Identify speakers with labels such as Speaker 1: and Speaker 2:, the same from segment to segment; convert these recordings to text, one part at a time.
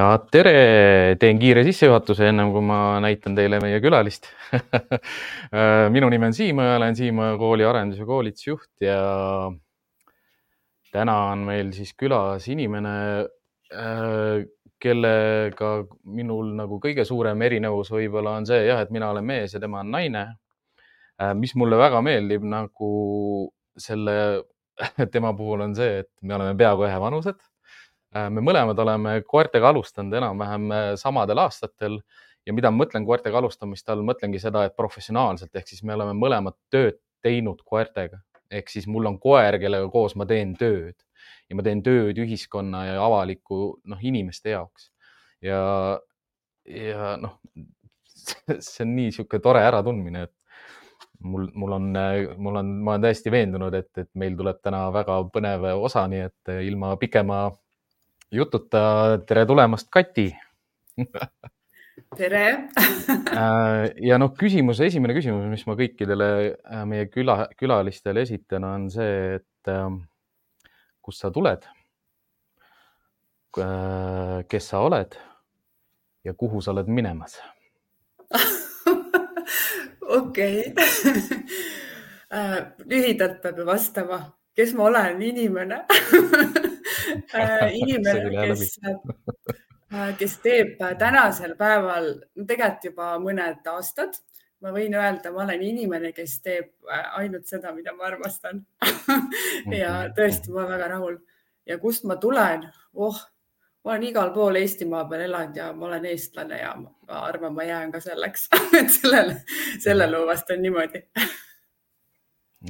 Speaker 1: ja tere, teen kiire sissejuhatuse, ennem kui ma näitan teile meie külalist. Minu nimi on Siim Õja, olen Siim Õja kooli arendus- ja koolitusjuht ja täna on meil siis külas inimene, äh, kellega minul nagu kõige suurem erinevus võib-olla on see jah, et mina olen mees ja tema on naine. Äh, mis mulle väga meeldib nagu selle tema puhul on see, et me oleme peaaegu ühevanused Äh, me mõlemad oleme koertega alustanud enam-vähem äh, samadel aastatel ja mida ma mõtlen koertega alustamist all, mõtlengi seda, et professionaalselt ehk siis me oleme mõlemad tööd teinud koertega. Ehk siis mul on koer, kellega koos ma teen tööd ja ma teen tööd ühiskonna ja avaliku noh, inimeste jaoks. Ja, ja noh, see on nii niisugune tore äratundmine, et mul, mul on, mul on, ma olen täiesti veendunud, et, et meil tuleb täna väga põnev osa, nii et ilma pikema jututa, tere tulemast, Kati
Speaker 2: tere
Speaker 1: äh, ja noh, küsimus, esimene küsimus, mis ma kõikidele äh, meie küla, külalistele esitan, on see, et ähm, kust sa tuled? Äh, kes sa oled ja kuhu sa oled minemas?
Speaker 2: okei, lühidalt peab ju vastama, kes ma olen, inimene inimene, kes, äh, kes teeb tänasel päeval, tegelikult juba mõned aastad, ma võin öelda, ma olen inimene, kes teeb äh, ainult seda, mida ma armastan. Ja mhm. tõesti, ma olen väga rahul. Ja kust ma tulen, oh, ma olen igal pool Eestimaa peal elanud ja ma olen eestlane ja ma arvan, ma jään ka selleks. Et sellele, selle loo vastan niimoodi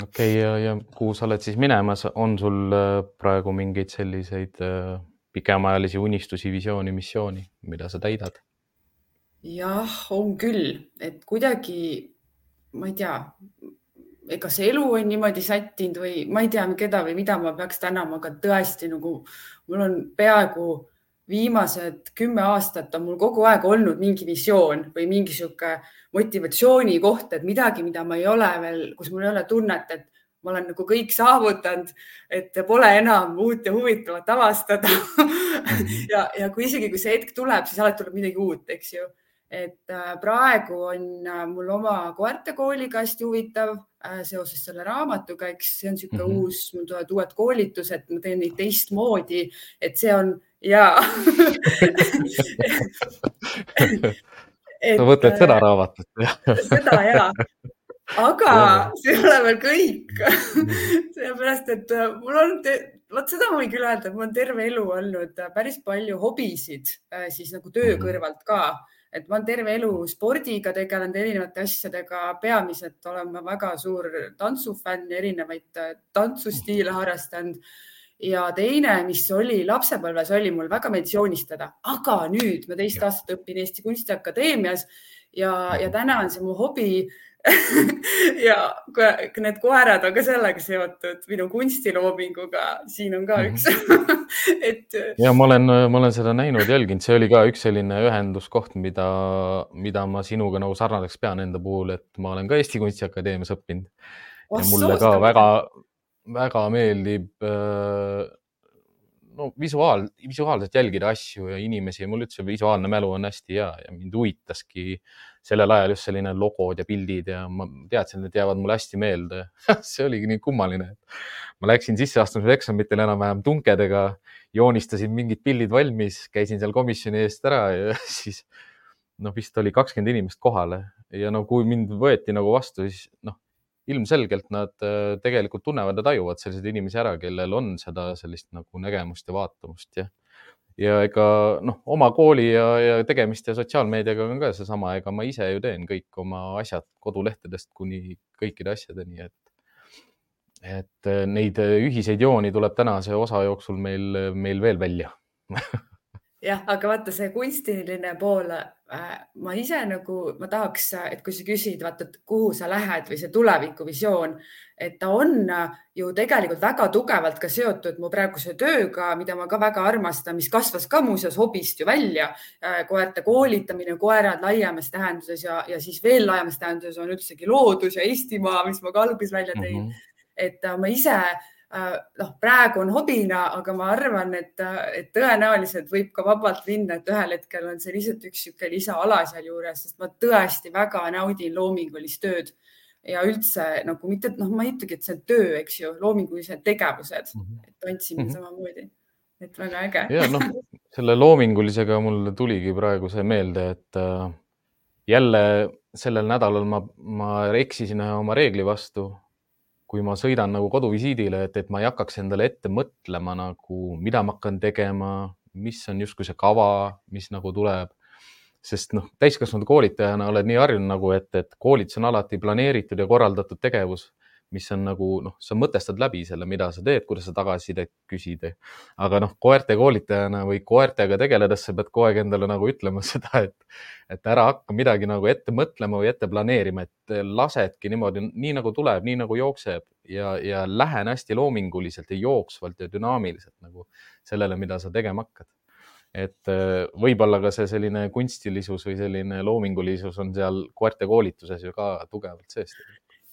Speaker 1: okei okay,, ja, ja kuhu sa oled siis minemas, on sul äh, praegu mingeid selliseid äh, pikemaajalisi unistusi, visiooni, missiooni, mida sa täidad?
Speaker 2: jah, on küll, et kuidagi, ma ei tea, ega see elu on niimoodi sättinud või ma ei tea, keda või mida ma peaks tänama, aga tõesti nagu mul on peaaegu viimased kümme aastat on mul kogu aeg olnud mingi visioon või mingi sihuke motivatsiooni koht, et midagi, mida ma ei ole veel, kus mul ei ole tunnet, et ma olen nagu kõik saavutanud, et pole enam uut ja huvitavat avastada mhm. ja, ja kui isegi, kui see hetk tuleb, siis alati tuleb midagi uut, eks ju. Et äh, praegu on äh, mul oma koertekooliga hästi huvitav äh, seoses selle raamatuga, eks see on niisugune mm -hmm. uus, mul tulevad uued koolitused, ma teen neid teistmoodi, et see on ja
Speaker 1: sa mõtled seda raamatut?
Speaker 2: seda ja, aga see ei ole veel kõik. Sellepärast, et mul on, vot seda ma võin küll öelda, et mul on terve elu olnud päris palju hobisid siis nagu töö mhm. kõrvalt ka et ma olen terve elu spordiga tegelenud, erinevate asjadega, peamiselt olen ma väga suur tantsufänn, erinevaid tantsustiile harrastanud. Ja teine, mis oli lapsepõlves, oli mul väga meeldis joonistada, aga nüüd ma teist aastat õpin Eesti Kunstiakadeemias ja, ja täna on see mu hobi ja need koerad on ka sellega seotud, minu kunstiloominguga, siin on ka -hmm. üks
Speaker 1: et. ja ma olen, ma olen seda näinud, jälginud, see oli ka üks selline ühenduskoht, mida, mida ma sinuga nagu sarnaseks pean enda puhul, et ma olen ka Eesti Kunstiakadeemias õppinud. ja mulle ka väga, väga meeldib äh, no visuaal, visuaalselt jälgida asju ja inimesi ja mul üldse visuaalne mälu on hästi hea ja mind huvitaski sellel ajal just selline logod ja pildid ja ma teadsin, et jäävad mulle hästi meelde see oligi nii kummaline. ma läksin sisseastumiseksamitel enam-vähem tunkedega, joonistasin mingid pildid valmis, käisin seal komisjoni eest ära ja siis noh, vist oli kakskümmend inimest kohale ja no kui mind võeti nagu vastu, siis noh ilmselgelt nad äh, tegelikult tunnevad ja tajuvad selliseid inimesi ära, kellel on seda sellist nagu nägemust ja vaatamust ja ja ega noh, oma kooli ja, ja tegemist ja sotsiaalmeediaga on ka seesama, ega ma ise ju teen kõik oma asjad kodulehtedest kuni kõikide asjadeni, et et äh, neid ühiseid jooni tuleb tänase osa jooksul meil, meil veel välja
Speaker 2: jah, aga vaata see kunstiline pool äh,, ma ise nagu, ma tahaks, et kui sa küsid, vaata, et kuhu sa lähed või see tulevikuvisioon, et ta on äh, ju tegelikult väga tugevalt ka seotud mu praeguse tööga, mida ma ka väga armastan, mis kasvas ka muuseas hobist ju välja äh,. koerte koolitamine, koerad laiemas tähenduses ja, ja siis veel laiemas tähenduses on üldsegi loodus ja Eestimaa, mis ma ka alguses välja tõin mm. -hmm. et äh, ma ise Äh, noh, praegu on hobina, aga ma arvan, et, et tõenäoliselt võib ka vabalt minna, et ühel hetkel on see lihtsalt üks niisugune lisaala sealjuures, sest ma tõesti väga naudin loomingulist tööd ja üldse nagu mitte, noh, ma ei ütlegi, et see on töö, eks ju, loomingulised tegevused mm, -hmm. et tantsimine mm -hmm. samamoodi, et väga äge.
Speaker 1: ja noh, selle loomingulisega mul tuligi praegu see meelde, et äh, jälle sellel nädalal ma, ma eksisin ühe oma reegli vastu kui ma sõidan nagu koduvisiidile, et, et ma ei hakkaks endale ette mõtlema nagu, mida ma hakkan tegema, mis on justkui see kava, mis nagu tuleb. sest noh, täiskasvanud koolitajana oled nii harjunud nagu, et, et koolitus on alati planeeritud ja korraldatud tegevus mis on nagu noh, sa mõtestad läbi selle, mida sa teed, kuidas sa tagasisidet küsid. aga noh, koerte koolitajana või koertega tegeledes sa pead kogu aeg endale nagu ütlema seda, et, et ära hakka midagi nagu ette mõtlema või ette planeerima, et lasedki niimoodi, nii nagu tuleb, nii nagu jookseb. Ja, ja lähen hästi loominguliselt ja jooksvalt ja dünaamiliselt nagu sellele, mida sa tegema hakkad. Et äh, võib-olla ka see selline kunstilisus või selline loomingulisus on seal koerte koolituses ju ka tugevalt sees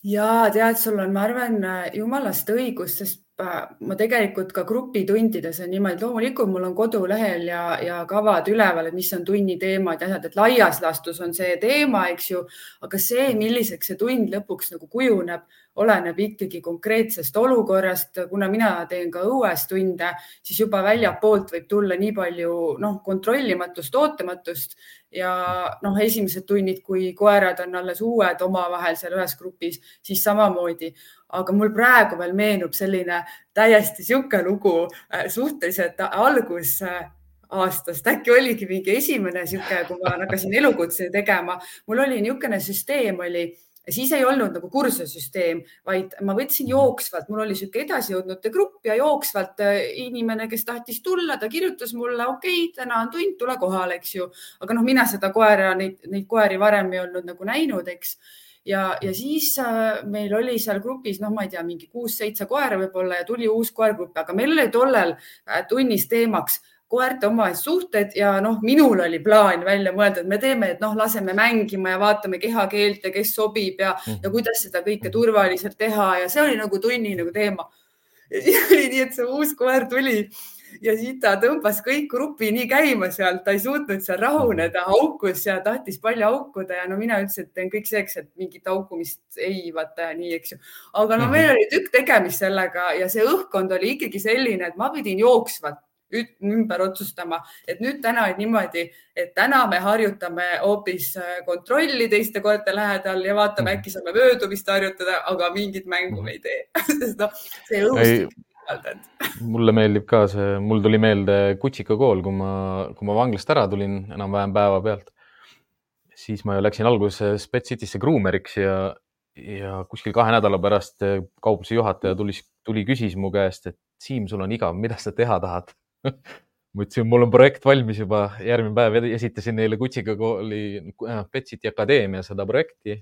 Speaker 2: ja tead, sul on, ma arvan, jumalast õigus, sest ma tegelikult ka grupitundides on niimoodi, loomulikult mul on kodulehel ja, ja kavad üleval, et mis on tunni teemad ja asjad, et laias laastus on see teema, eks ju, aga see, milliseks see tund lõpuks nagu kujuneb, oleneb ikkagi konkreetsest olukorrast, kuna mina teen ka õues tunde, siis juba väljapoolt võib tulla nii palju noh, kontrollimatust, ootamatust. Ja noh, esimesed tunnid, kui koerad on alles uued omavahel seal ühes grupis, siis samamoodi. Aga mul praegu veel meenub selline täiesti sihuke lugu äh, suhteliselt algus äh, aastast, äkki oligi mingi esimene sihuke, kui ma hakkasin elukutse tegema, mul oli niisugune süsteem oli siis ei olnud nagu kursusesüsteem, vaid ma võtsin jooksvalt, mul oli niisugune edasijõudnute grupp ja jooksvalt äh, inimene, kes tahtis tulla, ta kirjutas mulle, okei okay,, täna on tund, tule kohale, eks ju. aga noh, mina seda koera, neid, neid koeri varem ei olnud nagu näinud, eks ja, ja siis äh, meil oli seal grupis, noh, ma ei tea, mingi kuus-seitse koera võib-olla ja tuli uus koergrupp, aga meil oli tollel äh, tunnis teemaks koerte omavahelised suhted ja noh, minul oli plaan välja mõelda, et me teeme, et noh, laseme mängima ja vaatame kehakeelt ja kes sobib ja mm, ja kuidas seda kõike turvaliselt teha ja see oli nagu tunni nagu teema. oli nii, et see uus koer tuli ja siis ta tõmbas kõik grupi nii käima seal, ta ei suutnud seal rahuneda, haukus ja tahtis palju haukuda ja no mina ütlesin, et teen kõik selleks, et mingit haukumist ei vaata ja nii, eks ju. aga no meil oli tükk tegemist sellega ja see õhkkond oli ikkagi selline, et ma pidin jooksvalt ümber otsustama, et nüüd täna on niimoodi, et täna me harjutame hoopis äh, kontrolli teiste koerte lähedal ja vaatame, äkki saame möödumist harjutada, aga mingit mängu me ei tee. Sest noh, see õhustik
Speaker 1: mulle meeldib ka see, mul tuli meelde kutsikakool, kui ma, kui ma vanglast ära tulin enam-vähem päevapealt, siis ma läksin alguses Pet Citysse gruumeriks ja, ja kuskil kahe nädala pärast kaupluse juhataja tuli, tuli, küsis mu käest, et Siim, sul on igav, mida sa teha tahad ma ütlesin, mul on projekt valmis juba, järgmine päev esitasin neile kutsikakooli äh, Pet City Akadeemia seda projekti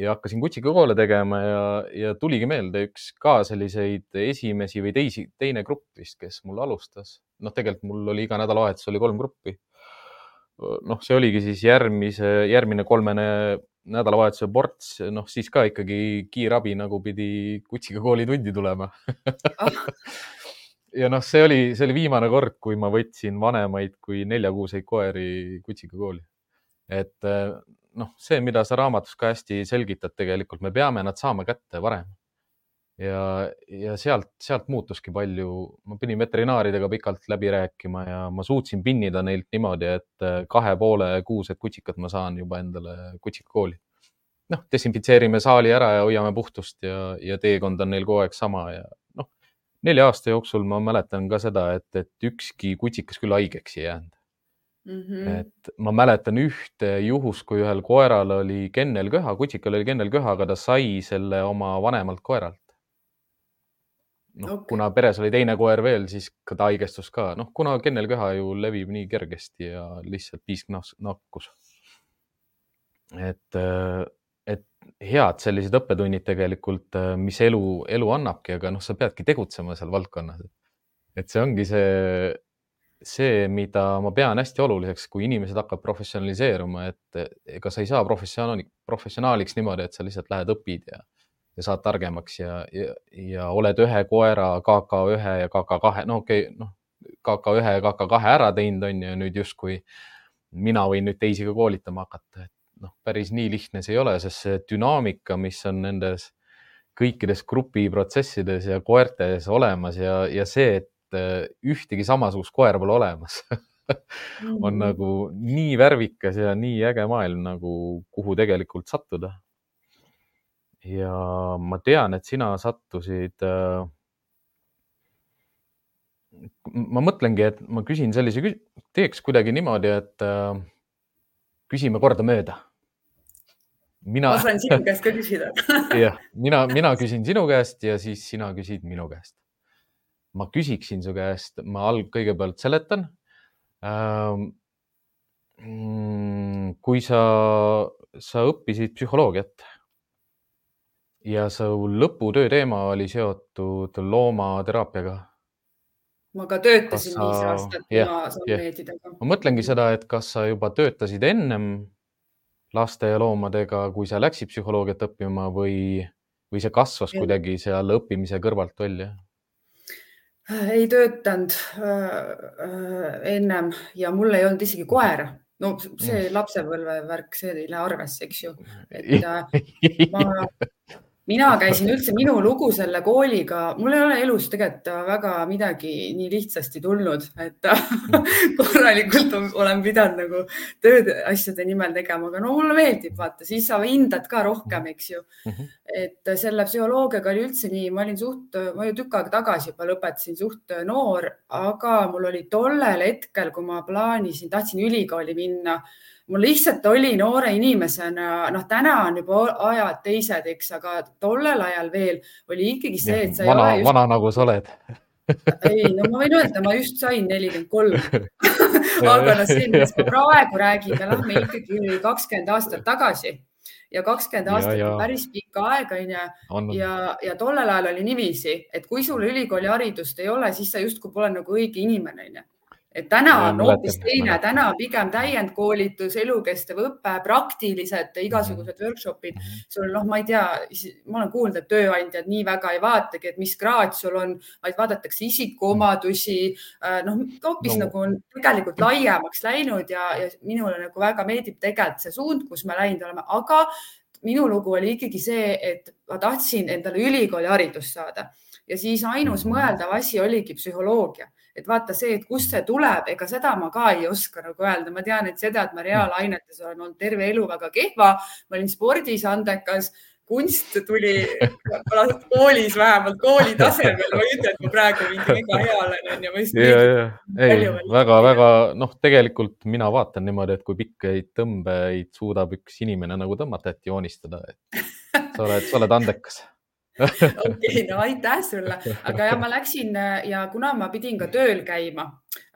Speaker 1: ja hakkasin kutsikakoole tegema ja, ja tuligi meelde üks ka selliseid esimesi või teisi, teine grupp vist, kes mul alustas. noh, tegelikult mul oli iga nädalavahetus oli kolm gruppi. noh, see oligi siis järgmise, järgmine kolmene nädalavahetuse ports, noh siis ka ikkagi kiirabi nagu pidi kutsikakooli tundi tulema ah. ja noh, see oli, see oli viimane kord, kui ma võtsin vanemaid kui neljakuuseid koeri kutsikakooli. et noh, see, mida sa raamatus ka hästi selgitad, tegelikult me peame nad saama kätte varem. ja, ja sealt, sealt muutuski palju, ma pidin veterinaaridega pikalt läbi rääkima ja ma suutsin pinnida neilt niimoodi, et äh, kahe poole kuused kutsikat ma saan juba endale kutsikakooli. noh, desinfitseerime saali ära ja hoiame puhtust ja, ja teekond on neil kogu aeg sama ja nelja aasta jooksul ma mäletan ka seda, et, et ükski kutsikas küll haigeks ei jäänud Mm -hmm. et ma mäletan ühte juhust, kui ühel koeral oli kennelköha, kutsikal oli kennelköha, aga ta sai selle oma vanemalt koeralt. noh okay., kuna peres oli teine koer veel, siis ka ta haigestus ka, noh, kuna kennelköha ju levib nii kergesti ja lihtsalt piisknakkus. et, et head sellised õppetunnid tegelikult, mis elu, elu annabki, aga noh, sa peadki tegutsema seal valdkonnas. et see ongi see see, mida ma pean hästi oluliseks, kui inimesed hakkavad professionaliseeruma, et ega sa ei saa professionaali, professionaaliks niimoodi, et sa lihtsalt lähed õpid ja, ja saad targemaks ja, ja, ja oled ühe koera KK1 ja KK2, no okei okay,, noh, KK1 ja KK2 ära teinud, on ju, nüüd justkui mina võin nüüd teisi ka koolitama hakata, et noh, päris nii lihtne see ei ole, sest see dünaamika, mis on nendes kõikides grupiprotsessides ja koertes olemas ja, ja see, et äh, ühtegi samasugust koera pole olemas on -hmm. nagu nii värvikas ja nii äge maailm nagu, kuhu tegelikult sattuda. ja ma tean, et sina sattusid äh, ma mõtlengi, et ma küsin sellise, teeks kuidagi niimoodi, et äh, küsime kordamööda.
Speaker 2: Mina. ma saan sinu käest ka küsida
Speaker 1: jah, mina, mina küsin sinu käest ja siis sina küsid minu käest. ma küsiksin su käest, ma alg-, kõigepealt seletan ähm,. kui sa, sa õppisid psühholoogiat ja su lõputöö teema oli seotud loomateraapiaga
Speaker 2: ma ka töötasin sa... viis aastat yeah,
Speaker 1: yeah. ma mõtlengi seda, et kas sa juba töötasid ennem laste ja loomadega, kui sa läksid psühholoogiat õppima või, või see kasvas ja. kuidagi seal õppimise kõrvalt välja?
Speaker 2: ei töötanud äh, ennem ja mul ei olnud isegi koera. no see mm. lapsepõlve värk, see ei lähe arvesse, eks ju. et äh, ma mina käisin üldse, minu lugu selle kooliga, mul ei ole elus tegelikult väga midagi nii lihtsasti tulnud, et korralikult olen pidanud nagu tööd asjade nimel tegema, aga no mulle meeldib, vaata, siis sa hindad ka rohkem, eks ju mm. -hmm. et selle psühholoogiaga oli üldse nii, ma olin suht, ma ju tükk aega tagasi juba lõpetasin, suht noor, aga mul oli tollel hetkel, kui ma plaanisin, tahtsin ülikooli minna mul lihtsalt oli noore inimesena, noh, täna on juba ajad teised, eks, aga tollel ajal veel oli ikkagi see, et sa
Speaker 1: vana, ei ole just.... vana nagu sa oled
Speaker 2: ei, no ma võin öelda, ma just sain nelikümmend kolm. aga noh, see, millest me praegu räägime, lähme ikkagi kakskümmend aastat tagasi ja kakskümmend aastat ja, ja. on päris pikk aeg, onju. ja, ja tollel ajal oli niiviisi, et kui sul ülikooli haridust ei ole, siis sa justkui pole nagu õige inimene, onju et täna on hoopis teine, täna pigem täiendkoolitus, elukestev õpe, praktilised igasugused mhm. workshop'id. Mhm. sul noh, ma ei tea, ma olen kuulnud, et tööandjad nii väga ei vaatagi, et mis kraad sul on, vaid vaadatakse isikuomadusi. Äh, noh, hoopis no. nagu on tegelikult laiemaks läinud ja, ja minule nagu väga meeldib tegelikult see suund, kus me läinud oleme, aga minu lugu oli ikkagi see, et ma tahtsin endale ülikooli haridust saada ja siis ainus mhm. mõeldav asi oligi psühholoogia et vaata see, et kust see tuleb, ega seda ma ka ei oska nagu öelda, ma tean, et seda, et ma reaalainetes olen olnud terve elu väga kehva, ma olin spordis andekas. Kunst tuli koolis vähemalt kooli tasemel, ma ei ütle, et ma praegu mingi mega hea olen, onju.
Speaker 1: ei, väga-väga noh, tegelikult mina vaatan niimoodi, et kui pikkeid tõmbeid suudab üks inimene nagu tõmmata, et joonistada, et sa oled, sa oled andekas
Speaker 2: okei, no aitäh sulle, aga ja ma läksin ja kuna ma pidin ka tööl käima,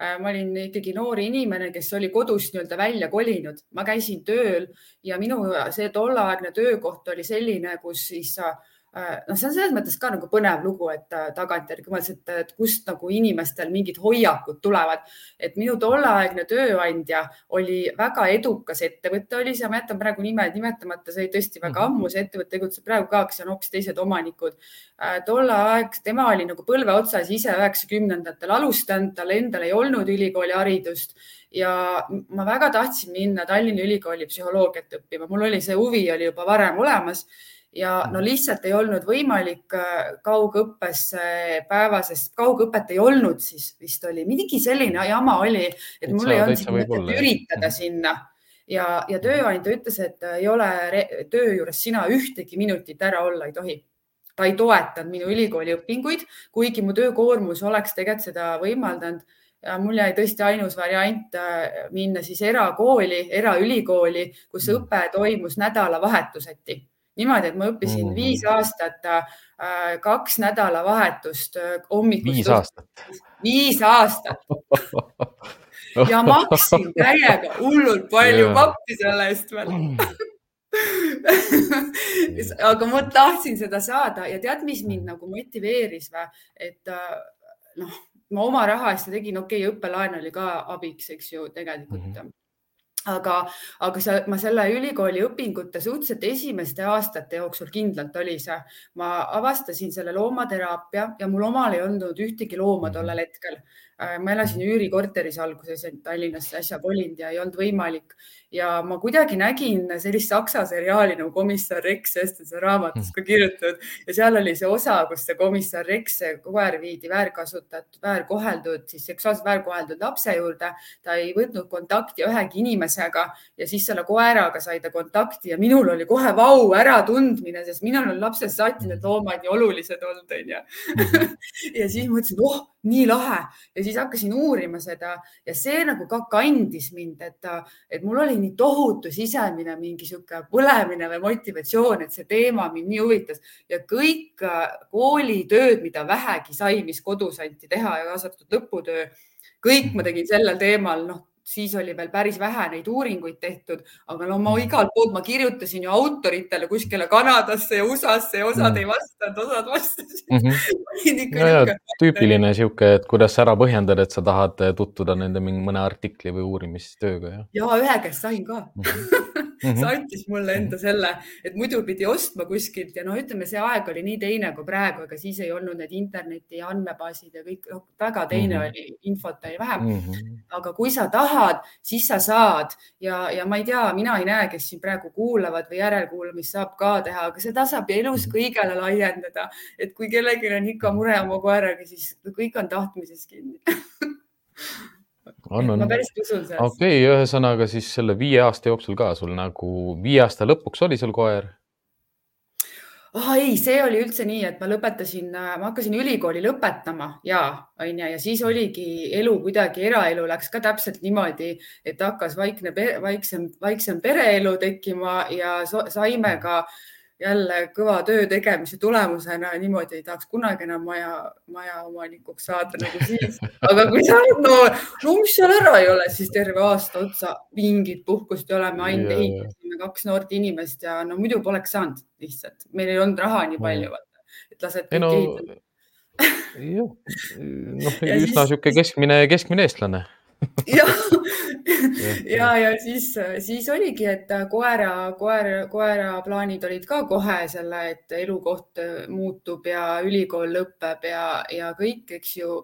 Speaker 2: äh, ma olin ikkagi noor inimene, kes oli kodust nii-öelda välja kolinud, ma käisin tööl ja minu see tolleaegne töökoht oli selline, kus siis Äh, noh, see on selles mõttes ka nagu põnev lugu, et äh, tagantjärgi mõtlesin, et, et kust nagu inimestel mingid hoiakud tulevad. et minu tolleaegne tööandja oli väga edukas ettevõte, oli see, ma jätan praegu nimed nimetamata, see oli tõesti väga mhm. ammu, see ettevõte tegutseb praegu ka, kes on hoopis teised omanikud. Äh, tolle aeg, tema oli nagu põlve otsas ise üheksakümnendatel alustanud, tal endal ei olnud ülikooli haridust ja ma väga tahtsin minna Tallinna Ülikooli psühholoogiat õppima, mul oli see huvi oli juba varem olemas ja no lihtsalt ei olnud võimalik äh, kaugõppesse päeva, sest kaugõpet ei olnud siis vist oli, mingi selline jama oli, et mul ei olnud siin mõtet üritada mhm. sinna ja, ja tööandja ütles, et ei ole töö juures sina ühtegi minutit ära olla ei tohi. ta ei toetanud minu ülikooli õpinguid, kuigi mu töökoormus oleks tegelikult seda võimaldanud ja mul jäi tõesti ainus variant äh, minna siis erakooli, eraülikooli, kus mm. õpe toimus nädalavahetuseti niimoodi, et ma õppisin mm viis aastat äh,, kaks nädalavahetust äh, hommikust.
Speaker 1: viis aastat?
Speaker 2: viis aastat ja maksin täiega hullult palju yeah. pappi selle eest veel aga ma tahtsin seda saada ja tead, mis mind nagu motiveeris või, et äh, noh, ma oma raha eest tegin, okei okay,, õppelaen oli ka abiks, eks ju, tegelikult mm. -hmm aga, aga see, ma selle ülikooli õpingute suhteliselt esimeste aastate jooksul kindlalt oli see, ma avastasin selle loomateraapia ja mul omal ei olnud ühtegi looma
Speaker 1: Mhm.
Speaker 2: tollel hetkel. Äh, ma elasin üürikorteris alguses, Tallinnasse äsja kolinud ja ei olnud võimalik. Ja ma kuidagi nägin sellist saksa seriaali nagu Komissar Rex, hästi see raamatus ka kirjutatud. Ja seal oli see osa, kus see komissar Rex, see koer viidi väärkasutatud, väärkoheldud, siis seksuaalselt väärkoheldud lapse juurde. ta ei võtnud kontakti ühegi inimesega ja siis selle koeraga sai ta kontakti ja minul oli kohe vau äratundmine, sest minul on lapsest saati need loomad nii olulised olnud, onju. ja siis mõtlesin, oh, nii lahe. Ja siis hakkasin uurima seda ja see nagu ka kandis mind, et, et mul oli nii tohutu sisemine mingi sihuke põlemine või motivatsioon, et see teema mind nii huvitas. Ja kõik äh, koolitööd, mida vähegi sai, mis kodus anti teha ja kaasa arvatud lõputöö, kõik ma tegin sellel teemal, noh siis oli veel päris vähe neid uuringuid tehtud, aga no ma igalt poolt, ma kirjutasin ju autoritele kuskile Kanadasse ja USA-sse ja osad mm. ei vastanud, osad vastasid
Speaker 1: mm. -hmm. No, ja, tüüpiline sihuke, et kuidas ära põhjendada, et sa tahad tutvuda nende mingi mõne artikli või uurimistööga.
Speaker 2: ja, ja ühe käest sain ka mm. -hmm. See antis mulle enda selle, et muidu pidi ostma kuskilt ja no ütleme, see aeg oli nii teine kui praegu, ega siis ei olnud need interneti andmebaasid ja kõik no, väga teine mm -hmm. oli, infot oli vähem mm. -hmm. aga kui sa tahad, siis sa saad ja, ja ma ei tea, mina ei näe, kes siin praegu kuulavad või järelkuulamist saab ka teha, aga seda saab elus kõigele laiendada, et kui kellelgi on ikka mure oma koeraga, siis kõik on tahtmises kinni
Speaker 1: on.
Speaker 2: ma päris usun sellesse.
Speaker 1: okei okay,, ühesõnaga siis selle viie aasta jooksul ka sul nagu viie aasta lõpuks oli sul koer?
Speaker 2: oh,. ei, see oli üldse nii, et ma lõpetasin, ma hakkasin ülikooli lõpetama ja onju, ja siis oligi elu kuidagi, eraelu läks ka täpselt niimoodi, et hakkas vaikne, vaiksem, vaiksem pereelu tekkima ja saime ka jälle kõva töö tegemise tulemusena niimoodi ei tahaks kunagi enam maja, majaomanikuks saada nagu siis. aga kui sa oled noor, no mis seal ära ei ole, siis terve aasta otsa mingit puhkust ei ole, me ainult ehitasime kaks noort inimest ja no muidu poleks saanud lihtsalt, meil ei olnud raha nii palju, et lased kõik
Speaker 1: no, ehitada. jah, noh, üsna sihuke keskmine, keskmine eestlane
Speaker 2: jah, ja, ja siis, siis oligi, et koera, koer, koera plaanid olid ka kohe selle, et elukoht muutub ja ülikool lõpeb ja, ja kõik, eks ju.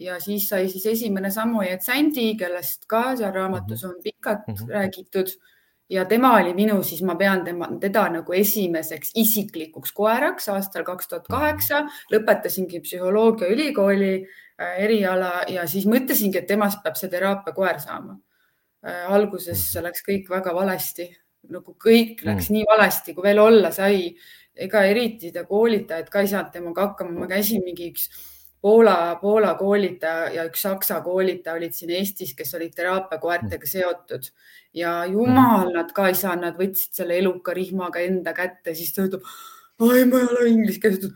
Speaker 2: ja siis sai siis esimene Samuel Sändi, kellest ka seal raamatus on pikalt mm -hmm. räägitud. Ja tema oli minu, siis ma pean tema, teda nagu esimeseks isiklikuks koeraks aastal kaks tuhat kaheksa, lõpetasingi psühholoogiaülikooli eriala ja siis mõtlesingi, et temast peab see teraapiakoer saama. Alguses läks kõik väga valesti, nagu kõik läks mm. nii valesti, kui veel olla sai. ega eriti ta koolitajad ka ei saanud temaga hakkama, ma käisin mingi üks Poola, Poola koolitaja ja üks Saksa koolitaja olid siin Eestis, kes olid teraapiakoertega seotud. Ja jumal, nad ka ei saanud, nad võtsid selle eluka rihmaga enda kätte, siis ta ütleb, oi, ma ei ole inglise keeles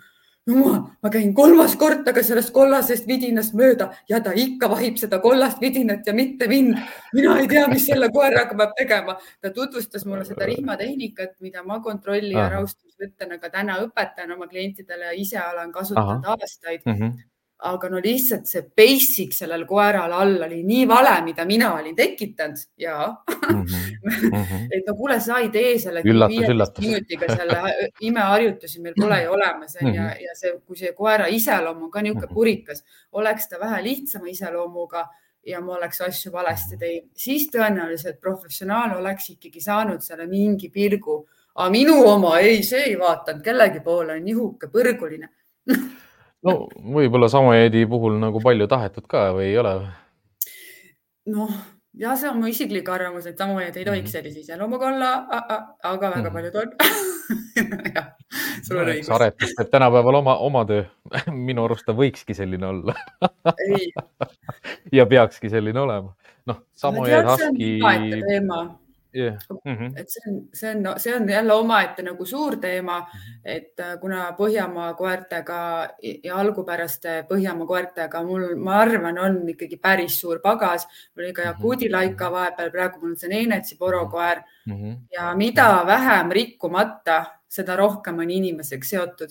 Speaker 2: jumal, ma käin kolmas kord taga sellest kollasest vidinast mööda ja ta ikka vahib seda kollast vidinat ja mitte mind. mina ei tea, mis selle koeraga peab tegema. ta tutvustas mulle seda rihmatehnikat, mida ma kontrolli ja rahustamisvõttena ka täna õpetan oma klientidele ja ise olen kasutanud Aha. aastaid mm. -hmm aga no lihtsalt see basic sellel koeral all oli nii vale, mida mina olin tekitanud ja mm. -hmm. et no kuule, sa ei tee selle minutiga selle imeharjutusi, meil pole ju olemas on mm -hmm. ja, ja see, kui see koera iseloom on ka niisugune purikas, oleks ta vähe lihtsama iseloomuga ja ma oleks asju valesti teinud, siis tõenäoliselt professionaal oleks ikkagi saanud selle mingi pilgu. aga minu oma ei, see ei vaadanud kellegi poole, on nihuke põrguline
Speaker 1: no võib-olla Samojeedi puhul nagu palju tahetud ka või ei ole?
Speaker 2: noh, ja see on mu isiklik arvamus, et Samojed ei tohiks -hmm. sellise iseloomuga olla, aga väga -hmm. paljud on jah, sul on õigus.
Speaker 1: aretus teeb tänapäeval oma, oma töö. minu arust ta võikski selline olla ja peakski selline olema. noh, Samojed Husky.
Speaker 2: teema
Speaker 1: yeah.. Mm -hmm.
Speaker 2: et see on, see on, see on jälle omaette nagu suur teema mm, -hmm. et äh, kuna Põhjamaa koertega ja algupäraste Põhjamaa koertega mul, ma arvan, on ikkagi päris suur pagas. mul oli ka Jakuudi laika vahepeal, praegu mul on see Neenetsi porokoer mm -hmm. ja mida vähem rikkumata, seda rohkem on inimesega seotud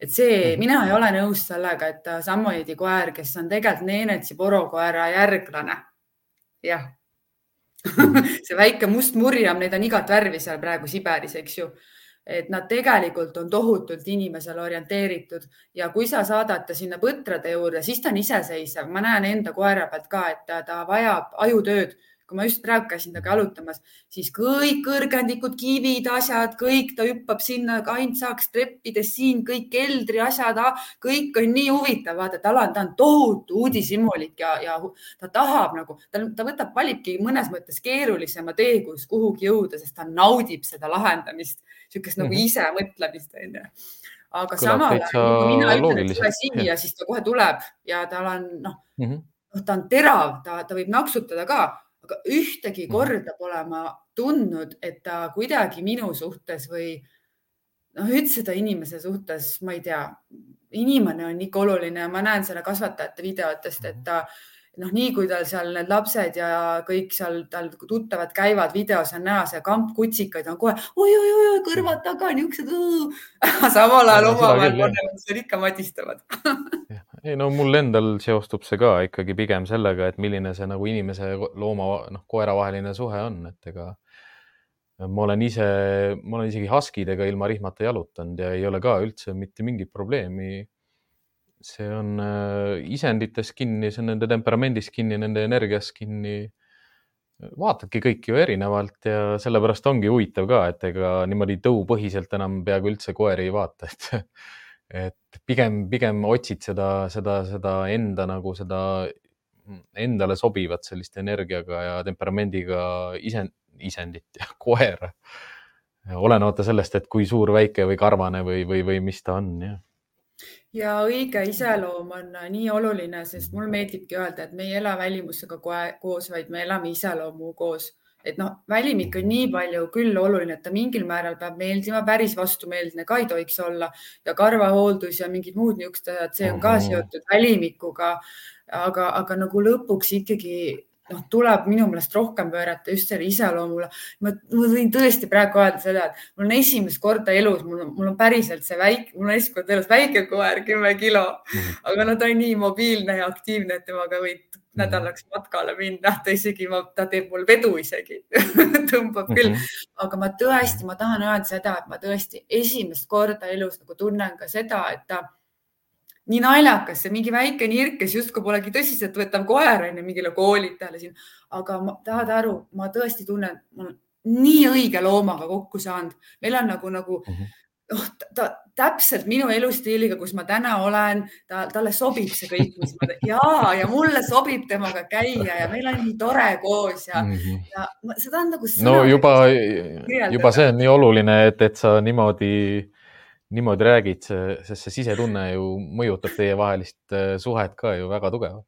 Speaker 2: et see mina ei ole nõus sellega, et Samojeedi koer, kes on tegelikult Neenetsi porokoera järglane. jah see väike must murjam, neid on igat värvi seal praegu Siberis, eks ju. Et nad tegelikult on tohutult inimesele orienteeritud ja kui sa saadad ta sinna põtrade juurde, siis ta on iseseisev. ma näen enda koera pealt ka, et ta, ta vajab ajutööd kui ma just praegu käisin temaga jalutamas, siis kõik kõrgendikud, kivid, asjad, kõik ta hüppab sinna, ainult saaks treppides siin kõik keldri asjad, kõik on nii huvitav, vaata, tal on, ta on tohutu uudishimulik ja, ja ta tahab nagu, ta, ta võtab, valibki mõnes mõttes keerulisema tee, kus kuhugi jõuda, sest ta naudib seda lahendamist, niisugust nagu mm -hmm. ise mõtlemist onju aga Kõlab samal ajal, kui mina ütlen, et tule siia, siis ta kohe tuleb ja tal on noh mm -hmm., noh, ta on terav, ta, ta võib naksutada ka, ühtegi mhm. korda pole ma tundnud, et ta kuidagi minu suhtes või noh, üldse ta inimese suhtes, ma ei tea, inimene on ikka oluline ja ma näen selle kasvatajate videotest, et ta noh, nii kui tal seal need lapsed ja kõik seal tal tuttavad käivad, videos on näha see kamp kutsikaid on kohe oi-oi-oi kõrvad taga niisugused. samal ajal omavahel panevad seal ikka madistavad
Speaker 1: ei no mul endal seostub see ka ikkagi pigem sellega, et milline see nagu inimese looma, noh, koera vaheline suhe on, et ega ma olen ise, ma olen isegi Huskidega ilma rihmata jalutanud ja ei ole ka üldse mitte mingit probleemi. See on äh, isendites kinni, see on nende temperamendis kinni, nende energias kinni. vaatadki kõiki ju erinevalt ja sellepärast ongi huvitav ka, et ega niimoodi tõupõhiselt enam peaaegu üldse koeri ei vaata, et et pigem, pigem otsid seda, seda, seda enda nagu seda endale sobivat sellist energiaga ja temperamendiga isend, isendit ja koera. olenemata sellest, et kui suur, väike või karvane või, või, või mis ta on, jah
Speaker 2: ja õige iseloom on nii oluline, sest mulle meeldibki öelda, et me ei ela välimusega koos, vaid me elame iseloomu koos et noh, välimik on nii palju küll oluline, et ta mingil määral peab meeldima, päris vastumeelne ka ei tohiks olla ja karvahooldus ja mingid muud niisugused asjad, see on ka mhm. seotud välimikuga. aga, aga nagu lõpuks ikkagi noh, tuleb minu meelest rohkem pöörata just selle iseloomule. ma, võin tõesti praegu öelda seda, et mul on esimest korda elus, mul on, mul on päriselt see väike, mul on esimest korda elus väike koer, kümme kilo, mhm. aga no ta on nii mobiilne ja aktiivne, et temaga võid Mhm. nädalaks matkale minna, ta isegi, ta teeb mul vedu isegi tõmbab küll -hmm. aga ma tõesti, ma tahan öelda seda, et ma tõesti esimest korda elus nagu tunnen ka seda, et ta nii naljakas, see mingi väike nirk, kes justkui polegi tõsiseltvõetav koer on ju mingile koolitajale siin, aga ma, tahad aru, ma tõesti tunnen, ma olen nii õige loomaga kokku saanud, meil on nagu, nagu mm -hmm noh, ta täpselt minu elustiiliga, kus ma täna olen, ta, talle sobib see kõik, mis ma teen ja, ja mulle sobib temaga käia ja meil on nii tore koos ja mm, -hmm. ja seda on nagu.
Speaker 1: no juba, juba see on nii oluline, et, et sa niimoodi, niimoodi räägid, sest see sisetunne ju mõjutab teievahelist äh, suhet ka ju väga tugevalt.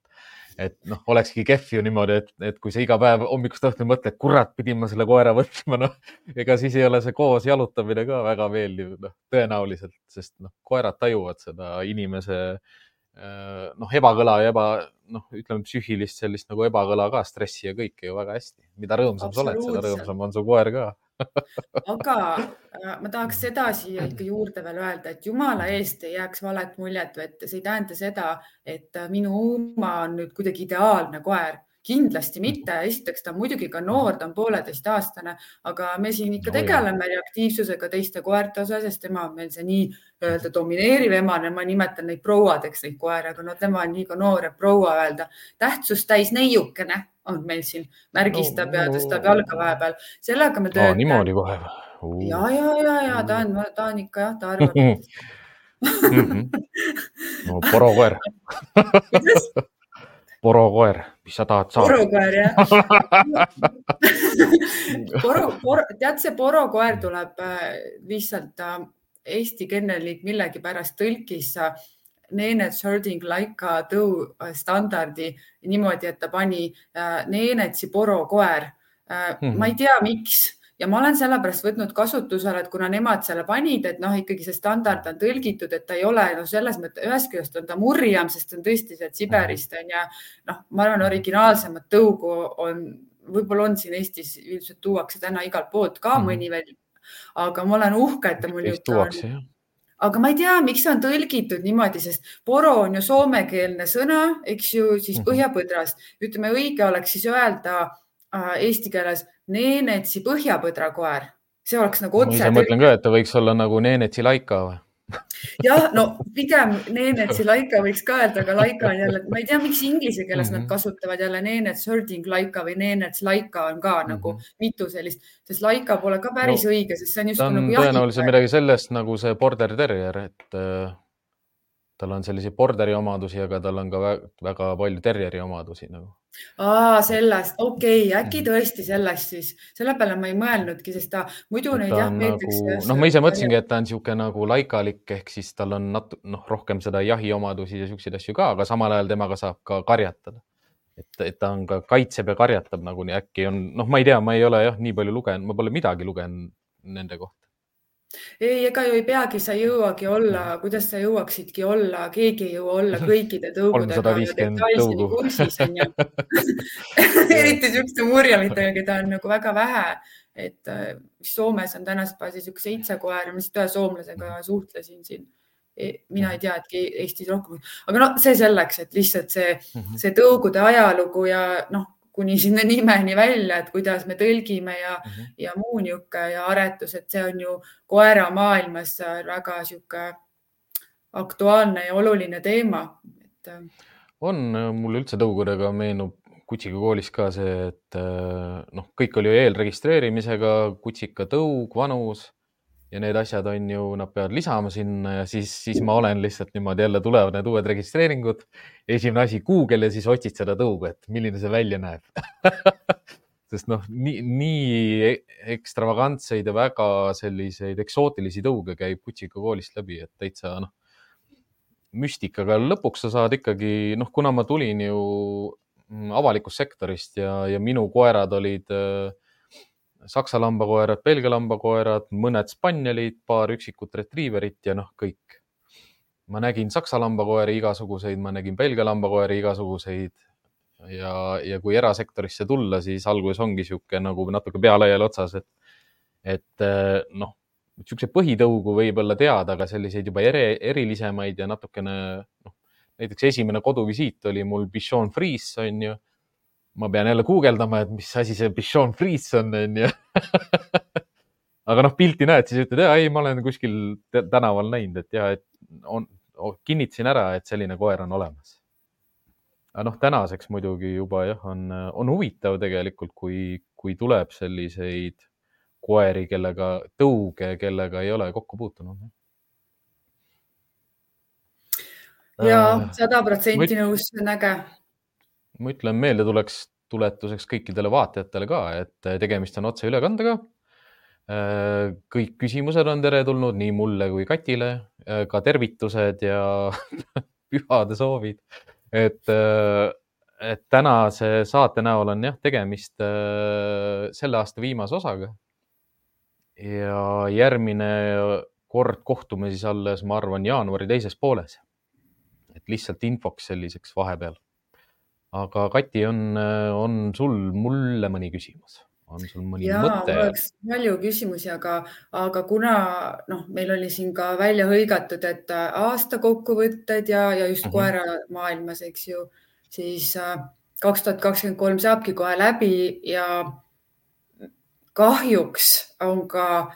Speaker 1: Et noh, olekski kehv ju niimoodi, et, et kui sa iga päev hommikust õhtuni mõtled, kurat, pidin ma selle koera võtma, noh, ega siis ei ole see koos jalutamine ka väga meeldiv, noh, tõenäoliselt, sest noh, koerad tajuvad seda inimese äh, noh, ebakõla ja eba, noh, ütleme psüühilist sellist nagu ebakõla ka, stressi ja kõike ju väga hästi. mida rõõmsam sa oled, seda rõõmsam on su koer ka
Speaker 2: aga äh, ma tahaks seda siia ikka juurde veel öelda, et jumala eest ei jääks valet muljet, et see ei tähenda seda, et äh, minu Uma on nüüd kuidagi ideaalne koer. Kindlasti mitte, esiteks ta on muidugi ka noor, ta on pooleteistaastane, aga me siin ikka tegeleme reaktiivsusega teiste koerte osas, sest tema on meil see nii-öelda domineeriv emane, ma nimetan neid prouadeks, neid koeri, aga no tema on liiga noor, et proua öelda. tähtsust täis neiukene on meil siin, märgistab no, ja tõstab jalga vahepeal, sellega me
Speaker 1: töötame. niimoodi kohe
Speaker 2: või? ja, ja, ja, ja ta on, ta on ikka jah, ta arvab
Speaker 1: mm. -hmm. no porokoer porokoer, mis sa tahad saada?
Speaker 2: porokoer jah poro, poro, tead, see porokoer tuleb äh, lihtsalt äh, Eesti kennelliik millegipärast tõlkis äh, Neenet Sharding Laika tõu standardi niimoodi, et ta pani Neenetsi porokoer. Mm -hmm. ma ei tea, miks ja ma olen sellepärast võtnud kasutusele, et kuna nemad selle panid, et noh, ikkagi see standard on tõlgitud, et ta ei ole noh, selles mõttes ühest küljest on ta murjam, sest ta on tõesti sealt Siberist on ja noh, ma arvan, originaalsemat tõugu on, võib-olla on siin Eestis ilmselt tuuakse täna igalt poolt ka mm. mõni veel, aga ma olen uhke, et ta mul nüüd on aga ma ei tea, miks see on tõlgitud niimoodi, sest poro on ju soomekeelne sõna, eks ju, siis mhm. põhjapõdrast. ütleme, õige oleks siis öelda äh, eesti keeles Neenetsi põhjapõdrakoer, see oleks nagu
Speaker 1: otse. ma ise mõtlen ka, et ta võiks olla nagu Neenetsi laika või?
Speaker 2: Jah, no pigem Neenetsi laika võiks ka öelda, aga laika on jälle, ma ei tea, miks inglise keeles mm -hmm. nad mhm. kasutavad jälle Neenets herding laika või Neenets laika on ka mm -hmm. nagu mitu sellist, sest laika pole ka päris no, õige, sest see on just nagu
Speaker 1: tõenäoliselt midagi sellest nagu see border terrier, et äh, tal on selliseid borderi omadusi, aga tal on ka väga, palju terrieri omadusi nagu
Speaker 2: aa, sellest, okei okay,, äkki mhm. tõesti sellest siis, selle peale ma ei mõelnudki, sest ta muidu neid jah
Speaker 1: peetakse nagu,. noh, ma ise mõtlesingi, et ta on niisugune nagu laikalik ehk siis tal on natu-, noh, rohkem seda jahiomadusi ja siukseid asju ka, aga samal ajal temaga saab ka karjatada. et, et ta on ka kaitseb ja karjatab nagunii, äkki on, noh, ma ei tea, ma ei ole jah, nii palju lugenud, ma pole midagi lugenud nende kohta
Speaker 2: ei, ega ju ei peagi, sa ei jõuagi olla, kuidas sa jõuaksidki olla, keegi ei jõua olla kõikide tõugudega detailseni kursis onju eriti siukeste murjamitega, keda on nagu väga vähe. et äh, Soomes on tänasel päeval siukene seitse koera, ma lihtsalt ühe soomlasega mhm. suhtlesin siin e, mina ei tea, et Eestis rohkem, aga noh, see selleks, et lihtsalt see, mhm. see tõugude ajalugu ja noh, kuni sinna nimeni välja, et kuidas me tõlgime ja mm, -hmm. ja muu niisugune ja aretus, et see on ju koeramaailmas väga niisugune aktuaalne ja oluline teema et....
Speaker 1: Äh, on, mulle üldse tõugudega meenub kutsiga koolis ka see, et äh, noh, kõik oli eelregistreerimisega, kutsika tõug, vanus ja need asjad on ju, nad peavad lisama sinna ja siis, siis ma olen lihtsalt niimoodi jälle tulevad need uued registreeringud. esimene asi Google ja siis otsid seda tõugu, et milline see välja näeb sest noh, nii, nii ekstravagantseid ja väga selliseid eksootilisi tõuge käib Kutsika koolist läbi, et täitsa noh, müstikaga lõpuks sa saad ikkagi noh, kuna ma tulin ju avalikust sektorist ja, ja minu koerad olid äh, saksa lambakoerad, Belgia lambakoerad, mõned spanjalid, paar üksikut retriiverit ja noh, kõik. ma nägin saksa lambakoeri igasuguseid, ma nägin Belgia lambakoeri igasuguseid ja, ja kui erasektorisse tulla, siis alguses ongi niisugune nagu natuke pea laiali otsas, et, et noh, niisuguseid põhitõugu võib-olla tead, aga selliseid juba eri, erilisemaid ja natukene noh, näiteks esimene koduvisiit oli mul Bichon Frise on ju ma pean jälle guugeldama, et mis asi see Bichon Frise on, onju. aga noh, pilti näed, siis ütled, ei, ma olen kuskil tänaval näinud, et ja, et on, kinnitasin ära, et selline koer on olemas. aga noh, tänaseks muidugi juba jah, on, on huvitav tegelikult, kui, kui tuleb selliseid koeri, kellega, tõuge, kellega ei ole kokku puutunud.
Speaker 2: ja äh, sada protsenti nõus, see on äge
Speaker 1: ma ütlen meeldetuleks, tuletuseks kõikidele vaatajatele ka, et tegemist on otseülekandega. Äh, kõik küsimused on teretulnud nii mulle kui Katile, äh, ka tervitused ja pühade soovid. et, et tänase saate näol on jah, tegemist selle aasta viimase osaga. ja järgmine kord kohtume siis alles, ma arvan, jaanuari teises pooles. et lihtsalt infoks selliseks vahepeal aga Kati, on, on sul mulle mõni küsimus? on sul mõni ja, mõte?
Speaker 2: oleks palju küsimusi, aga, aga kuna noh, meil oli siin ka välja hõigatud, et aasta kokkuvõtted ja, ja just mm -hmm. koeramaailmas, eks ju, siis äh, kaks tuhat kakskümmend kolm saabki kohe läbi ja kahjuks on ka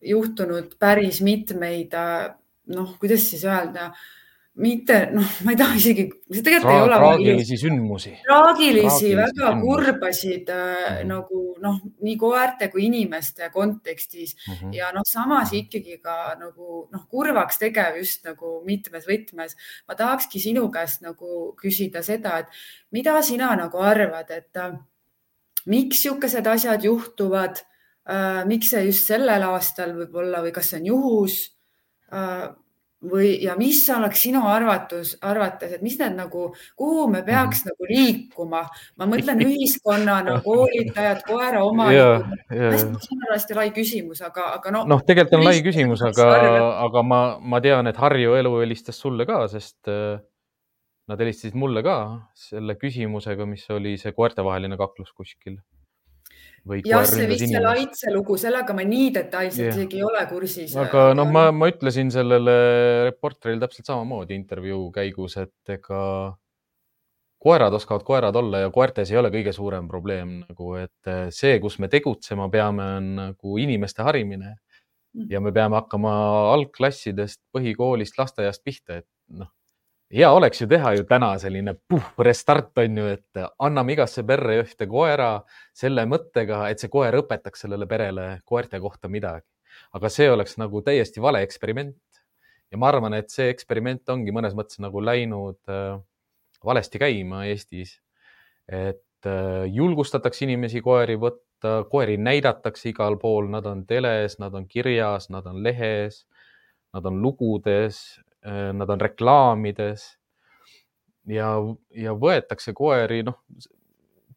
Speaker 2: juhtunud päris mitmeid äh, noh, kuidas siis öelda mitte noh, ma ei taha isegi, see tegelikult Tra ei ole.
Speaker 1: traagilisi sündmusi.
Speaker 2: traagilisi, väga sündmusi. kurbasid mm -hmm. nagu noh, nii koerte kui inimeste kontekstis mm -hmm. ja noh, samas ikkagi ka nagu noh, kurvaks tegev just nagu mitmes võtmes. ma tahakski sinu käest nagu küsida seda, et mida sina nagu arvad, et äh, miks niisugused asjad juhtuvad äh,? miks see just sellel aastal võib-olla või kas see on juhus äh,? Või, ja mis oleks sinu arvatus, arvates, et mis need nagu, kuhu me peaks mm nagu liikuma? ma mõtlen ühiskonnana, koolitajad, koeraomanikud. hästi lai küsimus, aga, aga
Speaker 1: noh. noh, tegelikult on lai küsimus, aga, aga ma, ma tean, et Harju Elu helistas sulle ka, sest äh, nad helistasid mulle ka selle küsimusega, mis oli see koertevaheline kaklus kuskil
Speaker 2: jah, see vist see Laitse lugu, sellega ma nii detailselt yeah. isegi ei ole kursis.
Speaker 1: aga noh, ma, ma ütlesin sellele reporterile täpselt samamoodi intervjuu käigus, et ega koerad oskavad koerad olla ja koertes ei ole kõige suurem probleem nagu, et äh, see, kus me tegutsema peame, on nagu inimeste harimine mm. ja me peame hakkama algklassidest, põhikoolist, lasteaiast pihta, et noh, hea oleks ju teha ju täna selline puh, restart on ju, et anname igasse perre ühte koera selle mõttega, et see koer õpetaks sellele perele koerte kohta midagi. aga see oleks nagu täiesti vale eksperiment. ja ma arvan, et see eksperiment ongi mõnes mõttes nagu läinud äh, valesti käima Eestis. et äh, julgustatakse inimesi koeri võtta, koeri näidatakse igal pool, nad on teles, nad on kirjas, nad on lehes, nad on lugudes, nad on reklaamides. ja, ja võetakse koeri, noh,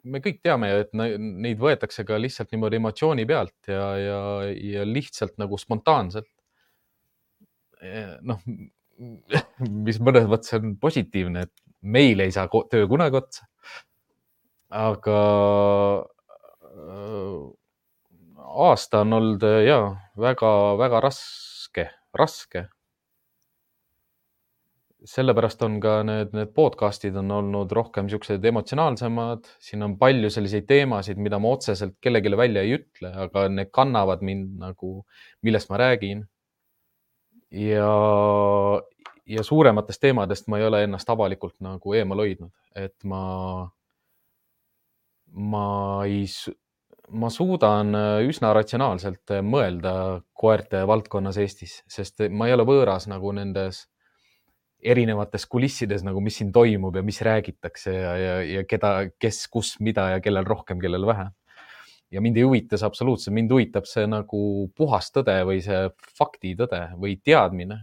Speaker 1: me kõik teame ju, et neid võetakse ka lihtsalt niimoodi emotsiooni pealt ja, ja, ja lihtsalt nagu spontaanselt. noh, mis mõnes mõttes on positiivne, et meil ei saa töö kunagi otsa. aga äh, aasta on olnud äh, ja väga-väga raske, raske. Sellepärast on ka need, need podcast'id on olnud rohkem siuksed emotsionaalsemad, siin on palju selliseid teemasid, mida ma otseselt kellelegi välja ei ütle, aga need kannavad mind nagu, millest ma räägin. ja, ja suurematest teemadest ma ei ole ennast avalikult nagu eemal hoidnud, et ma, ma ei, ma suudan üsna ratsionaalselt mõelda koerte valdkonnas Eestis, sest ma ei ole võõras nagu nendes erinevates kulissides nagu, mis siin toimub ja mis räägitakse ja, ja, ja keda, kes, kus, mida ja kellel rohkem, kellel vähem. ja mind ei huvita see absoluutselt, mind huvitab see nagu puhas tõde või see faktitõde või teadmine.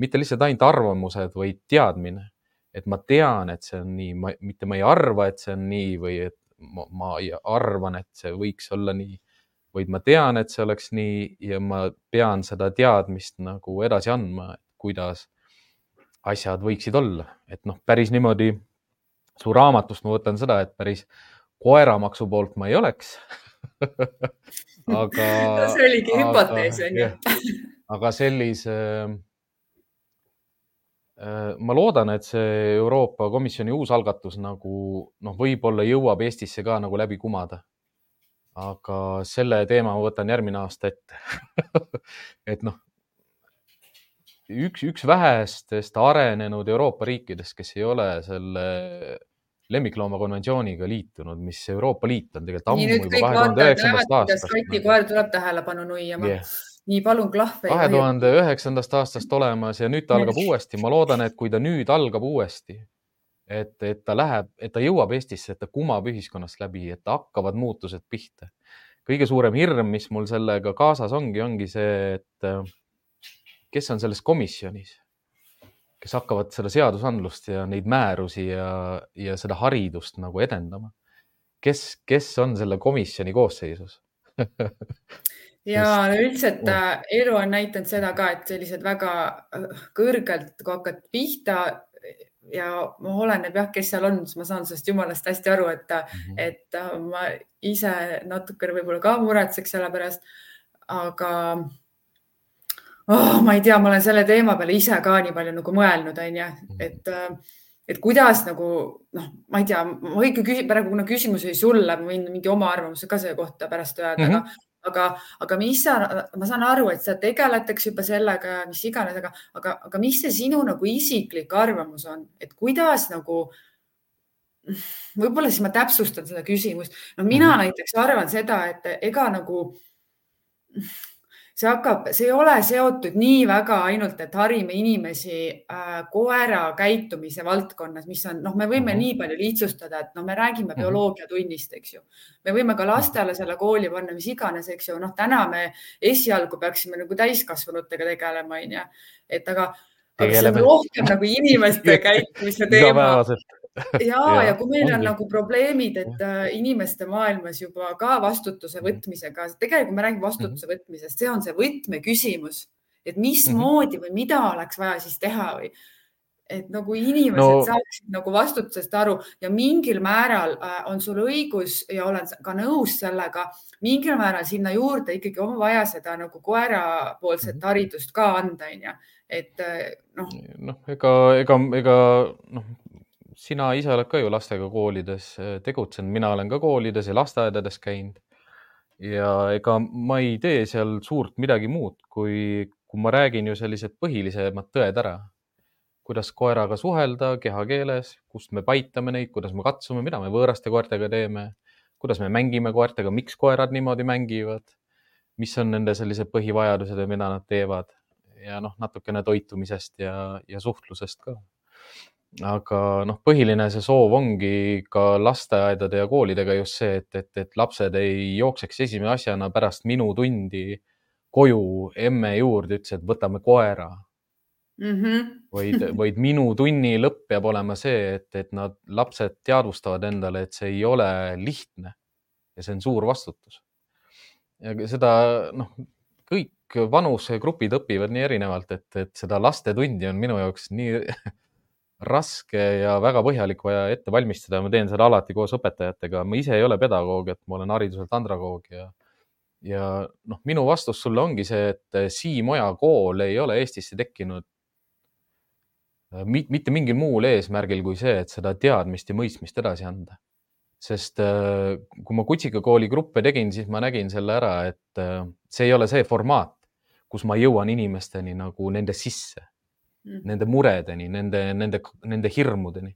Speaker 1: Mitte lihtsalt ainult arvamused, vaid teadmine, et ma tean, et see on nii, ma mitte ma ei arva, et see on nii või et ma, ma arvan, et see võiks olla nii, vaid ma tean, et see oleks nii ja ma pean seda teadmist nagu edasi andma, kuidas asjad võiksid olla, et noh, päris niimoodi su raamatust ma võtan seda, et päris koeramaksu poolt ma ei oleks aga
Speaker 2: see oligi hüpotees on ju.
Speaker 1: aga sellise Äh, ma loodan, et see Euroopa Komisjoni uus algatus nagu noh, võib-olla jõuab Eestisse ka nagu läbi kumada. aga selle teema ma võtan järgmine aasta ette et noh, üks, üks vähestest arenenud Euroopa riikidest, kes ei ole selle lemmiklooma konventsiooniga liitunud, mis Euroopa Liit on tegelikult ammu juba kahe tuhande üheksandast aastast.
Speaker 2: Kati koer tuleb tähelepanu nuiama yeah nii palun klahve.
Speaker 1: kahe tuhande üheksandast aastast olemas ja nüüd ta algab uuesti. ma loodan, et kui ta nüüd algab uuesti, et, et ta läheb, et ta jõuab Eestisse, et ta kumab ühiskonnast läbi, et hakkavad muutused pihta. kõige suurem hirm, mis mul sellega kaasas ongi, ongi see, et kes on selles komisjonis, kes hakkavad seda seadusandlust ja neid määrusi ja, ja seda haridust nagu edendama. kes, kes on selle komisjoni koosseisus
Speaker 2: ja üldiselt äh, elu on näidanud seda ka, et sellised väga äh, kõrgelt, kui hakkad pihta ja ma oleneb jah, kes seal on, siis ma saan sellest jumalast hästi aru, et mm, -hmm. et äh, ma ise natukene võib-olla ka muretseks selle pärast. aga oh, ma ei tea, ma olen selle teema peale ise ka nii palju nagu mõelnud, onju, mhm. et et kuidas nagu noh, ma ei tea, ma õige küsin praegu, kuna küsimus oli sulle, ma võin mingi oma arvamuse ka selle kohta pärast öelda mm, -hmm. aga aga, aga mis sa, ma saan aru, et sa tegeletakse juba sellega ja mis iganes, aga, aga, aga mis see sinu nagu isiklik arvamus on, et kuidas nagu, võib-olla siis ma täpsustan seda küsimust. no mina mm -hmm. näiteks arvan seda, et ega nagu see hakkab, see ei ole seotud nii väga ainult, et harime inimesi äh, koera käitumise valdkonnas, mis on, noh, me võime mm -hmm. nii palju lihtsustada, et noh, me räägime mm -hmm. bioloogiatunnist, eks ju. me võime ka lastele selle kooli panna, mis iganes, eks ju, noh, täna me esialgu peaksime nagu täiskasvanutega tegelema, onju, et aga, aga see on rohkem nagu inimeste käitumise teema ja, ja kui meil on ongi. nagu probleemid, et äh, inimeste maailmas juba ka vastutuse mhm. võtmisega, tegelikult me räägime vastutuse mm -hmm. võtmisest, see on see võtmeküsimus, et mismoodi mm -hmm. või mida oleks vaja siis teha või et nagu inimesed no. saaksid nagu vastutusest aru ja mingil määral äh, on sul õigus ja olen ka nõus sellega, mingil määral sinna juurde ikkagi on vaja seda nagu koerapoolset mm -hmm. haridust ka anda, onju, et äh, noh.
Speaker 1: noh, ega, ega, ega noh, sina ise oled ka ju lastega koolides äh, tegutsenud, mina olen ka koolides ja lasteaedades käinud. ja ega ma ei tee seal suurt midagi muud, kui, kui ma räägin ju sellised põhilisemad tõed ära. kuidas koeraga suhelda kehakeeles, kust me paitame neid, kuidas me katsume, mida me võõraste koertega teeme, kuidas me mängime koertega, miks koerad niimoodi mängivad mis on nende sellised põhivajadused ja mida nad teevad ja noh, natukene toitumisest ja, ja suhtlusest ka. Aga noh, põhiline see soov ongi ka lasteaedade ja koolidega just see, et, et, et lapsed ei jookseks esimese asjana pärast minu tundi koju emme juurde, ütles, et võtame koera
Speaker 2: mm. -hmm.
Speaker 1: vaid, vaid minu tunni lõpp peab olema see, et, et nad, lapsed teadvustavad endale, et see ei ole lihtne ja see on suur vastutus ja seda noh, kõik vanusegrupid õpivad nii erinevalt, et, et seda lastetundi on minu jaoks nii raske ja väga põhjalik vaja ette valmistada. ma teen seda alati koos õpetajatega. ma ise ei ole pedagoog, et ma olen hariduselt andragoog ja, ja noh, minu vastus sulle ongi see, et Siim Oja kool ei ole Eestisse tekkinud mitte mingil muul eesmärgil kui see, et seda teadmist ja mõistmist edasi anda sest äh, kui ma Kutsikakooli gruppe tegin, siis ma nägin selle ära, et see ei ole see formaat, kus ma jõuan inimesteni nagu nende sisse mm., nende muredeni, nende, nende, nende hirmudeni.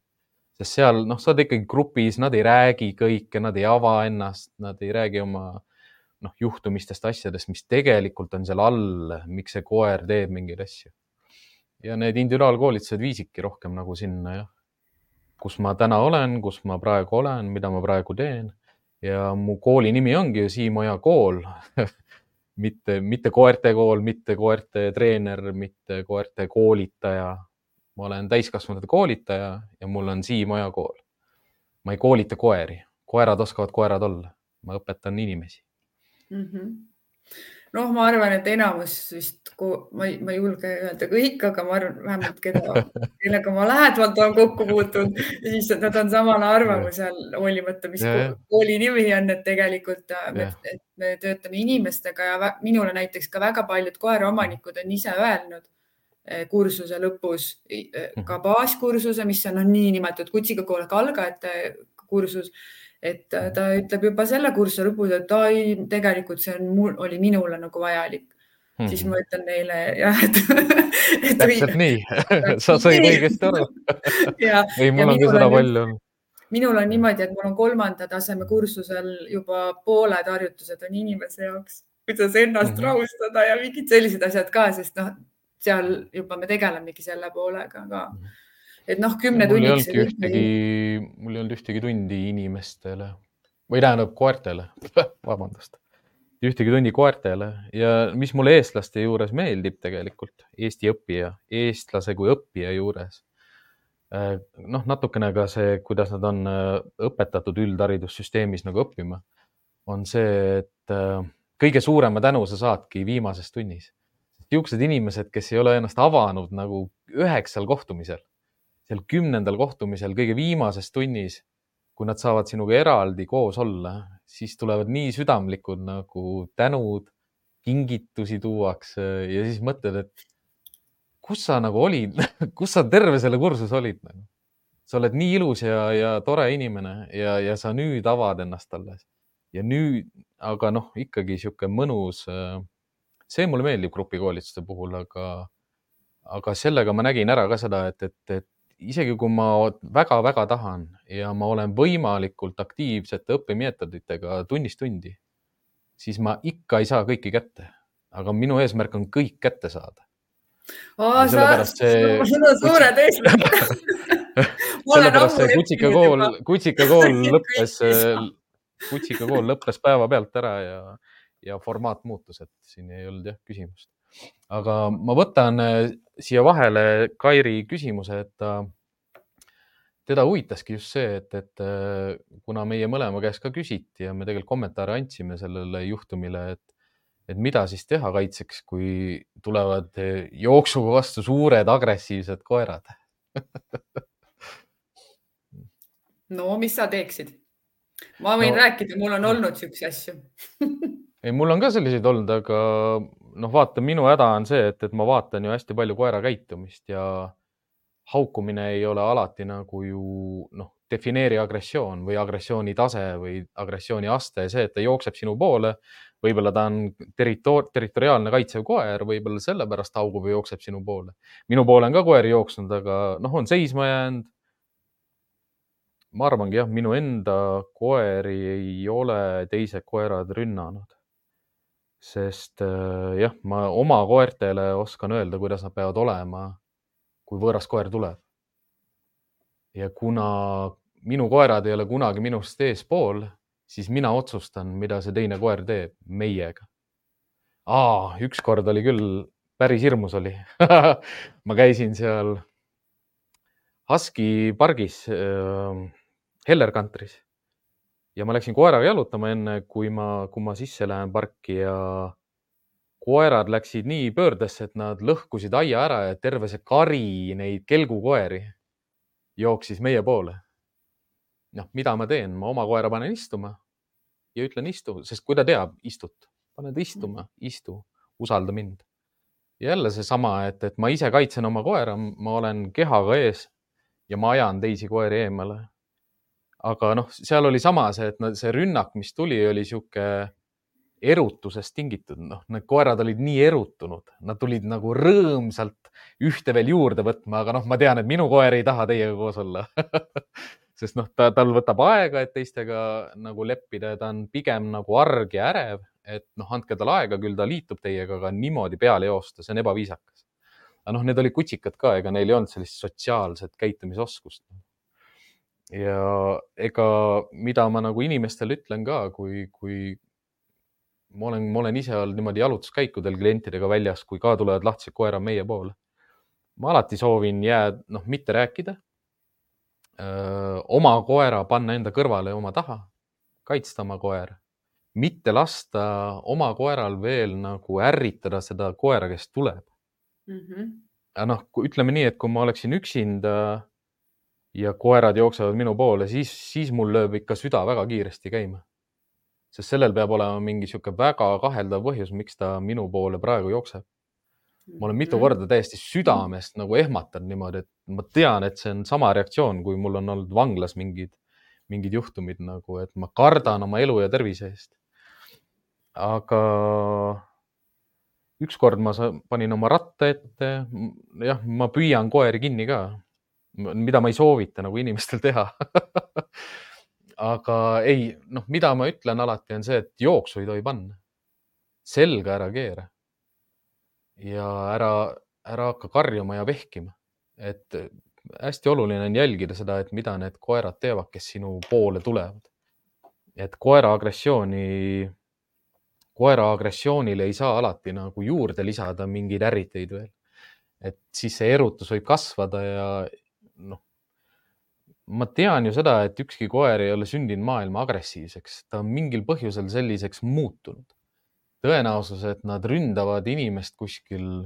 Speaker 1: sest seal noh, sa oled ikkagi grupis, nad ei räägi kõike, nad ei ava ennast, nad ei räägi oma noh, juhtumistest, asjadest, mis tegelikult on seal all, miks see koer teeb mingeid asju. ja need individuaalkoolitused viisidki rohkem nagu sinna jah kus ma täna olen, kus ma praegu olen, mida ma praegu teen ja mu kooli nimi ongi ju Siim Oja kool mitte, mitte koerte kool, mitte koerte treener, mitte koerte koolitaja. ma olen täiskasvanute koolitaja ja mul on Siim Oja kool. ma ei koolita koeri, koerad oskavad koerad olla, ma õpetan inimesi
Speaker 2: mm. -hmm noh, ma arvan, et enamus vist, ma ei, ma ei julge öelda kõik, aga ma arvan vähemalt, keda, kellega ma lähedalt olen kokku puutunud, siis nad on samal arvamusel, hoolimata, mis yeah. kooli nimi on, et tegelikult yeah. me, me töötame inimestega ja minule näiteks ka väga paljud koeraomanikud on ise öelnud eh, kursuse lõpus mhm. ka baaskursuse, mis on no, niinimetatud kutsiga koole algajate kursus et äh, ta ütleb juba selle kursuse lõpus, et ai, tegelikult see on mul, oli minule nagu vajalik mm. -hmm. siis ma ütlen neile jah, et,
Speaker 1: et. täpselt nii sa said õigesti aru ei, mul on ka seda palju
Speaker 2: minul on niimoodi, et mul on kolmanda taseme kursusel juba pooled harjutused on inimese jaoks, kuidas ennast mm -hmm. rahustada ja mingid sellised asjad ka, sest noh, seal juba me tegelemegi selle poolega ka mm. -hmm et noh, kümne tunniks.
Speaker 1: ühtegi, mul ei olnud ühtegi tundi inimestele või tähendab koertele vabandust, ühtegi tundi koertele ja mis mulle eestlaste juures meeldib tegelikult, Eesti õppija, eestlase kui õppija juures. Äh, noh, natukene ka see, kuidas nad on äh, õpetatud üldharidussüsteemis nagu õppima, on see, et äh, kõige suurema tänu sa saadki viimases tunnis. niisugused inimesed, kes ei ole ennast avanud nagu üheksal kohtumisel seal kümnendal kohtumisel, kõige viimases tunnis, kui nad saavad sinuga eraldi koos olla, siis tulevad nii südamlikud nagu tänud, kingitusi tuuakse ja siis mõtled, et kus sa nagu olid kus sa terve selle kursuse olid nagu? sa oled nii ilus ja, ja tore inimene ja, ja sa nüüd avad ennast alles ja nüüd, aga noh, ikkagi sihuke mõnus. Äh, see mulle meeldib grupikoolituste puhul, aga, aga sellega ma nägin ära ka seda, et, et, et isegi kui ma väga-väga tahan ja ma olen võimalikult aktiivsete õppemeetoditega tunnist tundi, siis ma ikka ei saa kõiki kätte, aga minu eesmärk on kõik kätte saada.
Speaker 2: sellepärast see. sul on suured eesmärgid
Speaker 1: sellepärast see kutsikakool, kutsikakool lõppes, kutsikakool lõppes päevapealt ära ja, ja formaat muutus, et siin ei olnud jah küsimust aga ma võtan äh, siia vahele Kairi küsimuse, et ta, teda huvitaski just see, et, et äh, kuna meie mõlema käest ka küsiti ja me tegelikult kommentaare andsime sellele juhtumile, et, et mida siis teha kaitseks, kui tulevad äh, jooksuga vastu suured agressiivsed koerad?
Speaker 2: No mis sa teeksid? ma võin no, rääkida, mul on olnud siukseid asju.
Speaker 1: Ei, mul on ka selliseid olnud, aga noh, vaata, minu häda on see, et, et ma vaatan ju hästi palju koera käitumist ja, haukumine ei ole alati nagu ju noh, defineeri agressioon või agressiooni tase või agressiooni aste, see, et ta jookseb sinu poole, võib-olla ta on territoor-, territoriaalne kaitsev koer, võib-olla sellepärast haugub ja jookseb sinu poole. minu poole on ka koer jooksnud, aga noh, on seisma jäänud. ma arvangi jah, minu enda koeri ei ole teised koerad rünnanud sest äh, jah, ma oma koertele oskan öelda, kuidas nad peavad olema, kui võõras koer tuleb. ja kuna minu koerad ei ole kunagi minust eespool, siis mina otsustan, mida see teine koer teeb meiega. Aa, ükskord oli küll, päris hirmus oli ma käisin seal Husky pargis äh, Heller Country's ja ma läksin koeraga jalutama enne, kui ma, kui ma sisse lähen parki ja koerad läksid nii pöördesse, et nad lõhkusid aia ära ja terve see kari neid kelgukoeri jooksis meie poole. noh, mida ma teen, ma oma koera panen istuma ja ütlen istu, sest kui ta teab istut, paned istuma, istu, usalda mind. jälle seesama, et, et ma ise kaitsen oma koera, ma olen kehaga ees ja ma ajan teisi koeri eemale aga noh, seal oli sama see, et see rünnak, mis tuli, oli sihuke erutusest tingitud, noh, need koerad olid nii erutunud, nad tulid nagu rõõmsalt ühte veel juurde võtma, aga noh, ma tean, et minu koer ei taha teiega koos olla sest noh, ta, tal võtab aega, et teistega nagu leppida ja ta on pigem nagu arg ja ärev, et noh, andke talle aega, küll ta liitub teiega, aga niimoodi peale joosta, see on ebaviisakas. aga noh, need olid kutsikad ka, ega neil ei olnud sellist sotsiaalset käitumisoskust ja ega, mida ma nagu inimestele ütlen ka, kui, kui ma olen, ma olen ise olnud niimoodi jalutuskäikudel klientidega väljas, kui ka tulevad lahtised koerad meie poole. ma alati soovin jääda, noh, mitte rääkida. oma koera panna enda kõrvale oma taha, kaitsta oma koera, mitte lasta oma koeral veel nagu ärritada seda koera, kes tuleb mm. -hmm. noh, ütleme nii, et kui ma oleksin üksinda ja koerad jooksevad minu poole, siis, siis mul lööb ikka süda väga kiiresti käima. sest sellel peab olema mingi sihuke väga kaheldav põhjus, miks ta minu poole praegu jookseb. ma olen mitu mhm. korda täiesti südamest nagu ehmatanud niimoodi, et ma tean, et see on sama reaktsioon, kui mul on olnud vanglas mingid, mingid juhtumid nagu, et ma kardan oma elu ja tervise eest. aga ükskord ma panin oma ratta ette, jah, ma püüan koeri kinni ka mida ma ei soovita nagu inimestel teha aga ei, noh, mida ma ütlen alati, on see, et jooksu ei tohi panna. selga ära keera. ja ära, ära hakka karjuma ja vehkima. et hästi oluline on jälgida seda, et mida need koerad teevad, kes sinu poole tulevad. et koera agressiooni, koera agressioonile ei saa alati nagu juurde lisada mingeid ärriteid veel. et siis see erutus võib kasvada ja, noh, ma tean ju seda, et ükski koer ei ole sündinud maailma agressiivseks, ta on mingil põhjusel selliseks muutunud. tõenäosus, et nad ründavad inimest kuskil.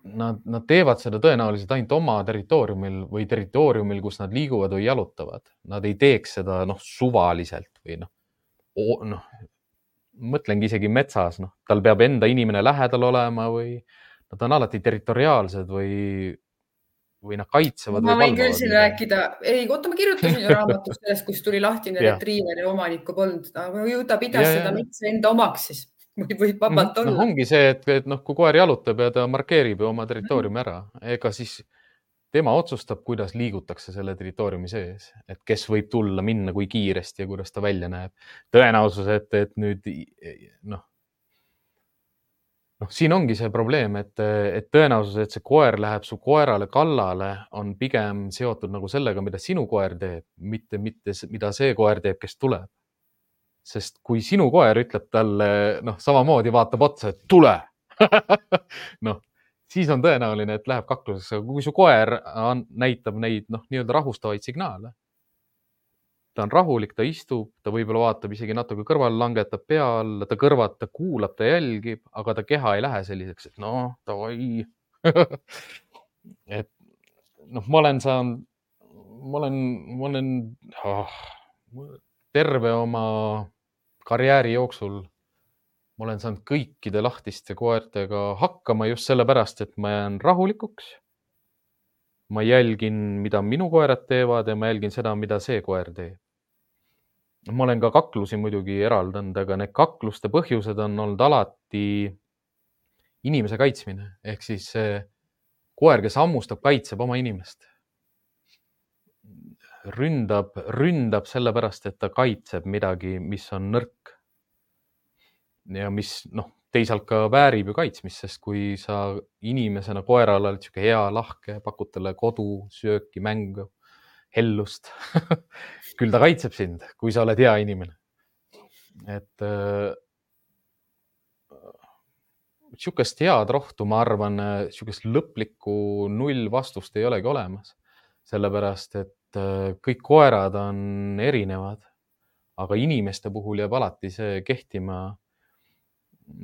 Speaker 1: Nad, nad teevad seda tõenäoliselt ainult oma territooriumil või territooriumil, kus nad liiguvad või jalutavad. Nad ei teeks seda noh, suvaliselt või noh, noh, mõtlengi isegi metsas, noh, tal peab enda inimene lähedal olema või nad on alati territoriaalsed või või nad kaitsevad.
Speaker 2: ma võin küll siin rääkida, ei, oota, ma kirjutasin ju raamatus sellest, kus tuli lahtine retriiver ja omanikku polnud, aga ju ta pidas ja, seda metsa enda omaks siis. Võib vabalt
Speaker 1: no,
Speaker 2: olla.
Speaker 1: No,. ongi see, et, et noh, kui koer jalutab ja ta markeerib oma territooriumi ära, ega siis tema otsustab, kuidas liigutakse selle territooriumi sees, et kes võib tulla, minna, kui kiiresti ja kuidas ta välja näeb. tõenäosus, et, et nüüd noh, noh, siin ongi see probleem, et, et tõenäosus, et see koer läheb su koerale kallale, on pigem seotud nagu sellega, mida sinu koer teeb, mitte, mitte mida see koer teeb, kes tuleb. sest kui sinu koer ütleb talle, noh, samamoodi vaatab otsa, et tule noh, siis on tõenäoline, et läheb kakluseks, aga kui su koer on, näitab neid, noh, nii-öelda rahustavaid signaale ta on rahulik, ta istub, ta võib-olla vaatab isegi natuke kõrvale, langetab pea alla, ta kõrvad, ta kuulab, ta jälgib, aga ta keha ei lähe selliseks, et noh, davai et noh, ma olen saanud, ma olen, ma olen oh, terve oma karjääri jooksul, ma olen saanud kõikide lahtiste koertega hakkama just sellepärast, et ma jään rahulikuks. ma jälgin, mida minu koerad teevad ja ma jälgin seda, mida see koer teeb. Ma olen ka kaklusi muidugi eraldanud, aga need kakluste põhjused on olnud alati inimese kaitsmine ehk siis koer, kes hammustab, kaitseb oma inimest. ründab, ründab sellepärast, et ta kaitseb midagi, mis on nõrk. ja mis noh, teisalt ka väärib ju kaitsmist, sest kui sa inimesena koerale oled sihuke hea, lahke, pakud talle kodu, sööki, mängu, hellust küll ta kaitseb sind, kui sa oled hea inimene. et äh, sihukest head rohtu, ma arvan, sihukest lõplikku nullvastust ei olegi olemas. sellepärast, et äh, kõik koerad on erinevad, aga inimeste puhul jääb alati see kehtima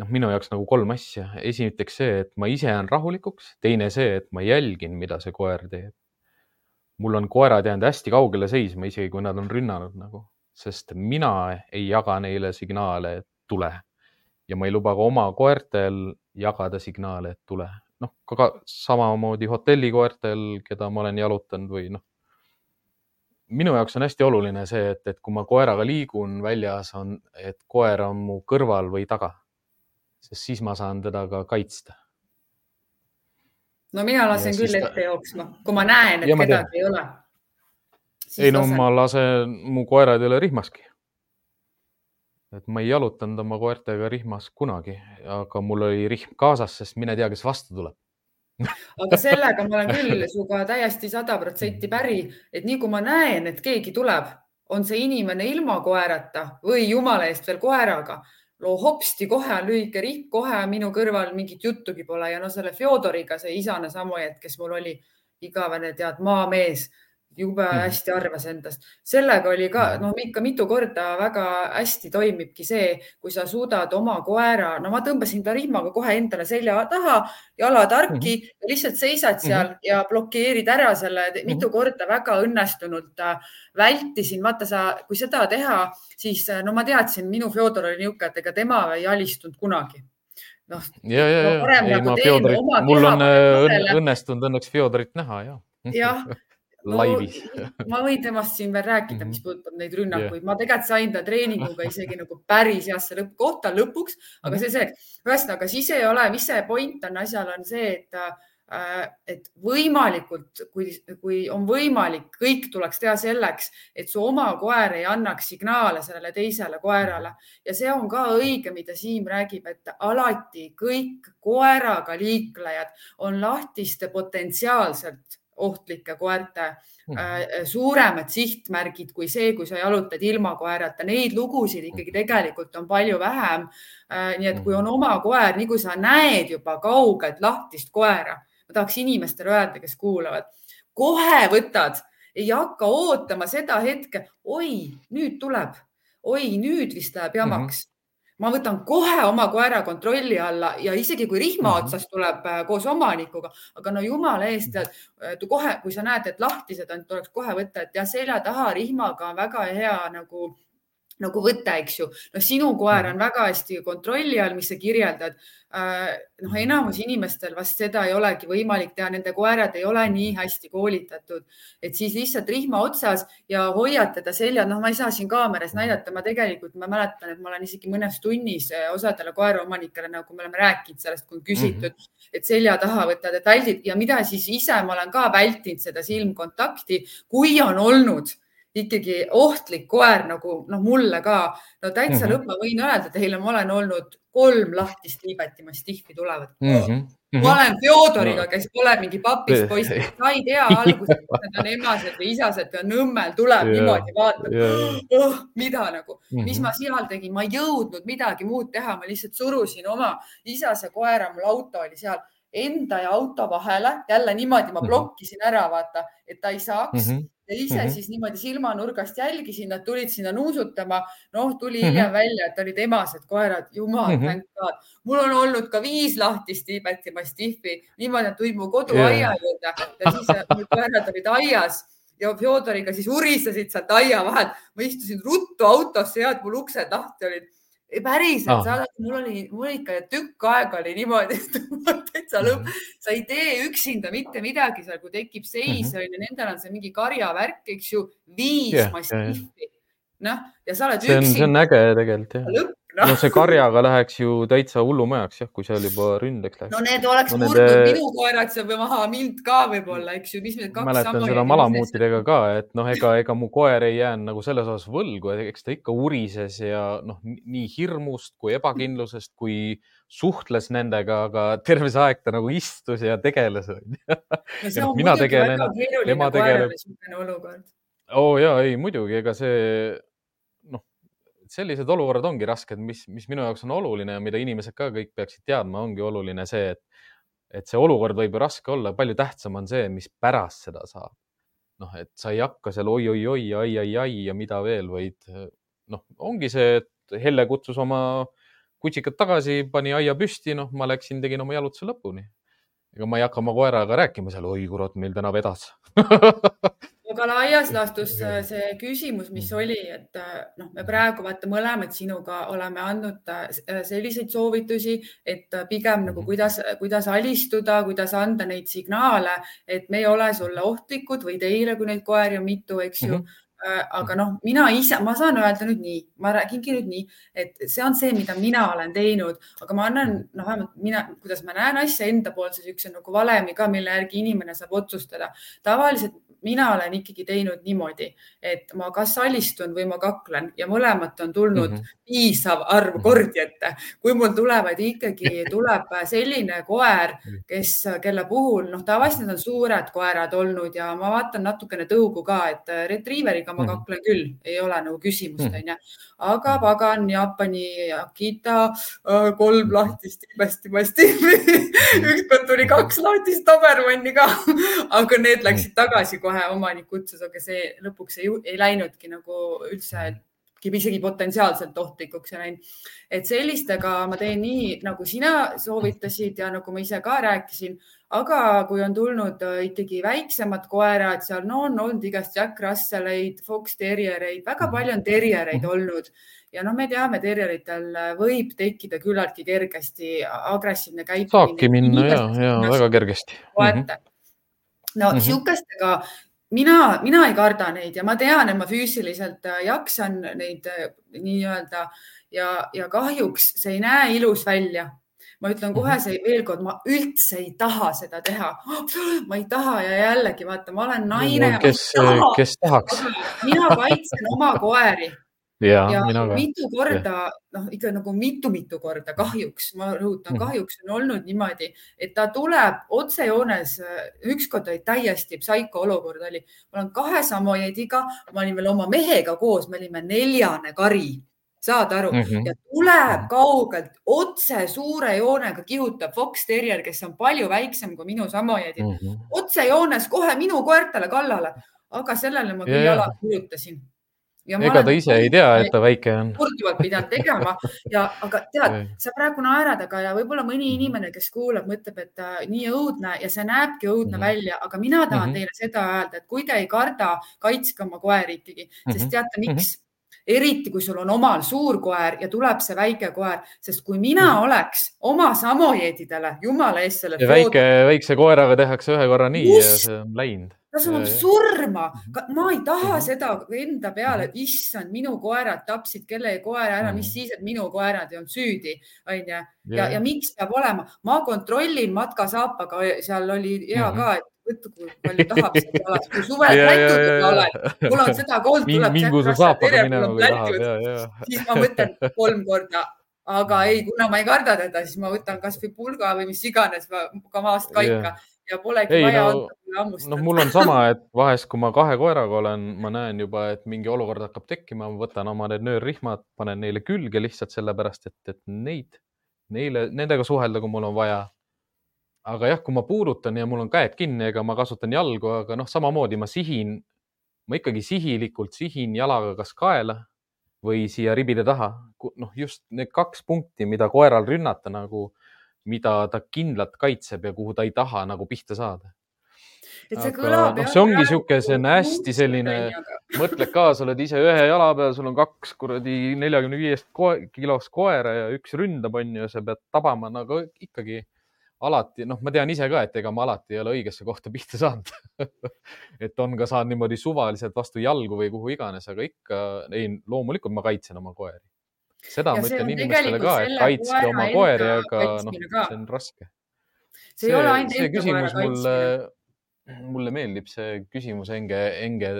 Speaker 1: noh, minu jaoks nagu kolm asja. esiteks see, et ma ise jään rahulikuks, teine see, et ma jälgin, mida see koer teeb. Mul on koerad jäänud hästi kaugele seisma, isegi kui nad on rünnanud nagu, sest mina ei jaga neile signaale, et tule. ja ma ei luba ka oma koertel jagada signaale, et tule. noh, ka samamoodi hotellikoertel, keda ma olen jalutanud või noh, minu jaoks on hästi oluline see, et, et kui ma koeraga liigun väljas, on, et koer on mu kõrval või taga sest siis ma saan teda ka kaitsta.
Speaker 2: No mina lasen küll ta... ette jooksma, kui ma näen, et ja kedagi ei ole.
Speaker 1: ei no lasen. ma lasen, mu koerad ei ole rihmaski. et ma ei jalutanud oma koertega rihmas kunagi, aga mul oli rihm kaasas, sest mine tea, kes vastu tuleb
Speaker 2: aga sellega ma olen küll sinuga täiesti sada protsenti päri, et nii kui ma näen, et keegi tuleb, on see inimene ilma koerata või jumala eest veel koeraga, no hopsti, kohe on lühike rihm, kohe minu kõrval mingit juttugi pole ja no selle Fjodoriga, see isane Samojet, kes mul oli igavene, tead, maamees jube mm. hästi arvas endast. sellega oli ka, mhm. noh, ikka mitu korda väga hästi toimibki see, kui sa suudad oma koera, no ma tõmbasin ta rihmaga kohe endale selja taha, jalad harki mm -hmm. ja lihtsalt seisad seal mm -hmm. ja blokeerid ära selle mm -hmm. mitu korda väga õnnestunult äh, vältisin. vaata sa, kui seda teha, siis äh, no ma teadsin, minu Fjodor oli niisugune, et ega tema ei alistunud kunagi
Speaker 1: noh. ja, ja, ja, ei nagu ma Fjodorit, mul on äh, õnnestunud õnneks Fjodorit näha ja.
Speaker 2: jah no, laivis ma võin temast siin veel rääkida, mis mhm. puudutab neid rünnakuid yeah., ma tegelikult sain ta treeninguga isegi nagu päris heasse lõppkohta lõpuks, aga mhm. see see, ühesõnaga siis ei ole, mis see point on asjal, on see, et äh, et võimalikult, kui, kui on võimalik, kõik tuleks teha selleks, et su oma koer ei annaks signaale sellele teisele koerale ja see on ka õige, mida Siim räägib, et alati kõik koeraga liiklejad on lahtiste potentsiaalselt ohtlike koerte mm -hmm. suuremad sihtmärgid kui see, kui sa jalutad ilma koerata. Neid lugusid ikkagi tegelikult on palju vähem. Äh, nii et kui on oma koer, nii kui sa näed juba kaugelt lahtist koera, ma tahaks inimestele öelda, kes kuulavad, kohe võtad, ei hakka ootama seda hetke, oi, nüüd tuleb, oi, nüüd vist läheb jamaks mm. -hmm ma võtan kohe oma koera kontrolli alla ja isegi kui rihma mm -hmm. otsas tuleb äh, koos omanikuga, aga no jumala eest, äh, kohe, kui sa näed, et lahtised on, tuleks kohe võtta, et jah, selja taha rihmaga on väga hea nagu nagu võte, eks ju. noh, sinu koer mhm. on väga hästi kontrolli all, mis sa kirjeldad. Äh, noh, mhm. enamus inimestel vast seda ei olegi võimalik teha, nende koerad ei ole nii hästi koolitatud, et siis lihtsalt rihma otsas ja hoiad teda selja, noh, ma ei saa siin kaameras näidata, ma tegelikult, ma mäletan, et ma olen isegi mõnes tunnis äh, osadele koeraomanikele, nagu me oleme rääkinud sellest, kui on küsitud mm, -hmm. et selja taha võtad, et väldid ja mida siis ise ma olen ka vältinud seda silmkontakti, kui on olnud ikkagi ohtlik koer nagu noh, mulle ka. no täitsa mm -hmm. lõpp, ma võin öelda teile, ma olen olnud kolm lahtist liibeti mastifi tulevad mm. -hmm. ma olen Fjodoriga, kes pole mingi papist poiss, sa ei tea alguses, kas need on emased või isased ja Nõmmel tuleb yeah. niimoodi, vaatab yeah. oh,, mida nagu mm, -hmm. mis ma seal tegin, ma ei jõudnud midagi muud teha, ma lihtsalt surusin oma isase koera, mul auto oli seal enda ja auto vahele, jälle niimoodi ma mhm. blokkisin ära, vaata, et ta ei saaks mm. -hmm ja ise mm -hmm. siis niimoodi silmanurgast jälgisin, nad tulid sinna nuusutama. noh, tuli hiljem mm -hmm. välja, et olid emased koerad, jumal mm, -hmm. mul on olnud ka viis lahtist Tiibeti mastiffi, niimoodi nad tulid mu koduaia yeah. juurde ja siis äh, mul koerad olid aias ja Fjodoriga siis urisesid sealt aia vahelt. ma istusin ruttu autosse ja mul uksed lahti olid päriselt ah., mul oli, mul ikka tükk aega oli niimoodi, et täitsa lõpp, sa ei tee üksinda mitte midagi seal, kui tekib seis on ju, nendel on see mingi karjavärk, eks ju, viis yeah, mastiifi. noh, ja sa oled
Speaker 1: see on, üksinda. see on äge tegelikult jah. lõpp no. no see karjaga läheks ju täitsa hullumajaks jah, kui seal juba ründeks läheks.
Speaker 2: no need oleks no, murdnud nende... minu koerad seal maha, mind ka võib-olla, eks ju, mis need kaks
Speaker 1: mäletan seda malamuutidega ka, et noh, ega, ega mu koer ei jäänud nagu selles osas võlgu, eks ta ikka urises ja noh, nii hirmust kui ebakindlusest kui suhtles nendega, aga terve see aeg ta nagu istus ja tegeles.
Speaker 2: no see on no, muidugi väga keeruline koerale niisugune olukord.
Speaker 1: oo oh, ja ei muidugi, ega see sellised olukorrad ongi rasked, mis, mis minu jaoks on oluline ja mida inimesed ka kõik peaksid teadma, ongi oluline see, et, et see olukord võib ju raske olla, palju tähtsam on see, mis pärast seda saab. noh, et sa ei hakka seal oi-oi-oi ai-ai-ai ja mida veel, vaid noh, ongi see, et Helle kutsus oma kutsikad tagasi, pani aia püsti, noh, ma läksin, tegin oma jalutuse lõpuni. ega ma ei hakka oma koeraga rääkima seal, oi kurat, meil täna vedas
Speaker 2: aga laias laastus äh, see küsimus, mis mhm. oli, et äh, noh, me praegu vaata mõlemad sinuga oleme andnud äh, selliseid soovitusi, et pigem nagu mhm. kuidas, kuidas alistuda, kuidas anda neid signaale, et me ei ole sulle ohtlikud või teile, kui neid koeri on mitu, eks ju mm. -hmm aga noh, mina ise, ma saan öelda nüüd nii, ma räägingi nüüd nii, et see on see, mida mina olen teinud, aga ma annan, noh, vähemalt mina, kuidas ma näen asja enda poolt, see niisuguse nagu valemi ka, mille järgi inimene saab otsustada. tavaliselt mina olen ikkagi teinud niimoodi, et ma kas alistun või ma kaklen ja mõlemat on tulnud mm -hmm. piisav arv mhm. kordi ette. kui mul tulevad ikkagi, tuleb selline koer, mhm. kes, kelle puhul noh, tavaliselt need on suured koerad olnud ja ma vaatan natukene tõugu ka, et retriiveriga ma mhm. kaklen küll, ei ole nagu küsimust, onju. aga pagan, Jaapani Akita, äh, kolm lahtist imestimasti ükskord tuli kaks lahtist Dobermanni ka aga need läksid tagasi kohe kohe omanik kutsus, aga see lõpuks ei, ei läinudki nagu üldse isegi potentsiaalselt ohtlikuks ja läinud. et sellistega ma teen nii, nagu sina soovitasid ja nagu ma ise ka rääkisin, aga kui on tulnud äh, ikkagi väiksemad koerad, seal no on olnud igast Jack Russelleid, Fox Terriereid, väga palju on terriereid mhm. olnud ja noh, me teame, terrieritel võib tekkida küllaltki kergesti agressiivne käitumine.
Speaker 1: saabki minna ja, ja väga kergesti.
Speaker 2: Mm -hmm no mm -hmm. Mina, mina ei karda neid ja ma tean, et ma füüsiliselt äh, jaksan neid äh, nii-öelda ja, ja kahjuks see ei näe ilus välja. ma ütlen kohe mhm. see veel kord, ma üldse ei taha seda teha. ma ei taha ja jällegi vaata, ma olen naine.
Speaker 1: kes, kes tahaks?
Speaker 2: mina kaitsen oma koeri
Speaker 1: ja, ja
Speaker 2: mitu korda, noh ikka nagu mitu-mitu korda kahjuks, ma rõhutan, mhm. kahjuks on olnud niimoodi, et ta tuleb otsejoones, ükskord oli täiesti psaiko olukord oli, ma olen kahe samojeediga, ma olin veel oma mehega koos, me olime neljane kari, saad aru mm, -hmm. ja tuleb mhm. kaugelt otse suure joonega kihutab Fox Terrier, kes on palju väiksem kui minu samojeedid mm, -hmm. otsejoones kohe minu koertele kallale, aga sellele ma küll yeah. jala kirjutasin
Speaker 1: ega ta ise ei tea, et ta väike on.
Speaker 2: korduvalt pidanud tegema ja, aga tead, sa praegu naerad, aga ja võib-olla mõni inimene, kes kuulab, mõtleb, et äh, nii õudne ja see näebki õudne mm -hmm. välja, aga mina tahan mm -hmm. teile seda öelda, et kui te ei karda, kaitske oma koeri ikkagi, sest mhm. teate, miks mm? -hmm eriti kui sul on omal suur koer ja tuleb see väike koer, sest kui mina mm. oleks oma samojeedidele, jumala eest selle.
Speaker 1: väike, väikse koeraga tehakse ühe korra nii Just. ja see on läinud
Speaker 2: ta saab surma, mhm. ma ei taha seda enda peale, mhm. issand, minu koerad tapsid kellegi koera ära, mis mhm. siis, et minu koerad ei olnud süüdi, onju. ja, ja miks peab olema, ma kontrollin matkasaapaga, seal oli hea ka, et võtku, kui palju tahab sealt alati, kui suvel plätudega oled, mul on seda kool tuleb.
Speaker 1: tahab.
Speaker 2: siis ma mõtlen kolm korda, aga ei, kuna ma ei karda teda, siis ma võtan kasvõi pulga või mis iganes ka maast kaika yeah ja polegi ei, vaja no, hammustada.
Speaker 1: noh, mul on sama, et vahest, kui ma kahe koeraga olen, ma näen juba, et mingi olukord hakkab tekkima, ma võtan oma need nöörrihmad, panen neile külge lihtsalt sellepärast, et, et neid, neile, nendega suhelda, kui mul on vaja. aga jah, kui ma puudutan ja mul on käed kinni, ega ma kasutan jalgu, aga noh, samamoodi ma sihin, ma ikkagi sihilikult sihin jalaga kas kaela või siia ribide taha. noh, just need kaks punkti, mida koeral rünnata nagu mida ta kindlalt kaitseb ja kuhu ta ei taha nagu pihta saada.
Speaker 2: et see kõlab.
Speaker 1: noh, see ongi on hästi selline, mõtled ka, sa oled ise ühe jala peal, sul on kaks kuradi neljakümne viiest kilost koera ja üks ründab, onju, sa pead tabama nagu ikkagi alati, noh, ma tean ise ka, et ega ma alati ei ole õigesse kohta pihta saanud et on ka saanud niimoodi suvaliselt vastu jalgu või kuhu iganes, aga ikka, ei, loomulikult ma kaitsen oma koeri. Seda ja ma ütlen inimestele ka, et kaitske oma koeri, aga noh, see on raske.
Speaker 2: see ei ole ainult
Speaker 1: enda koera kaitsmine. mulle meeldib see küsimus Enge, Enge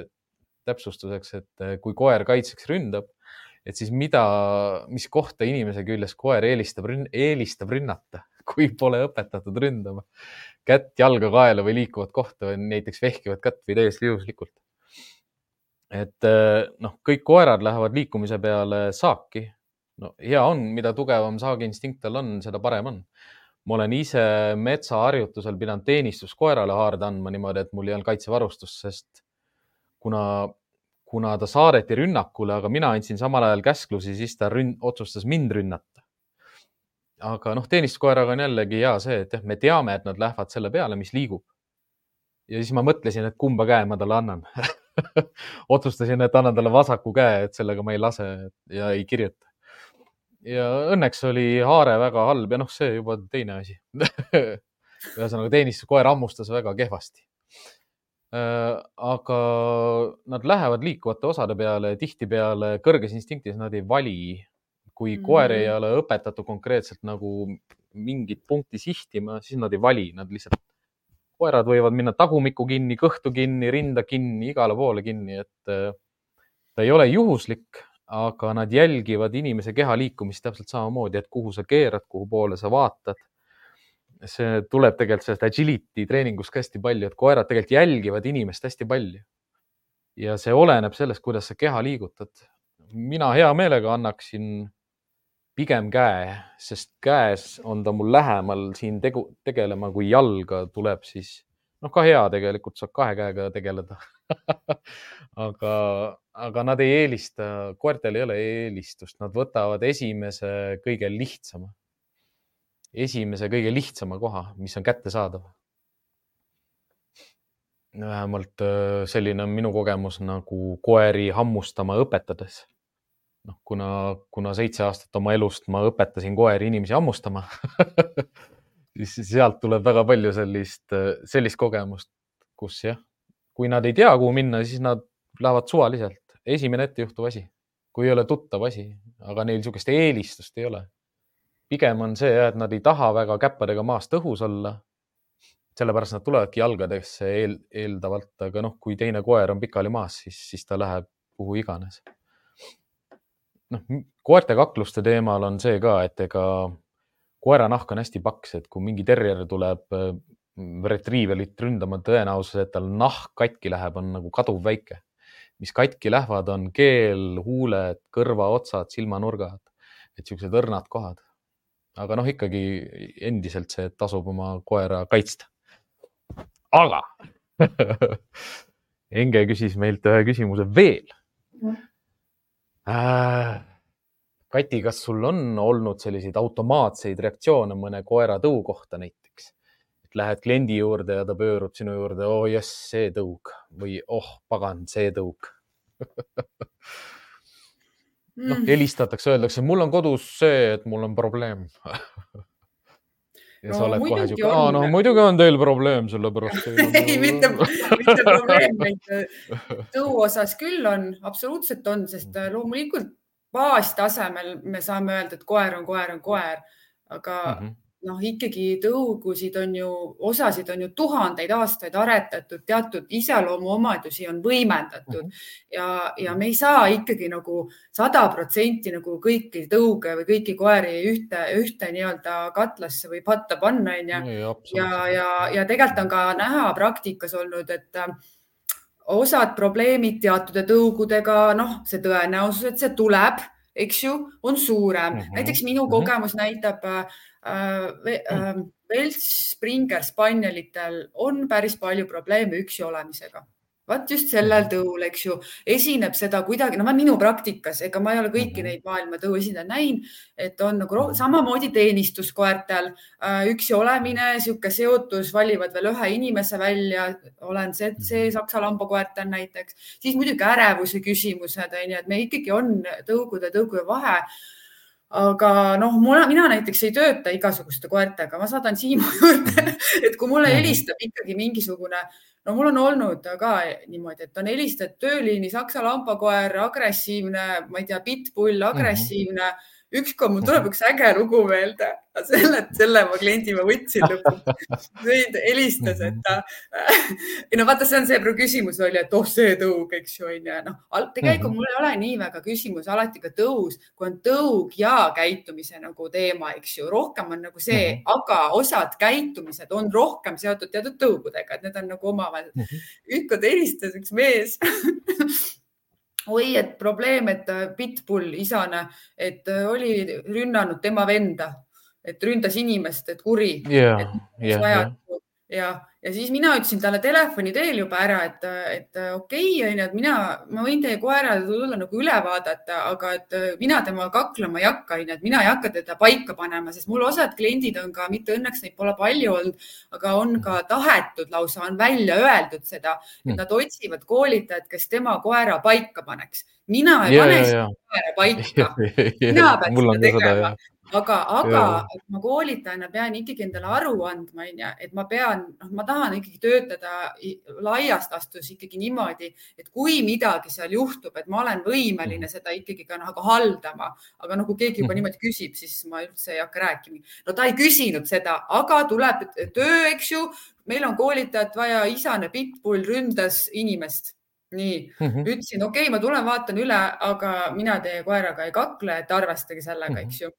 Speaker 1: täpsustuseks, et kui koer kaitseks ründab, et siis mida, mis kohta inimese küljes koer eelistab, eelistab rünnata kui pole õpetatud ründama kätt, jalga, kaela või liikuvat kohta või näiteks vehkivat kätt või täiesti juhuslikult. et eh, noh, kõik koerad lähevad liikumise peale saaki. No hea on, mida tugevam saagiinstinkt tal on, seda parem on. ma olen ise metsaharjutusel pidanud teenistuskoerale haarde andma niimoodi, et mul ei olnud kaitsevarustust, sest kuna, kuna ta saadeti rünnakule, aga mina andsin samal ajal käsklusi, siis ta rünn, otsustas mind rünnata aga noh, teenistuskoeraga on jällegi hea see, et jah, me teame, et nad lähevad selle peale, mis liigub. ja siis ma mõtlesin, et kumba käe ma talle annan otsustasin, et annan talle vasaku käe, et sellega ma ei lase ja ei kirjuta. Ja õnneks oli haare väga halb ja noh, see juba teine asi ühesõnaga teenistuskoer hammustas väga kehvasti. Äh, aga nad lähevad liikuvate osade peale tihtipeale kõrges instinktis, nad ei vali kui mm -hmm. koer ei ole õpetatud konkreetselt nagu mingit punkti sihtima, siis nad ei vali, nad lihtsalt, koerad võivad minna tagumikku kinni, kõhtu kinni, rinda kinni, igale poole kinni, et äh, ta ei ole juhuslik, aga nad jälgivad inimese keha liikumist täpselt samamoodi, et kuhu sa keerad, kuhu poole sa vaatad. see tuleb tegelikult sellest agility treeningust ka hästi palju, et koerad tegelikult jälgivad inimest hästi palju. ja see oleneb sellest, kuidas sa keha liigutad. mina hea meelega annaksin pigem käe, sest käes on ta mul lähemal siin tegu, tegelema, kui jalga tuleb, siis noh, ka hea tegelikult saab kahe käega tegeleda aga, aga nad ei eelista, koertel ei ole eelistust, nad võtavad esimese kõige lihtsama, esimese kõige lihtsama koha, mis on kättesaadav. vähemalt äh, selline on minu kogemus nagu koeri hammustama õpetades noh, kuna, kuna seitse aastat oma elust ma õpetasin koeri inimesi hammustama siis sealt tuleb väga palju sellist, sellist kogemust, kus jah, kui nad ei tea, kuhu minna, siis nad lähevad suvaliselt. esimene ettejuhtuv asi, kui ei ole tuttav asi, aga neil niisugust eelistust ei ole. pigem on see, et nad ei taha väga käppadega maast õhus olla. sellepärast nad tulevadki jalgadesse eel, eeldavalt, aga noh, kui teine koer on pikali maas, siis, siis ta läheb kuhu iganes noh, koerte kakluste teemal on see ka, et ega koera nahk on hästi paks, et kui mingi terrier tuleb retriivelit ründama, tõenäosus, et tal nahk katki läheb, on nagu kaduvväike. mis katki lähevad, on keel, huuled, kõrvaotsad, silmanurgad, et siuksed õrnad kohad. aga noh, ikkagi endiselt see tasub oma koera kaitsta. aga Enge küsis meilt ühe küsimuse veel äh,. Kati, kas sul on olnud selliseid automaatseid reaktsioone mõne koera tõu kohta näiteks? Lähed kliendi juurde ja ta pöörub sinu juurde, oo oh, jess, see tõug või oh pagan, see tõug noh, mm. helistatakse, öeldakse, mul on kodus see, et mul on probleem. Ja no, sa oled kohe siuke, aa noh, muidugi on teil probleem, sellepärast
Speaker 2: ei, mitte, mitte probleem, vaid tõu osas küll on, absoluutselt on, sest äh, loomulikult baastasemel me saame öelda, et koer on koer on koer, aga mm -hmm noh, ikkagi tõugusid on ju, osasid on ju tuhandeid aastaid aretatud, teatud iseloomuomadusi on võimendatud mm -hmm. ja, ja me ei saa ikkagi nagu sada protsenti nagu kõiki tõuge või kõiki koeri ühte, ühte nii-öelda katlasse või patta panna, onju. ja, ja, ja tegelikult on ka näha praktikas olnud, et äh, osad probleemid teatud tõugudega, noh, see tõenäosus, et see tuleb eks ju, on suurem mm. -hmm. näiteks minu mhm. kogemus mm -hmm. näitab äh, äh, Springer Spanielitel on päris palju probleeme üksi olemisega vaat just sellel mhm. tõul, eks ju, esineb seda kuidagi, no ma minu praktikas, ega ma ei ole kõiki mhm. neid maailma tõu esindajaid näinud, et on nagu samamoodi teenistuskoertel äh, üksi olemine, sihuke seotus, valivad veel ühe inimese välja, olen see, see mhm. saksa lambakoertel näiteks, siis muidugi ärevuse küsimused on ju, et me ikkagi on tõugude, tõugude vahe aga noh, mina näiteks ei tööta igasuguste koertega, ma saadan Siimu juurde, et kui mulle helistab ikkagi mingisugune, no mul on olnud ka niimoodi, et on helistatud tööliini saksa lambakoer, agressiivne, ma ei tea, pitbull, agressiivne mm. -hmm ükskord mul tuleb üks äge lugu meelde, selle, selle ma kliendi ma võtsin lõpuks. helistas, et ta, ei no vaata, see on see küsimus oli, et oh, see tõug, eks ju, onju. noh, tegelikult mul ei ole nii väga küsimus alati ka tõus, kui on tõug ja käitumise nagu teema, eks ju, rohkem on nagu see mm, -hmm. aga osad käitumised on rohkem seotud teatud tõugudega, et need on nagu omavahel mm -hmm.. ükskord helistas üks mees oi, et probleem, et äh, Pitbull, isane, et äh, oli rünnanud tema venda, et ründas inimest, et kuri
Speaker 1: yeah,. Yeah, yeah.
Speaker 2: Ja, ja siis mina ütlesin talle telefoni teel juba ära, et, et okei okay,, onju, et mina, ma võin teie koera tulla nagu üle vaadata, aga et mina temaga kaklema ei hakka, onju, et mina ei hakka teda paika panema, sest mul osad kliendid on ka, mitte õnneks neid pole palju olnud, aga on ka tahetud lausa, on välja öeldud seda, et hmm. nad otsivad koolitajat, kes tema koera paika paneks. mina ei
Speaker 1: ja,
Speaker 2: pane seda koera paika. mina pean seda tegema aga, aga et ma koolitajana pean ikkagi endale aru andma, onju, et ma pean, noh, ma tahan ikkagi töötada laias laastus ikkagi niimoodi, et kui midagi seal juhtub, et ma olen võimeline mhm. seda ikkagi ka nagu haldama, aga noh, kui keegi juba mhm. niimoodi küsib, siis ma üldse ei hakka rääkima. no ta ei küsinud seda, aga tuleb töö, eks ju. meil on koolitajat vaja, isane pitbull ründas inimest nii mm -hmm. ütlesin, okei okay,, ma tulen vaatan üle, aga mina teie koeraga ei kakle, et arvestage sellega mm, -hmm. eks ju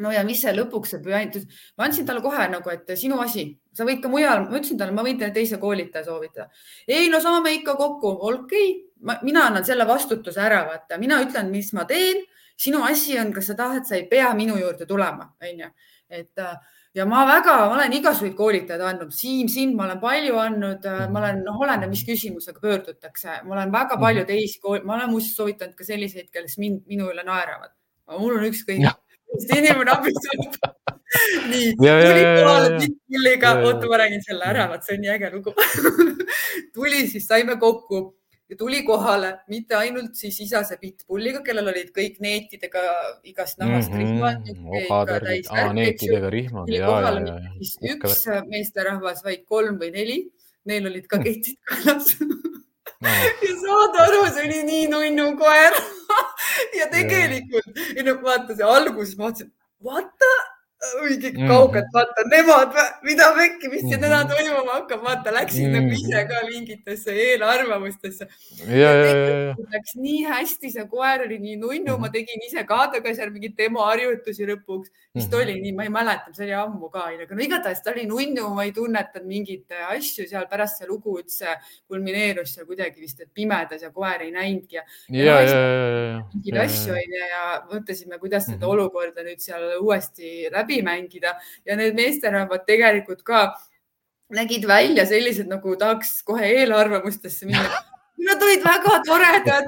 Speaker 2: no ja mis see lõpuks see püant, ma andsin talle kohe nagu, et sinu asi, sa võid ka mujal, ma ütlesin talle, ma võin teile teise koolitaja soovitada. ei, no saame ikka kokku, okei okay., mina annan selle vastutuse ära, vaata, mina ütlen, mis ma teen. sinu asi on, kas sa tahad, sa ei pea minu juurde tulema, onju, et ja ma väga, ma olen igasuguseid koolitajaid andnud, Siim, sind ma olen palju andnud, ma olen, noh, oleneb, mis küsimusega pöördutakse, ma olen väga palju mhm. teisi, ma olen muuseas soovitanud ka selliseid, kes mind, minu üle naeravad. mul on ükskõik sest inimene abistab. nii, tuli kohale Pitbulliga, oota, ma räägin selle ära, vaat see on nii äge lugu tuli, siis saime kokku ja tuli kohale mitte ainult siis isase Pitbulliga, kellel olid kõik neetidega igast nahast
Speaker 1: mm -hmm. rihmad. neetidega rihmad.
Speaker 2: ja, ja, siis üks meesterahvas, vaid kolm või neli, neil olid ka ketid kaelas no. ja saad aru, see oli nii nunnu koer ja tegelikult, ei no vaata see alguses ma mõtlesin, what the mingi mm -hmm. kaugelt vaata, nemad, mida pekki, mis siin täna mhm. toimuma hakkab, vaata, läksid mm nagu ise ka mingitesse eelarvamustesse. Läks nii hästi, see koer oli nii nunnu mm, ma mhm. tegin ise ka temaga seal mingeid demoharjutusi lõpuks, vist mm oli nii, ma ei mäleta, see oli ammu ka, aga no igatahes ta oli nunnu, ma ei tunnetanud mingeid asju seal, pärast see lugu üldse kulmineerus seal kuidagi vist, et pimedas ja koer ei näinudki ja,
Speaker 1: ja, ja, ja, ja, ja,
Speaker 2: mingeid asju onju ja mõtlesime, kuidas seda mm olukorda nüüd seal uuesti läbi läbi mängida ja need meesterahvad tegelikult ka nägid välja sellised, nagu tahaks kohe eelarvamustesse minna Nad olid väga toredad.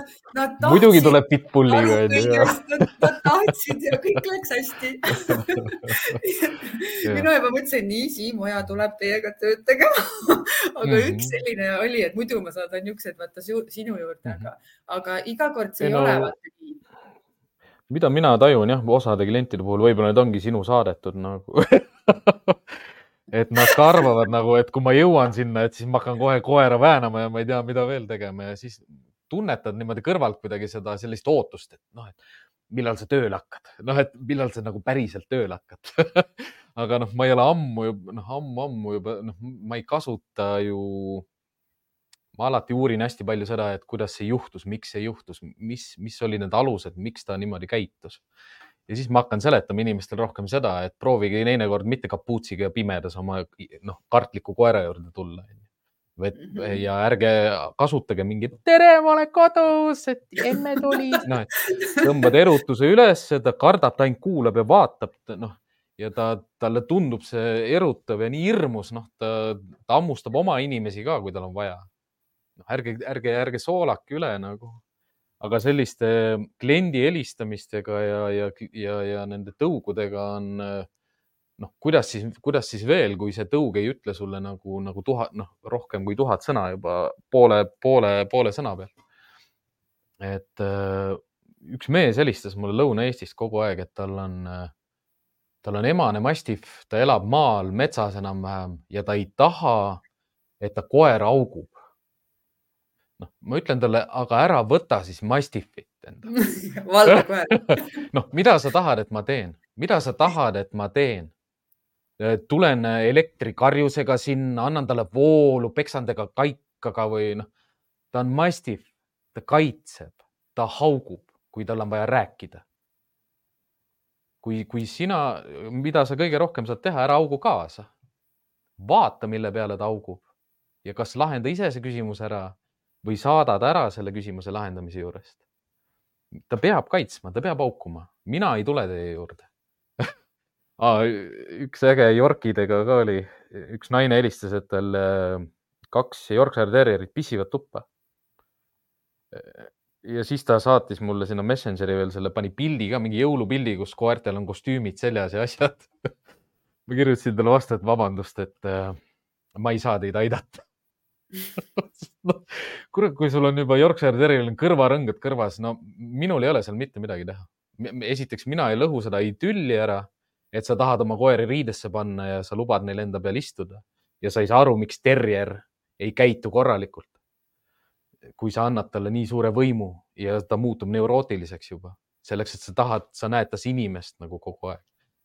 Speaker 1: muidugi tuleb pitbulliga.
Speaker 2: Nad, nad tahtsid ja kõik läks hästi mina juba mõtlesin, nii, Siim Oja tuleb teiega tööd tegema aga mm -hmm. üks selline oli, et muidu ma saadan niisugused, vaata sinu juurde, aga, mhm. aga iga kord see ei, ei no... ole vaata nii
Speaker 1: mida mina tajun jah, osade klientide puhul võib-olla need ongi sinu saadetud nagu et nad ka arvavad nagu, et kui ma jõuan sinna, et siis ma hakkan kohe koera väänama ja ma ei tea, mida veel tegema ja siis tunnetad niimoodi kõrvalt kuidagi seda sellist ootust, et noh, et millal sa tööle hakkad, noh, et millal sa nagu päriselt tööle hakkad. Aga noh, ma ei ole ammu, noh, ammu-ammu juba, noh, ma ei kasuta ju ma alati uurin hästi palju seda, et kuidas see juhtus, miks see juhtus, mis, mis olid need alused, miks ta niimoodi käitus. ja siis ma hakkan seletama inimestele rohkem seda, et proovige teinekord mitte kapuutsiga ja pimedas oma noh, kartliku koera juurde tulla. Mhm. ja ärge kasutage mingit tere, ma olen kodus, et emme tuli, noh, et tõmbad erutuse üles, ta kardab, ta ainult kuulab ja vaatab, noh ja ta, talle tundub see erutav ja nii hirmus, noh, ta, ta hammustab oma inimesi ka, kui tal on vaja noh, ärge, ärge, ärge soolake üle nagu. aga selliste kliendi helistamistega ja, ja, ja, ja nende tõugudega on noh, kuidas siis, kuidas siis veel, kui see tõug ei ütle sulle nagu, nagu tuhat, noh, rohkem kui tuhat sõna juba poole, poole, poole sõna peal. et üks mees helistas mulle Lõuna-Eestist kogu aeg, et tal on, tal on emane mastiff, ta elab maal metsas enam-vähem ja ta ei taha, et ta koer augub. Noh, ma ütlen talle, aga ära võta siis mastiffit endale
Speaker 2: valda koer
Speaker 1: noh, mida sa tahad, et ma teen, mida sa tahad, et ma teen? tulen elektrikarjusega sinna, annan talle voolu, peksan temaga kaikaga või noh, ta on mastiff, ta kaitseb, ta haugub, kui tal on vaja rääkida. kui, kui sina, mida sa kõige rohkem saad teha, ära augu kaasa. vaata, mille peale ta augub ja kas lahenda ise see küsimus ära või saada ta ära selle küsimuse lahendamise juurest. ta peab kaitsma, ta peab haukuma, mina ei tule teie juurde ah,. üks äge Yorkidega ka oli, üks naine helistas, et tal äh, kaks Yorkshire Terrierit pissivad tuppa. ja siis ta saatis mulle sinna Messengeri veel selle, pani pildi ka, mingi jõulupildi, kus koertel on kostüümid seljas ja asjad ma kirjutasin talle vastu, et vabandust, et äh, ma ei saa teid aidata no, kurat, kui sul on juba Yorkshire Terrieril on kõrvarõngad kõrvas, no minul ei ole seal mitte midagi teha. esiteks, mina ei lõhu seda idülli ära et sa tahad oma koeri riidesse panna ja sa lubad neil enda peal istuda ja sa ei saa aru, miks terrier ei käitu korralikult. kui sa annad talle nii suure võimu ja ta muutub neurootiliseks juba selleks, et sa tahad, sa näed tas inimest nagu kogu aeg.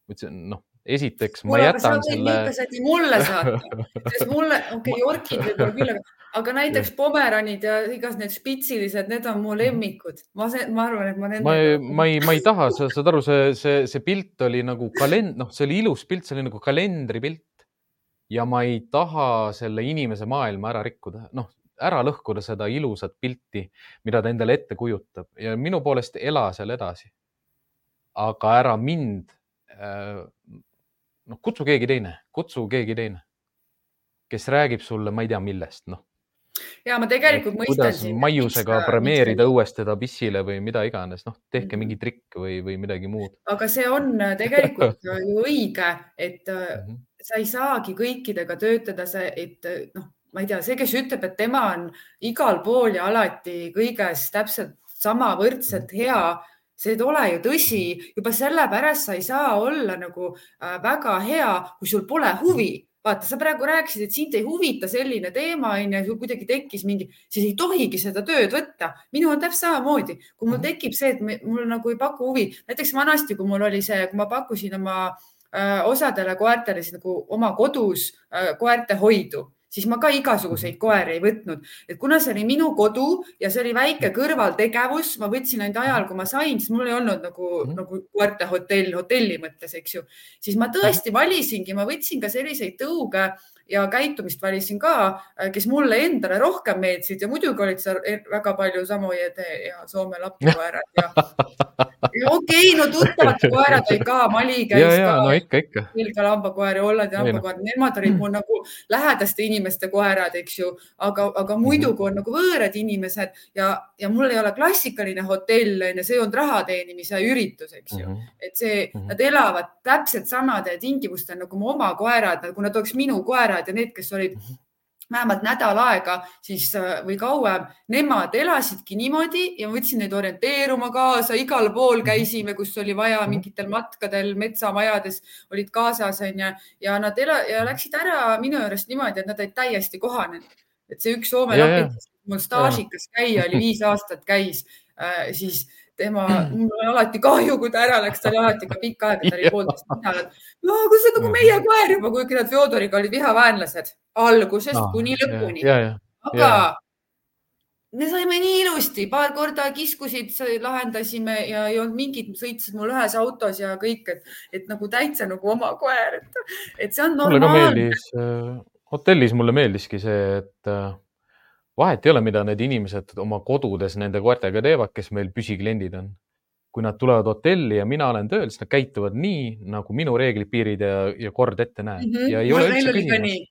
Speaker 1: ütlesin, noh, esiteks ma
Speaker 2: Kuule,
Speaker 1: jätan selle.
Speaker 2: mulle saata, sest mulle, okei okay,, Yorkid võib-olla küll, aga, aga näiteks pomeranid ja igas need spitsilised, need on mu lemmikud. ma, ma arvan, et ma nendega.
Speaker 1: ma ei, ma ei, ma ei taha, sa saad aru, see, see, see pilt oli nagu kalend-, noh, see oli ilus pilt, see oli nagu kalendripilt. ja ma ei taha selle inimese maailma ära rikkuda, noh, ära lõhkuda seda ilusat pilti, mida ta endale ette kujutab ja minu poolest ela seal edasi. aga ära mind äh, noh, kutsu keegi teine, kutsu keegi teine, kes räägib sulle, ma ei tea, millest, noh.
Speaker 2: ja ma tegelikult
Speaker 1: mõistan. kuidas maiusega premeerida õues teda pissile või mida iganes, noh, tehke mingi mhm. trikk või, või midagi muud.
Speaker 2: aga see on äh, tegelikult ju õige, et mm -hmm. sa ei saagi kõikidega töötada, see, et äh, noh, ma ei tea, see, kes ütleb, et tema on igal pool ja alati kõiges täpselt sama võrdselt mhm. hea see ei ole ju tõsi, juba sellepärast sa ei saa olla nagu äh, väga hea, kui sul pole huvi vaata, sa praegu rääkisid, et sind ei huvita selline teema, onju, sul kuidagi tekkis mingi, siis ei tohigi seda tööd võtta. minul on täpselt samamoodi, kui mul mhm. tekib see, et mul nagu ei paku huvi, näiteks vanasti, kui mul oli see, kui ma pakkusin oma äh, osadele koertele siis nagu oma kodus äh, koerte hoidu siis ma ka igasuguseid mhm. koeri ei võtnud, et kuna see oli minu kodu ja see oli väike kõrvaltegevus, ma võtsin ainult ajal, kui ma sain, siis mul ei olnud nagu mm, -hmm. nagu koerte hotell hotelli mõttes, eks ju, siis ma tõesti valisingi, ma võtsin ka selliseid tõuge ja käitumist valisin ka, kes mulle endale rohkem meeldisid ja muidugi olid seal e-, väga palju Samoyede ja Soome lapukoerad ja, ja okei okay,, no tuttavad koerad olid ka, Mali käis ja, ka.
Speaker 1: no ikka, ikka.
Speaker 2: Belgia lambakoer ja Hollandi lambakoer, nemad olid mul nagu lähedaste inimeste koerad, eks ju, aga, aga muidu, kui on nagu võõrad inimesed ja, ja mul ei ole klassikaline hotell, onju, see ei olnud raha teenimise üritus, eks ju mm, -hmm. et see mm, -hmm. nad elavad täpselt samade tingimustel nagu mu oma koerad, kui nad oleks minu koerad noored ja need, kes olid mhm. vähemalt nädal aega siis äh, või kauem, nemad elasidki niimoodi ja ma võtsin neid orienteeruma kaasa, igal pool mhm. käisime, kus oli vaja mhm. mingitel matkadel metsamajades olid kaasas onju ja nad ela, ja läksid ära minu juurest niimoodi, et nad olid täiesti kohanenud, et see üks Soome lapikas, mul staažikas käia oli viis aastat käis äh,, siis tema, mul on alati kahju, kui ta ära läks, ta oli alati ka pikka aega, ta oli poolteist nädalat. no aga see on nagu meie koer juba, kuigi nad Fjodoriga olid vihavaenlased algusest no, kuni lõpuni. aga ja. me saime nii ilusti, paar korda kiskusid, lahendasime ja ei olnud mingit, sõitsid mul ühes autos ja kõik, et, et nagu täitsa nagu oma koer, et, et see on normaalne.
Speaker 1: Äh, hotellis mulle meeldiski see, et äh, vahet ei ole, mida need inimesed oma kodudes nende koertega teevad, kes meil püsikliendid on. kui nad tulevad hotelli ja mina olen tööl, siis nad käituvad nii, nagu minu reeglid, piirid ja, ja kord ette näeb mm. -hmm. ja ei Mul ole üldse küsimust.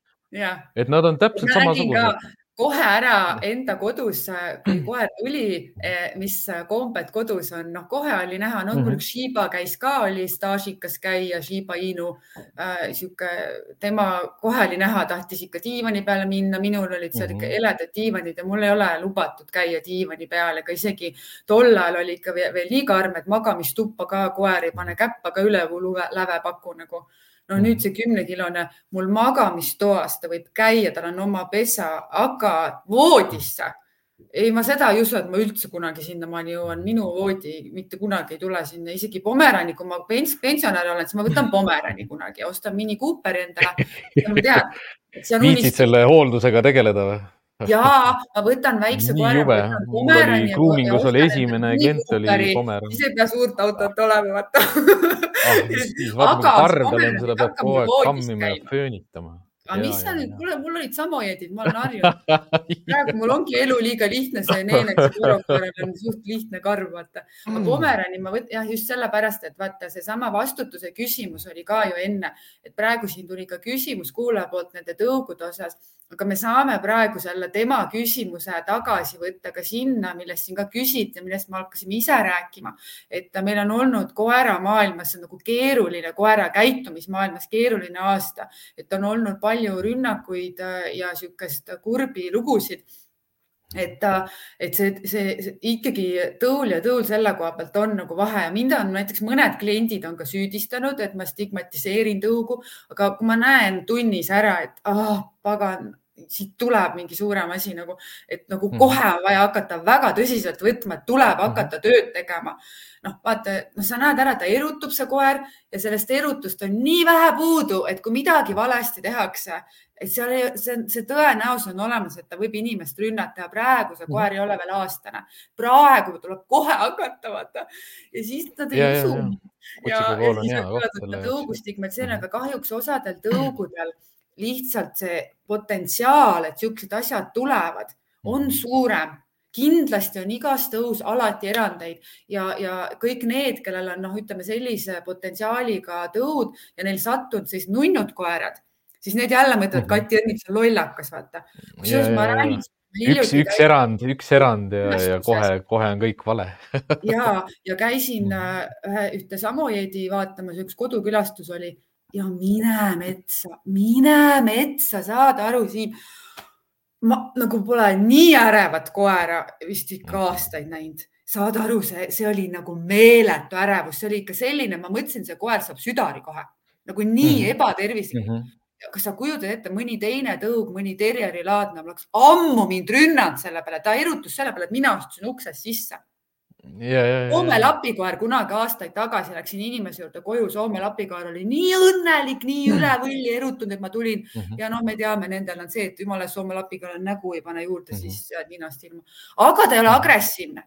Speaker 1: et nad on täpselt samasugused.
Speaker 2: Kohe ära enda kodus, kui koer tuli, eh, mis kombed kodus on, noh, kohe oli näha, no mul üks Shiba käis ka, oli staažikas käia, Shiba Inu äh,, sihuke, tema kohe oli näha, tahtis ikka diivani peale minna, minul olid seal ikka mhm. eledad diivanid ja mul ei ole lubatud käia diivani peal, ega isegi tol ajal oli ikka veel nii karm, et magamistuppa ka koer ei pane käppa ka üle lävepaku nagu no nüüd see kümnekilone mul magamistoas, ta võib käia, tal on oma pesa, aga voodisse. Ei, ma seda ei usu, et ma üldse kunagi sinnamaani jõuan, minu voodi mitte kunagi ei tule sinna, isegi Pomerani, kui ma pens pensionär olen, siis ma võtan Pomerani kunagi ja ostan Mini Cooperi endale.
Speaker 1: viitsid selle hooldusega tegeleda või?
Speaker 2: Ja ma võtan väikse koera.
Speaker 1: mul oli Kruumingus oli esimene klient oli Pomeran.
Speaker 2: siis ei pea suurt autot olema, vaata
Speaker 1: ah,. siis vaata, kui karm tal on, seda peab kogu aeg kammima ja föönitama
Speaker 2: aga mis sa nüüd, kuule, mul olid samojedid, ma olen harjunud. praegu mul ongi elu liiga lihtne, see neeneks turokoeral on suht lihtne karv, vaata. aga Pomerani ma võtan, jah, just sellepärast, et vaata, seesama vastutuse küsimus oli ka ju enne, et praegu siin tuli ka küsimus kuulaja poolt nende tõugude osas aga me saame praegu selle tema küsimuse tagasi võtta ka sinna, millest siin ka küsiti, millest me hakkasime ise rääkima, et meil on olnud koeramaailmas nagu keeruline, koera käitumismaailmas keeruline aasta, et on olnud palju rünnakuid äh, ja niisugust kurbi lugusid et, et see, see, see ikkagi tõul ja tõul selle koha pealt on nagu vahe. Ja mind on näiteks mõned kliendid on ka süüdistanud, et ma stigmatiseerin tõugu, aga kui ma näen tunnis ära, et ah, pagan, siit tuleb mingi suurem asi nagu, et nagu mm. kohe on vaja hakata väga tõsiselt võtma, et tuleb mhm. hakata tööd tegema. noh, vaata, noh, sa näed ära, ta erutub, see koer ja sellest erutust on nii vähe puudu, et kui midagi valesti tehakse, et seal see, see tõenäosus on olemas, et ta võib inimest rünnata ja praegu see koer ei ole veel aastane. praegu tuleb kohe hakata, vaata ja siis nad ei usu. ja, ja, ja siis nad tulevad tõugustigmatiseerima, aga kahjuks osadel tõugudel lihtsalt see potentsiaal, et niisugused asjad tulevad, on mhm. suurem kindlasti on igas tõus alati erandeid ja, ja kõik need, kellel on noh, ütleme sellise potentsiaaliga tõud ja neil sattunud siis nunnud koerad, siis need jälle mõtlevad, mhm. Kati Ernits on lollakas, vaata. kusjuures ma räägin
Speaker 1: üks, üks erand, üks erand ja, ja kohe, kohe on kõik vale
Speaker 2: ja, ja käisin mhm. äh, ühe, ühte Samojeedi vaatamas, üks kodukülastus oli ja mine metsa, mine metsa, saad aru, Siim. ma nagu pole nii ärevat koera vist ikka aastaid näinud, saad aru, see, see oli nagu meeletu ärevus, see oli ikka selline, ma mõtlesin, see koer saab südari kohe. Nagu nii mm. -hmm. ebatervislik. Mm. -hmm kas sa kujutad ette, mõni teine tõug, mõni terjeri laadne oleks ammu mind rünnanud selle peale, ta erutus selle peale, et mina astusin uksest sisse Soome lapikoer kunagi aastaid tagasi läksin inimese juurde koju, Soome lapikoer oli nii õnnelik, nii üle võlli erutunud, et ma tulin mm -hmm. ja noh, me teame, nendel on see, et jumala Soome lapikoer nägu ei pane juurde -hmm. siis jääd ninast ilma. aga ta ei ole mhm. agressiivne.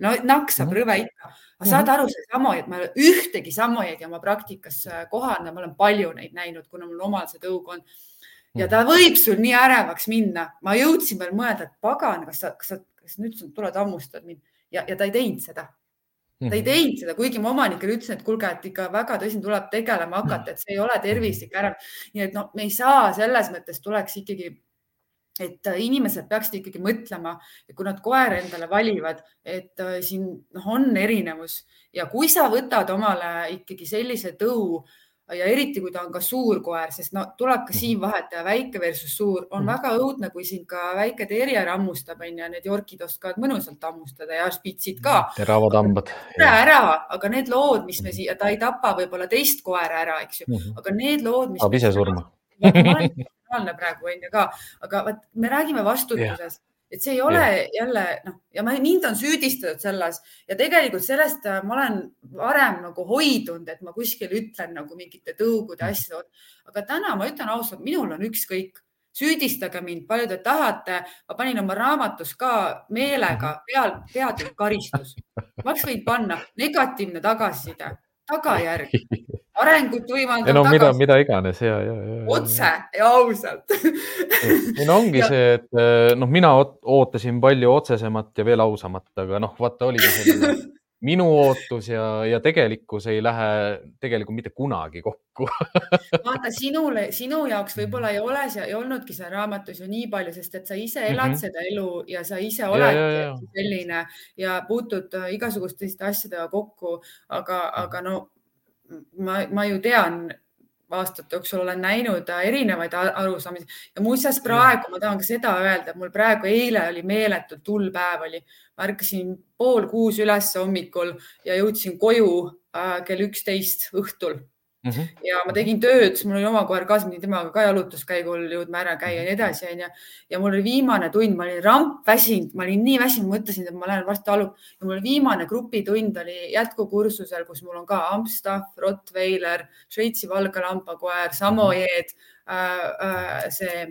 Speaker 2: no naksab mm -hmm. rõve ikka. aga saad mhm. aru, see samojeed, ma ei ole ühtegi samojeedi oma praktikas äh, kohanud, ma olen palju neid näinud, kuna mul omal see tõug on ja mhm. ta võib sul nii ärevaks minna. ma jõudsin veel mõelda, et pagan, kas sa, kas sa, kas nüüd sa tuled hammustad mind ja, ja ta ei teinud seda. ta ei mhm. teinud seda, kuigi ma omanikele ütlesin, et kuulge, et ikka väga tõsiselt tuleb tegelema hakata, et see ei ole tervislik ära. nii et noh, me ei saa selles mõttes tuleks ikkagi et inimesed peaksid ikkagi mõtlema, kui nad koera endale valivad, et äh, siin noh, on erinevus ja kui sa võtad omale ikkagi sellise tõu ja eriti, kui ta on ka suur koer, sest no tuleb ka siin mhm. vahet teha, väike versus suur on mm. väga õudne, kui sind ka väike terjer hammustab, onju, need jorkid oskavad mõnusalt hammustada ja spitsid ka.
Speaker 1: teravad hambad.
Speaker 2: ära, aga need lood, mis me siia, ta ei tapa võib-olla teist koera ära, eks ju -hmm. aga need lood, mis.
Speaker 1: saab ise surma.
Speaker 2: praegu onju ka, aga vot me räägime vastutusest et see ei ole ja. jälle noh, ja ma, mind on süüdistatud selles ja tegelikult sellest äh, ma olen varem nagu hoidunud, et ma kuskil ütlen nagu mingite tõugude mm. asju, aga täna ma ütlen ausalt, minul on ükskõik, süüdistage mind, palju te tahate. ma panin oma raamatus ka meelega mhm. peal, peatükk karistus. oleks võinud panna negatiivne tagasiside, tagajärg arengut võimaldab.
Speaker 1: no mida, mida iganes ja, ja, ja.
Speaker 2: otse ja ausalt
Speaker 1: ei no ongi ja. see, et noh, mina ootasin palju otsesemat ja veel ausamat, aga noh, vaata oligi selline minu ootus ja, ja tegelikkus ei lähe tegelikult mitte kunagi kokku
Speaker 2: vaata sinule, sinu jaoks võib-olla ei ole ei olnudki seal raamatus ju nii palju, sest et sa ise elad mm -hmm. seda elu ja sa ise oledki selline ja puutud äh, igasuguste selliste asjadega kokku, aga, aga no ma, ma ju tean aastate jooksul olen näinud äh, erinevaid arusaamisi. Ja muuseas praegu ma tahan ka seda öelda, et mul praegu eile oli meeletult hull päev oli, ärkasin pool kuus üles hommikul ja jõudsin koju äh, kell üksteist õhtul Mm -hmm. ja ma tegin tööd, mul oli oma koer kaasas, ma pidin temaga ka jalutuskäigul jõudma ära käia ja nii edasi, onju. ja mul oli viimane tund, ma olin rampväsinud, ma olin nii väsinud, mõtlesin, et ma lähen varsti alu ja mul viimane grupitund oli jätkukursusel, kus mul on ka Amstaff, Rottweiler, Šveitsi valgelambakoer, Samojeed äh,, äh, see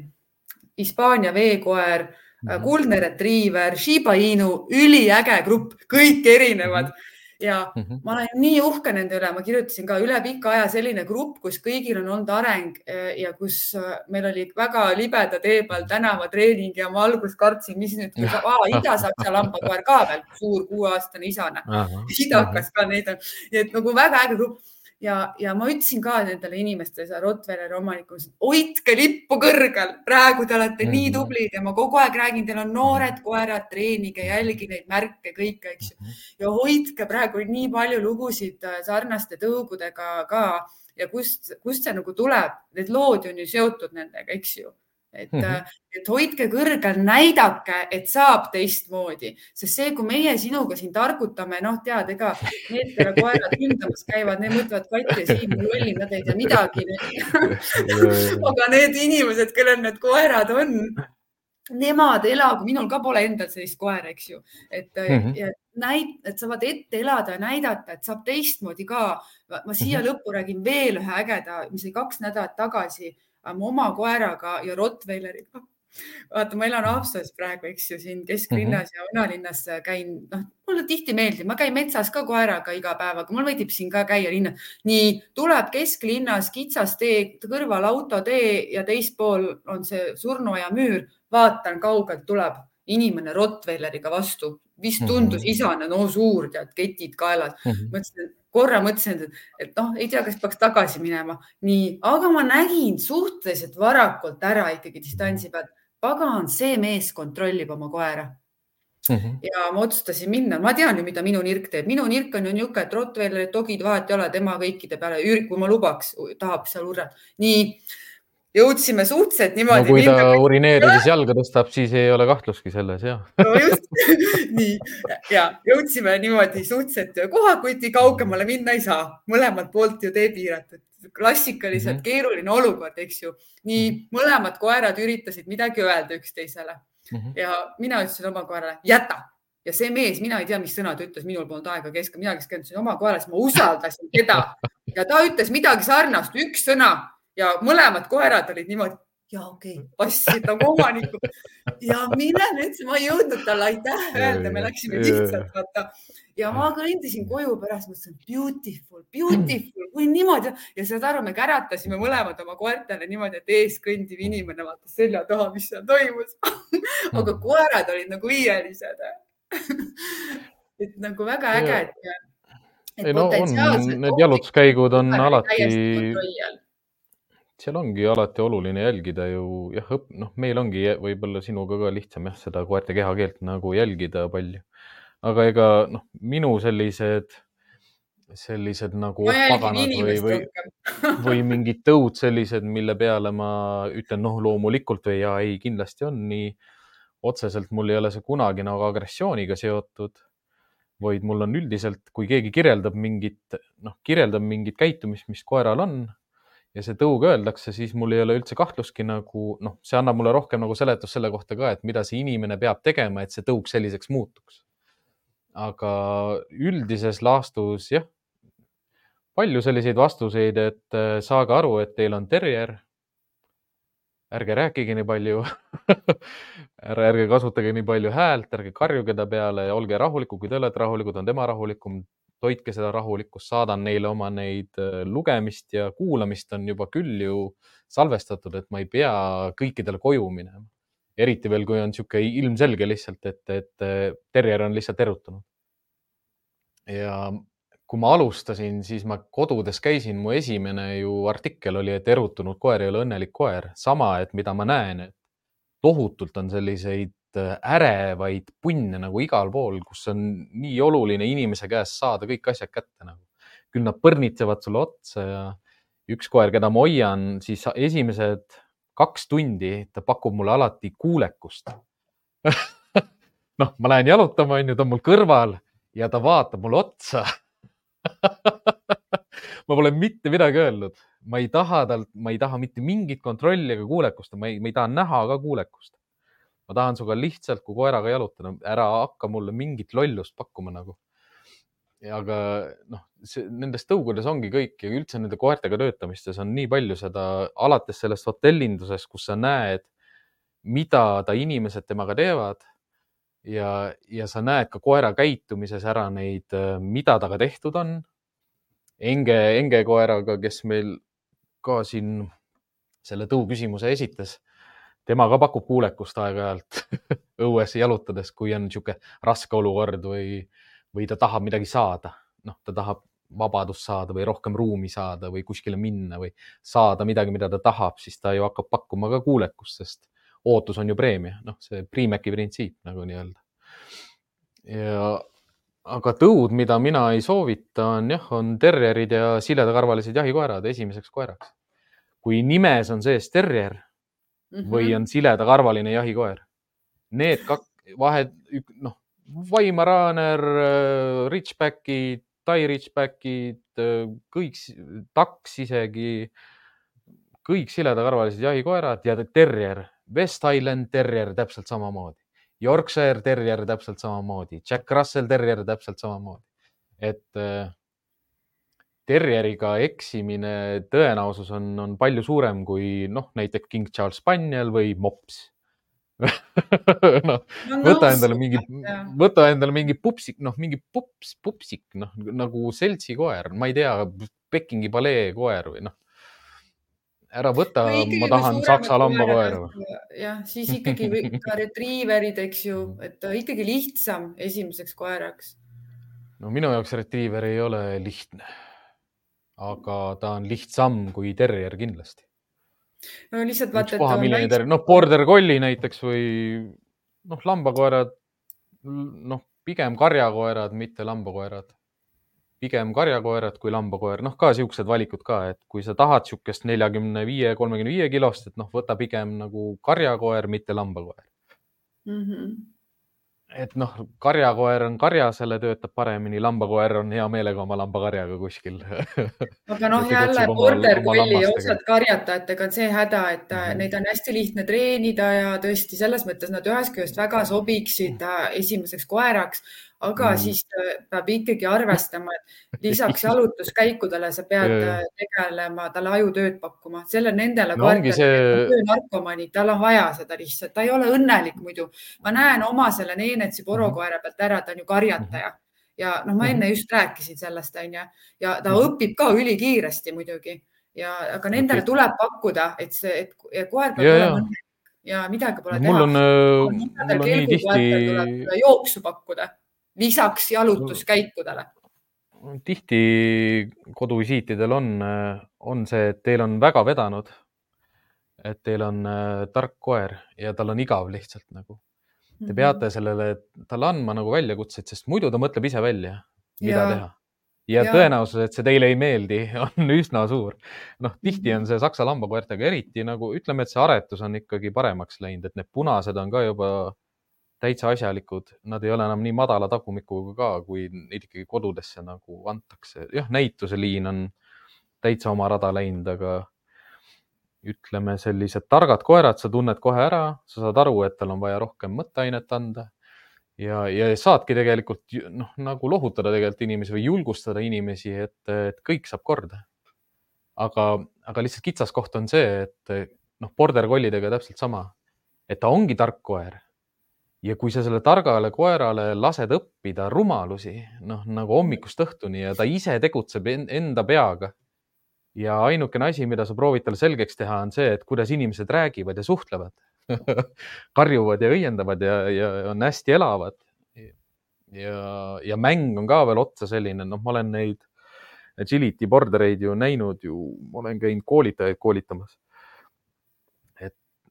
Speaker 2: Hispaania veekoer. Kuldne retriiver, Shiba Inu, üliäge grupp, kõik erinevad. -hmm ja -hmm. ma olen nii uhke nende üle, ma kirjutasin ka üle pika aja selline grupp, kus kõigil on olnud areng eh, ja kus eh, meil oli väga libeda tee peal tänavatreening ja ma alguses kartsin, mis nüüd, Ida-Saksa lambakoer ka veel, suur kuueaastane isane, idakas ka neid on, nii et nagu väga äge grupp ja, ja ma ütlesin ka nendele inimestele, seal Rottweileri omanikule, hoidke lippu kõrgel, praegu te olete mm -hmm. nii mhm. tublid ja ma kogu aeg räägin, teil on noored koerad, treenige, jälgi neid märke, kõike, eks ju. Mhm. ja hoidke praegu nii palju lugusid äh, sarnaste tõugudega ka ja kust, kust see nagu tuleb, need lood on ju seotud nendega, eks ju et mm, -hmm. et hoidke kõrgel, näidake, et saab teistmoodi, sest see, kui meie sinuga siin targutame, noh, tead, ega need, kelle koerad hindamas käivad, need mõtlevad, Kati ja Siim on lollid, nad ei tea midagi aga need inimesed, kellel need koerad on, nemad elagu, minul ka pole endal sellist koera, eks ju, et mm -hmm. näit-, et saavad ette elada ja näidata, et saab teistmoodi ka. ma siia mm -hmm. lõppu räägin veel ühe ägeda, mis oli kaks nädalat tagasi mu oma koeraga ja Rottweileriga. vaata, ma elan Haapsalus praegu, eks ju, siin kesklinnas mm -hmm. ja vanalinnas käin, noh, mulle tihti meeldib, ma käin metsas ka koeraga iga päev, aga mul meeldib siin ka käia linnas. nii tuleb kesklinnas kitsas tee, kõrval autotee ja teispool on see surnuaia müür. vaatan, kaugelt tuleb inimene Rottweileriga vastu, vist tundus mm -hmm. isane, no suur, tead, ketid kaelas mm. -hmm. mõtlesin, korra mõtlesin, et, et noh, ei tea, kas peaks tagasi minema, nii, aga ma nägin suhteliselt varakult ära ikkagi distantsi pealt, pagan, see mees kontrollib oma koera Mm -hmm. ja ma otsustasin minna, ma tean ju, mida minu nirk teeb, minu nirk on ju niisugune, et Rottweilerid, dogid, vahet ei ole, tema kõikide peale, kui ma lubaks, tahab seal urjata. nii jõudsime suhteliselt niimoodi.
Speaker 1: no kui ta urineerides jalga tõstab, siis ei ole kahtlustki selles ja.
Speaker 2: no just nii ja jõudsime niimoodi suhteliselt kohakuti kaugemale minna ei saa, mõlemalt poolt ju tee piiratud, klassikaliselt mm -hmm. keeruline olukord, eks ju. nii -hmm. mõlemad koerad üritasid midagi öelda üksteisele mm -hmm. ja mina ütlesin oma koerale, jäta ja see mees, mina ei tea, mis sõna ta ütles, minul polnud aega keskenduda, mina keskendusin oma koerale, sest ma usaldasin teda ja ta ütles midagi sarnast, üks sõna ja mõlemad koerad olid niimoodi ja okei okay,, passid nagu omanikku ja mina ütlesin, ma ei jõudnud talle aitäh öelda, me läksime lihtsalt vaata. Ja ma kõndisin koju pärast, mõtlesin beautiful, beautiful, kui niimoodi. Ja saad aru, me käratasime mõlemad oma koertele niimoodi, et ees kõndiv inimene vaatas selja taha, mis seal toimus. Aga koerad olid nagu hiielised et nagu väga äge, et.
Speaker 1: ei no on, need jalutuskäigud on alati seal ongi alati oluline jälgida ju jah, noh, meil ongi võib-olla sinuga ka lihtsam jah, seda koerte kehakeelt nagu jälgida palju. aga ega noh, minu sellised, sellised nagu paganad või, või, või mingid tõud sellised, mille peale ma ütlen, noh, loomulikult või ja ei, kindlasti on nii. otseselt mul ei ole see kunagi nagu agressiooniga seotud, vaid mul on üldiselt, kui keegi kirjeldab mingit, noh, kirjeldab mingit käitumist, mis koeral on ja see tõug öeldakse, siis mul ei ole üldse kahtlustki nagu noh, see annab mulle rohkem nagu seletust selle kohta ka, et mida see inimene peab tegema, et see tõug selliseks muutuks. aga üldises laastus jah, palju selliseid vastuseid, et äh, saage aru, et teil on terjer. ärge rääkige nii palju ärge kasutage nii palju häält, ärge karjuge ta peale ja olge rahulikud, kui te olete rahulikud, on tema rahulikum hoidke seda rahulikkust, saadan neile oma neid äh, lugemist ja kuulamist on juba küll ju salvestatud, et ma ei pea kõikidele koju minema. eriti veel, kui on niisugune ilmselge lihtsalt, et, et äh, terjer on lihtsalt erutanud. ja kui ma alustasin, siis ma kodudes käisin, mu esimene ju artikkel oli, et erutunud koer ei ole õnnelik koer. sama, et mida ma näen, et tohutult on selliseid äh, ärevaid punne nagu igal pool, kus on nii oluline inimese käest saada kõik asjad kätte nagu. küll nad põrnitsevad sulle otsa ja üks koer, keda ma hoian, siis esimesed kaks tundi ta pakub mulle alati kuulekust noh, ma lähen jalutama, onju, ta on mul kõrval ja ta vaatab mulle otsa ma pole mitte midagi öelnud, ma ei taha talt, ma ei taha mitte mingit kontrolli ega kuulekust, ma ei, ma ei taha näha ka kuulekust. Ma tahan sinuga lihtsalt kui koeraga jalutada, ära hakka mulle mingit lollust pakkuma nagu. aga noh, nendes tõugudes ongi kõik ja üldse nende koertega töötamistes on nii palju seda, alates sellest hotellindusest, kus sa näed, mida ta inimesed temaga teevad ja, ja sa näed ka koera käitumises ära neid, mida temaga tehtud on. Enge, Enge koeraga, kes meil ka siin selle tõuküsimuse esitas, tema ka pakub kuulekust aeg-ajalt õues jalutades, kui on niisugune raske olukord või, või ta tahab midagi saada. noh, ta tahab vabadust saada või rohkem ruumi saada või kuskile minna või saada midagi, mida ta tahab, siis ta ju hakkab pakkuma ka kuulekust, sest ootus on ju preemia, noh, see Priimeki printsiip nagu nii-öelda. ja aga tõud, mida mina ei soovita, on jah, on terjerid ja siledakarvalised jahikoerad esimeseks koeraks. kui nimes on sees terjer mm -hmm. või on siledakarvaline jahikoer, need kaks vahed, noh, Vaimaraaner, Ridgebackid, Tai Ridgebackid, kõik, taks isegi, kõik siledakarvalised jahikoerad ja terjer West Island Terrier täpselt samamoodi, Yorkshire Terrier täpselt samamoodi, Jack Russell Terrier täpselt samamoodi. et äh, terrieriga eksimine tõenäosus on, on palju suurem kui noh, näiteks King Charles Spaniel või mops noh, võta endale mingi, võta endale mingi pupsik, noh, mingi pups, pupsik, noh nagu seltsikoer, ma ei tea, Pekingi palee koer või noh ära võta, ma tahan saksa lambakoera.
Speaker 2: jah, siis ikkagi ka retriiverid, eks ju, et ikkagi lihtsam esimeseks koeraks.
Speaker 1: no minu jaoks retriiver ei ole lihtne. Aga ta on lihtsam kui terrier kindlasti.
Speaker 2: no lihtsalt vaata, et.
Speaker 1: milline terrier, noh, border collie näiteks või noh, lambakoerad, noh, pigem karjakoerad, mitte lambakoerad pigem karjakoerad kui lambakoer, noh ka siuksed valikud ka, et kui sa tahad niisugust neljakümne viie, kolmekümne viie kilost, et noh, võta pigem nagu karjakoer, mitte lambakoer mm. -hmm et noh, karjakoer on karjasele, töötab paremini, lambakoer on hea meelega oma lambakarjaga kuskil.
Speaker 2: Aga noh, jälle border collie osad karjatajatega on see häda, et mm -hmm. neid on hästi lihtne treenida ja tõesti selles mõttes nad ühest küljest väga sobiksid äh, esimeseks koeraks aga mm. siis äh, peab ikkagi arvestama, et lisaks jalutuskäikudele sa pead äh, tegelema, talle ajutööd pakkuma, selle nendele
Speaker 1: no see...
Speaker 2: narkomaanid, tal on vaja seda lihtsalt, ta ei ole õnnelik muidu. ma näen oma selle Neenetsi porokoera pealt ära, ta on ju karjataja ja noh, ma enne just rääkisin sellest, onju, ja ta mm. õpib ka ülikiiresti muidugi ja, aga nendele okay. tuleb pakkuda, et see, et koer peab olema õnnelik ja midagi pole
Speaker 1: mul teha. mul on, äh, mul on nii
Speaker 2: tihti. jooksu pakkuda lisaks jalutuskäikudele?
Speaker 1: tihti koduvisiitidel on, on see, et teil on väga vedanud. et teil on äh, tark koer ja tal on igav lihtsalt nagu. Te -hmm. peate sellele, talle andma nagu väljakutseid, sest muidu ta mõtleb ise välja, mida ja. teha ja, ja tõenäosus, et see teile ei meeldi, on üsna suur. noh, tihti on see saksa lambakoertega eriti nagu ütleme, et see aretus on ikkagi paremaks läinud, et need punased on ka juba täitsa asjalikud, nad ei ole enam nii madala tagumikuga ka, kui neid ikkagi kodudesse nagu antakse. jah, näituseliin on täitsa oma rada läinud, aga ütleme, sellised targad koerad, sa tunned kohe ära, sa saad aru, et tal on vaja rohkem mõtteainet anda ja, ja saadki tegelikult noh, nagu lohutada tegelikult inimesi või julgustada inimesi, et, et kõik saab korda. aga, aga lihtsalt kitsaskoht on see, et noh, border collidega täpselt sama, et ta ongi tark koer ja kui sa selle targale koerale lased õppida rumalusi, noh nagu hommikust õhtuni ja ta ise tegutseb enda peaga. ja ainukene asi, mida sa proovid talle selgeks teha, on see, et kuidas inimesed räägivad ja suhtlevad karjuvad ja õiendavad ja, ja on hästi elavad. ja, ja mäng on ka veel otsa selline, noh, ma olen neid agility border eid ju näinud ju, ma olen käinud koolitajaid koolitamas.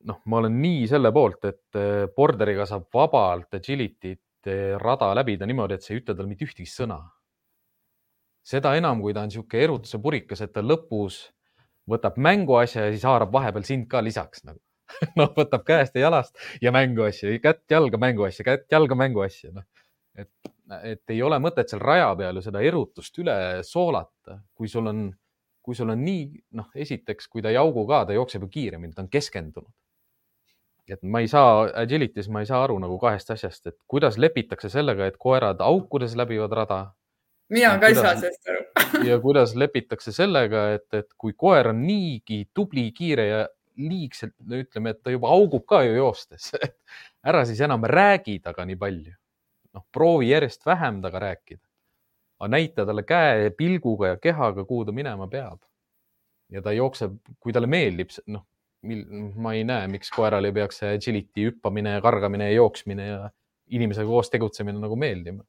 Speaker 1: Noh, ma olen nii selle poolt, et eh, borderiga saab vabalt agility't eh, rada läbida niimoodi, et sa ei ütle talle mitte ühtegi sõna. seda enam, kui ta on niisugune erutuse purikas, et ta lõpus võtab mänguasja ja siis haarab vahepeal sind ka lisaks nagu noh, võtab käest ja jalast ja mänguasja, kätt-jalga mänguasja, kätt-jalga mänguasja, noh et, et ei ole mõtet seal raja peal ju seda erutust üle soolata, kui sul on, kui sul on nii, noh, esiteks, kui ta ei augu ka, ta jookseb ju kiiremini, ta on keskendunud. Et ma ei saa, agility's ma ei saa aru nagu kahest asjast, et kuidas lepitakse sellega, et koerad aukudes läbivad rada.
Speaker 2: mina ka ei saa sellest aru
Speaker 1: ja kuidas lepitakse sellega, et, et kui koer on niigi tubli, kiire ja liigselt, no ütleme, et ta juba augub ka ju joostes, ära siis enam räägi temaga nii palju noh, proovi järjest vähem temaga rääkida. aga näita talle käe pilguga ja kehaga, kuhu ta minema peab. ja ta jookseb, kui talle meeldib, noh, ma ei näe, miks koerale ei peaks see agility hüppamine kargamine ja jooksmine ja inimesega koos tegutsemine nagu meeldima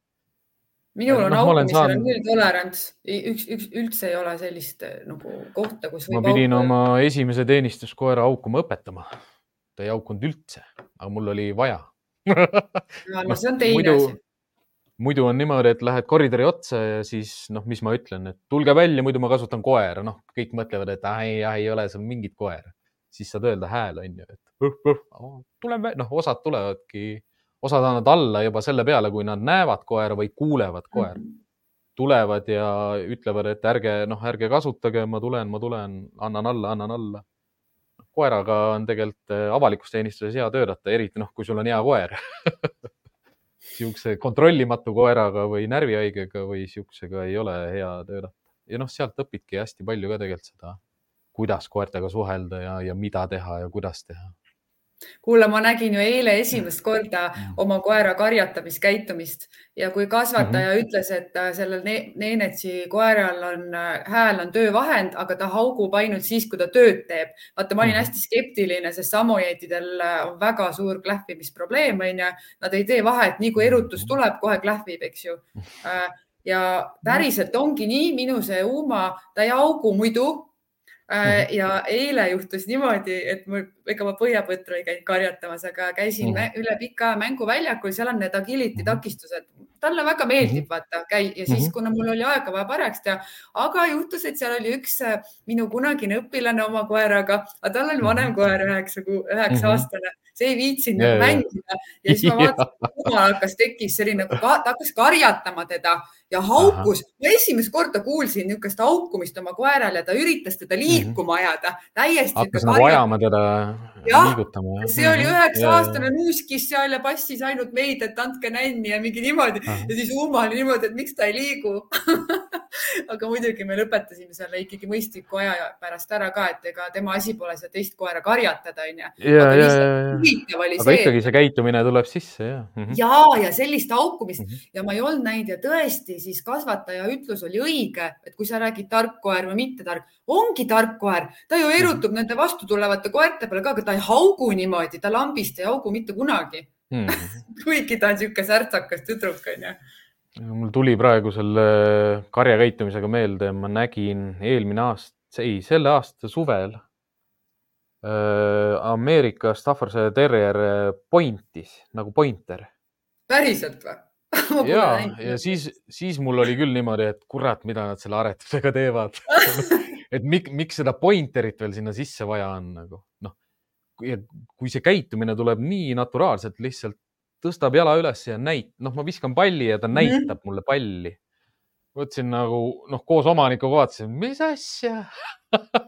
Speaker 2: minul on no, aukumisel saan... null tolerants, üks, üks üldse ei ole sellist eh, nagu kohta, kus.
Speaker 1: ma pidin auku... oma esimese teenistuskoera aukuma õpetama. ta ei aukunud üldse, aga mul oli vaja
Speaker 2: no, no see on teine muidu, asi.
Speaker 1: muidu on niimoodi, et lähed koridori otsa ja siis noh, mis ma ütlen, et tulge välja, muidu ma kasutan koera, noh, kõik mõtlevad, et ah, ei, ei ole seal mingit koera, siis saad öelda hääl on ju, et tuleme, noh, osad tulevadki, osad annavad alla juba selle peale, kui nad näevad koera või kuulevad koera mm. -hmm tulevad ja ütlevad, et ärge, noh, ärge kasutage, ma tulen, ma tulen, annan alla, annan alla koeraga on tegelikult äh, avalikus teenistuses hea töötada, eriti noh, kui sul on hea koer niisuguse kontrollimatu koeraga või närvihaigega või niisugusega ei ole hea töötada. ja noh, sealt õpidki hästi palju ka tegelikult seda, kuidas koertega suhelda ja, ja mida teha ja kuidas teha
Speaker 2: kuule, ma nägin ju eile esimest korda mm. oma koera karjatamiskäitumist ja kui kasvataja mm -hmm. ütles, et äh, sellel ne Neenetsi koeral on äh, hääl on töövahend, aga ta haugub ainult siis, kui ta tööd teeb. vaata, ma olin mm -hmm. hästi skeptiline, sest samojeedidel äh, on väga suur klähvimisprobleem, onju. Nad ei tee vahet, nii kui erutus mhm. tuleb, kohe klähvib, eks ju. ja päriselt ongi nii, minu see Uma, ta ei haugu muidu. Ja eile juhtus niimoodi, et mul, ega ma põhjapõtru ei käinud karjatamas, aga käisin mm. üle pika mänguväljakul, seal on need agility mhm. takistused. talle väga meeldib -hmm. vaata, käi ja siis, kuna mul oli aega vaja parajaks teha, aga juhtus, et seal oli üks äh, minu kunagine õpilane oma koeraga, aga tal on vanem koer, üheksa, üheksa mm -hmm. See ei viitsinud yeah, nagu mängida ja siis ma vaatasin, jumal hakkas, tekkis selline nagu, ta hakkas karjatama teda ja haukus. ma esimest korda kuulsin niisugust haukumist oma koerale, ta üritas teda mhm. liikuma ajada täiesti.
Speaker 1: hakkas nagu ajama teda liigutama.
Speaker 2: see oli mhm. üheksa aastane nuuskis seal ja passis ainult meid, et andke nänni ja mingi niimoodi Aha. ja siis Uma oli niimoodi, et miks ta ei liigu aga muidugi me lõpetasime selle ikkagi mõistliku aja pärast ära ka, et ega tema asi pole seda teist koera karjatada, onju.
Speaker 1: huvitav oli aga see. ikkagi see käitumine tuleb sisse, jah
Speaker 2: mm -hmm.. ja, ja sellist haukumist mm -hmm. ja ma ei olnud näinud ja tõesti, siis kasvataja ütlus oli õige, et kui sa räägid tark koer või mitte tark, ongi tark koer, ta ju erutub mm -hmm. nende vastu tulevate koerte peale ka, aga ta ei haugu niimoodi, ta lambist ei haugu mitte kunagi mm. -hmm. kuigi ta on niisugune särtsakas tüdruk, onju
Speaker 1: mul tuli praegu selle karjakäitumisega meelde, ma nägin eelmine aasta, ei, selle aasta suvel äh, Ameerika Staffordshire Terrier pointis nagu pointer.
Speaker 2: päriselt või?
Speaker 1: ja, ja siis, siis mul oli küll niimoodi, et kurat, mida nad selle aretusega teevad et mik, miks seda pointerit veel sinna sisse vaja on nagu noh, kui see käitumine tuleb nii naturaalselt lihtsalt tõstab jala üles ja näit-, noh, ma viskan palli ja ta mhm. näitab mulle palli. võtsin nagu noh, koos omanikuga vaatasin, mis asja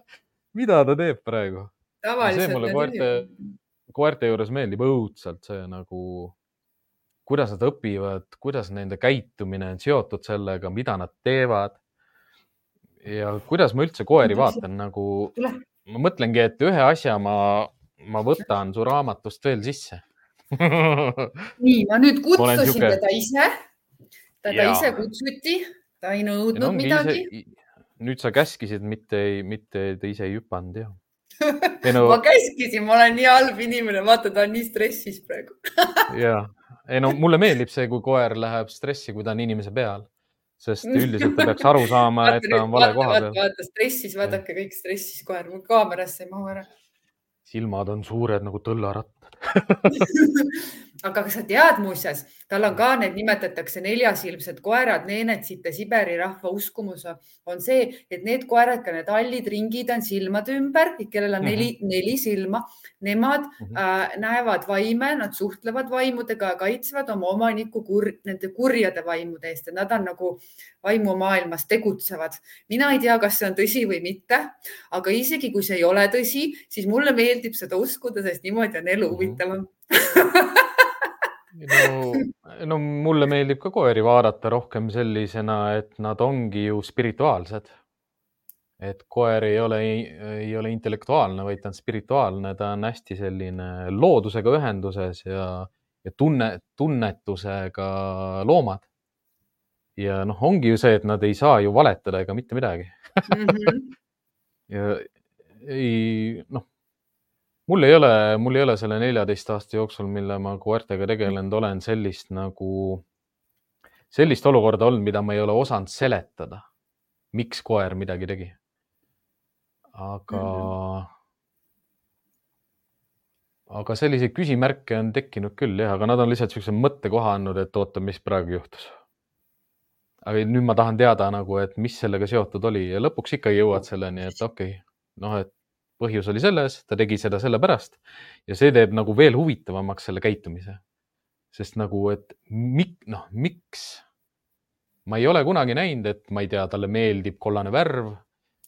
Speaker 1: mida ta teeb praegu. see mulle koerte, koerte juures meeldib õudselt see nagu, kuidas nad õpivad, kuidas nende käitumine on seotud sellega, mida nad teevad. ja kuidas ma üldse koeri vaatan nagu, ma mõtlengi, et ühe asja ma, ma võtan su raamatust veel sisse
Speaker 2: nii, ma nüüd kutsusin tüke... teda ise, teda ja. ise kutsuti, ta ei nõudnud ja midagi.
Speaker 1: nüüd sa käskisid, mitte ei, mitte ta ise ei hüpanud jah.
Speaker 2: No... ma käskisin, ma olen nii halb inimene, vaata, ta on nii stressis praegu.
Speaker 1: Ja, ei no mulle meeldib see, kui koer läheb stressi, kui ta on inimese peal, sest üldiselt ta peaks aru saama, et ta on vale koha peal.
Speaker 2: vaata stressis, vaadake kõik stressis koer, mul kaamerasse ei mahu ära.
Speaker 1: silmad on suured nagu tõllarattad 哈哈哈哈哈
Speaker 2: aga kas sa tead muuseas, tal on ka need nimetatakse neljasilmsed koerad, neenetsite Siberi rahva uskumus on see, et need koerad, ka need hallid ringid on silmade ümber, kellel on neli mm, -hmm. neli silma, nemad mm -hmm. äh, näevad vaime, nad suhtlevad vaimudega ja kaitsevad oma omanikku kur, nende kurjade vaimude eest ja nad on nagu vaimumaailmas tegutsevad. mina ei tea, kas see on tõsi või mitte, aga isegi kui see ei ole tõsi, siis mulle meeldib seda uskuda, sest niimoodi on elu mhm. huvitavam
Speaker 1: no, no mulle meeldib ka koeri vaadata rohkem sellisena, et nad ongi ju spirituaalsed. et koer ei ole, ei ole intellektuaalne, vaid ta on spirituaalne, ta on hästi selline loodusega ühenduses ja, ja tunne, tunnetusega loomad. ja noh, ongi ju see, et nad ei saa ju valetada ega mitte midagi. -hmm. ja ei noh mul ei ole, mul ei ole selle neljateist aasta jooksul, mille ma koertega tegelenud olen, sellist nagu, sellist olukorda olnud, mida ma ei ole osanud seletada, miks koer midagi tegi. aga mm, -hmm. aga selliseid küsimärke on tekkinud küll jah, aga nad on lihtsalt niisuguse mõttekoha andnud, et oota, mis praegu juhtus. aga nüüd ma tahan teada nagu, et mis sellega seotud oli ja lõpuks ikkagi jõuad selleni, et okei okay,, noh, et põhjus oli selles, ta tegi seda sellepärast ja see teeb nagu veel huvitavamaks selle käitumise. sest nagu, et mik-, noh, miks? ma ei ole kunagi näinud, et ma ei tea, talle meeldib kollane värv.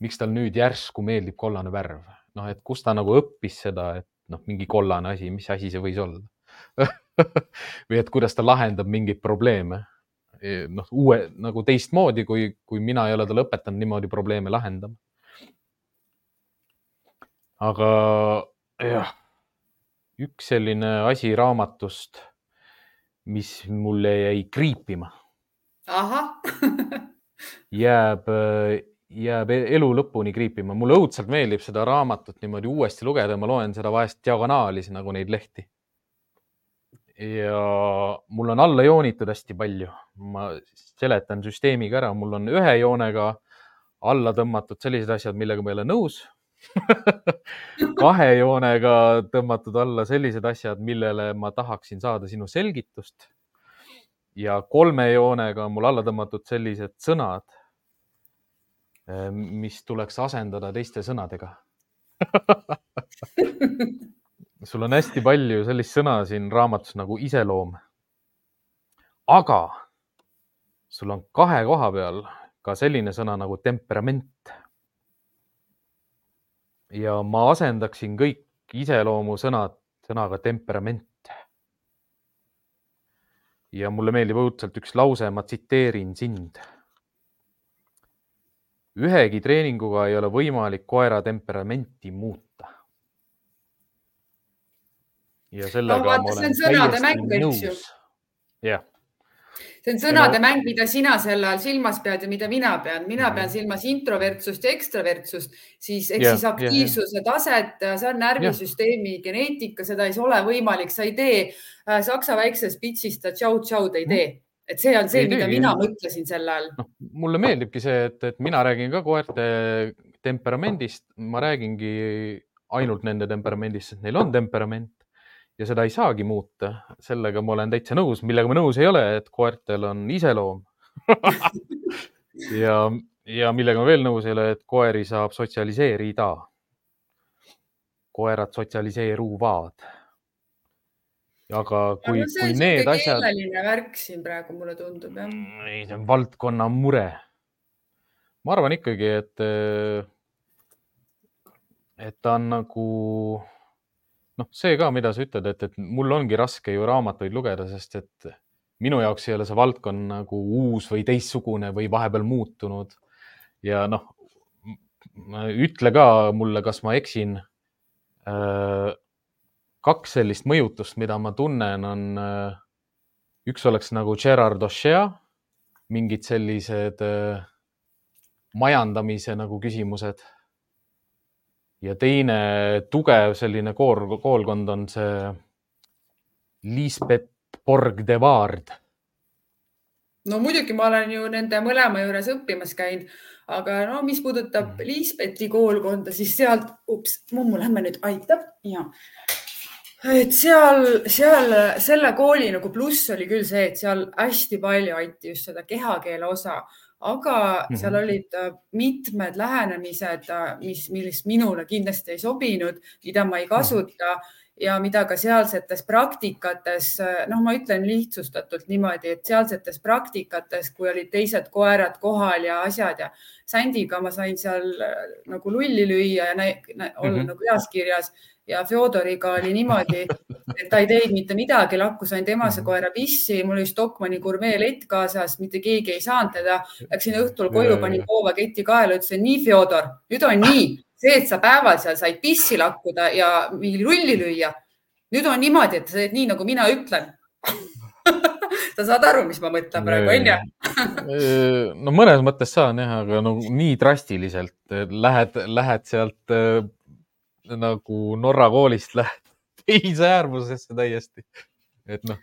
Speaker 1: miks tal nüüd järsku meeldib kollane värv? noh, et kus ta nagu õppis seda, et noh, mingi kollane asi, mis asi see võis olla või et kuidas ta lahendab mingeid probleeme. E, noh, uue nagu teistmoodi, kui, kui mina ei ole talle õpetanud niimoodi probleeme lahendama aga jah, üks selline asi raamatust, mis mulle jäi kriipima.
Speaker 2: ahah
Speaker 1: jääb, jääb elu lõpuni kriipima. mulle õudselt meeldib seda raamatut niimoodi uuesti lugeda, ma loen seda vahest diagonaalis nagu neid lehti. ja mul on alla joonitud hästi palju. ma seletan süsteemiga ära, mul on ühe joonega alla tõmmatud sellised asjad, millega ma ei ole nõus kahe joonega tõmmatud alla sellised asjad, millele ma tahaksin saada sinu selgitust. ja kolme joonega on mul alla tõmmatud sellised sõnad, eh, mis tuleks asendada teiste sõnadega sul on hästi palju sellist sõna siin raamatus nagu iseloom. aga sul on kahe koha peal ka selline sõna nagu temperament ja ma asendaksin kõik iseloomusõnad sõnaga temperament. ja mulle meeldib õudselt üks lause, ma tsiteerin sind. ühegi treeninguga ei ole võimalik koera temperamenti muuta. ja sellega no, vaata, ma olen täiesti nõus. jah
Speaker 2: see on sõnade mäng, mida sina selle all silmas pead ja mida mina pean. mina mhm. pean silmas introvertsust ja ekstravertsust, siis ehk yeah, siis aktiivsuse yeah, taset, see on närvisüsteemi yeah. geneetika, seda ei ole võimalik, sa ei tee äh, saksa väiksest pitsist tšau-tšaud ei tee et see on see, mida mina mõtlesin selle all no,.
Speaker 1: mulle meeldibki see, et, et mina räägin ka koerte temperamendist, ma räägingi ainult nende temperamendist, sest neil on temperament ja seda ei saagi muuta, sellega ma olen täitsa nõus, millega ma nõus ei ole, et koertel on iseloom ja, ja millega ma veel nõus ei ole, et koeri saab sotsialiseerida. koerad sotsialiseeruvad. aga kui, kui need asjad.
Speaker 2: keeleline värk siin praegu mulle tundub jah.
Speaker 1: ei, see on valdkonna mure. ma arvan ikkagi, et, et ta on nagu noh, see ka, mida sa ütled, et, et mul ongi raske ju raamatuid lugeda, sest et minu jaoks ei ole see valdkond nagu uus või teistsugune või vahepeal muutunud. ja noh, ütle ka mulle, kas ma eksin. Äh, kaks sellist mõjutust, mida ma tunnen, on äh, üks oleks nagu Gerard O'Shea, mingid sellised äh, majandamise nagu küsimused ja teine tugev selline koor, koolkond on see Liisbeth Borg de Vard?
Speaker 2: no muidugi ma olen ju nende mõlema juures õppimas käinud, aga no mis puudutab mm. Liisbeti koolkonda, siis sealt, ups, mummu, lähme nüüd aitab ja et seal, seal selle kooli nagu pluss oli küll see, et seal hästi palju anti just seda kehakeele osa, aga -hmm. seal olid äh, mitmed lähenemised, äh, mis, millest minule kindlasti ei sobinud, mida ma ei kasuta mm. -hmm ja mida ka sealsetes praktikates, noh, ma ütlen lihtsustatult niimoodi, et sealsetes praktikates, kui olid teised koerad kohal ja asjad ja Sandiga ma sain seal äh, nagu lulli lüüa ja olla mm -hmm. nagu heas kirjas ja Fjodoriga oli niimoodi, et ta ei teinud mitte midagi, lakkus ainult emase mhm. koera pissi, mul oli Stockmanni gurmeelett kaasas, mitte keegi ei saanud teda. Läksin õhtul koju, panin koova keti kaela, ütlesin nii, Fjodor, nüüd on nii see, et sa päeval seal said pissi lakkuda ja mingi rulli lüüa. nüüd on niimoodi, et sa teed nii, nagu mina ütlen sa saad aru, mis ma mõtlen praegu, onju?
Speaker 1: no mõnes mõttes saan jah, aga no nii drastiliselt lähed, lähed sealt äh, nagu Norra koolist lähed teise äärmusesse täiesti. et noh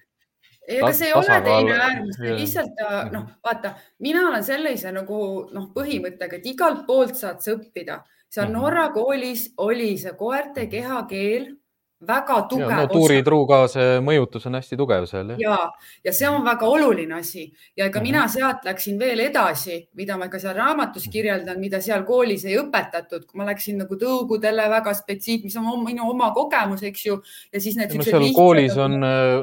Speaker 2: ega see ei ole teine äärmus, lihtsalt noh, vaata, mina olen sellise nagu noh, põhimõttega, et igalt poolt saad sa õppida seal Norra koolis oli see koerte kehakeel väga tugev.
Speaker 1: no tuuritruuga see mõjutus on hästi tugev seal.
Speaker 2: ja, ja see on väga oluline asi ja ega mm -hmm. mina sealt läksin veel edasi, mida ma ka seal raamatus kirjeldan, mida seal koolis ei õpetatud, kui ma läksin nagu tõugudele väga spetsiif-, mis on minu oma kogemus, eks ju. ja siis need.
Speaker 1: no seal lihtsad, koolis on,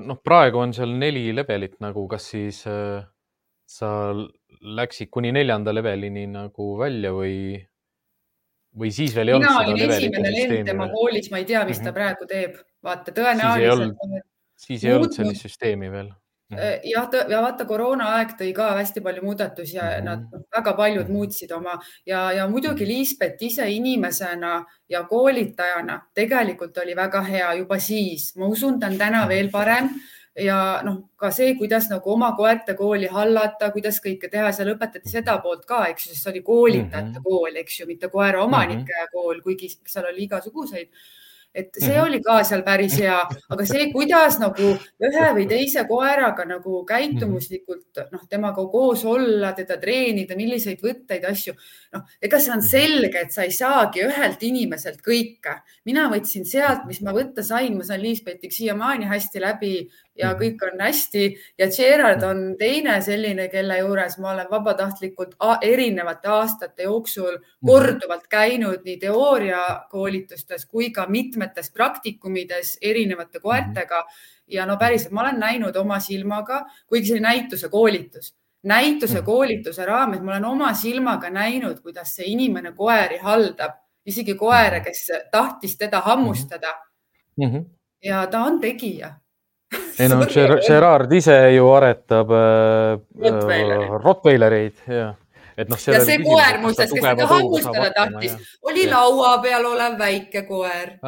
Speaker 1: noh, praegu on seal neli levelit nagu, kas siis äh, sa läksid kuni neljanda levelini nagu välja või või siis veel ei
Speaker 2: mina olnud mina olin esimene lend tema koolis, ma ei tea, mis mm -hmm. ta mhm. praegu teeb. vaata, tõenäoliselt.
Speaker 1: siis ei olnud sellist süsteemi veel
Speaker 2: mm -hmm.. jah, ja vaata, koroonaaeg tõi ka hästi palju muudatusi ja mm -hmm. nad väga paljud -hmm. muutsid oma ja, ja muidugi mhm. Liisbet ise inimesena ja koolitajana tegelikult oli väga hea juba siis. ma usun, ta on täna mhm. veel parem ja noh, ka see, kuidas nagu oma koerte kooli hallata, kuidas kõike teha, seal õpetati seda poolt ka, eks ju, sest see oli koolitajate mm -hmm. kool, eks ju, mitte koeraomanike mm -hmm. kool, kuigi seal oli igasuguseid et see mm -hmm. oli ka seal päris hea, aga see, kuidas nagu ühe või teise koeraga nagu käitumuslikult noh, temaga koos olla, teda treenida, milliseid võtteid, asju, noh, ega see on mhm. selge, et sa ei saagi ühelt inimeselt kõike. mina võtsin sealt, mis ma võtta sain, ma saan Liisbetiga siiamaani hästi läbi ja mhm. kõik on hästi. Ja Gerard on teine selline, kelle juures ma olen vabatahtlikult erinevate aastate jooksul mhm. korduvalt käinud nii teooriakoolitustes kui ka mitmetes praktikumides erinevate mhm. koertega. Ja no päriselt, ma olen näinud oma silmaga, kuigi see oli näituse koolitus, näituse koolituse raames ma olen oma silmaga näinud, kuidas see inimene koeri haldab, isegi koera, kes tahtis teda hammustada. Ja ta on tegija
Speaker 1: ei no Gerard ise ju aretab äh, Rottweilereid ja
Speaker 2: et noh, ja see koer muuseas, kes teda hammustada tahtis, oli ja. laua peal olev väike koer.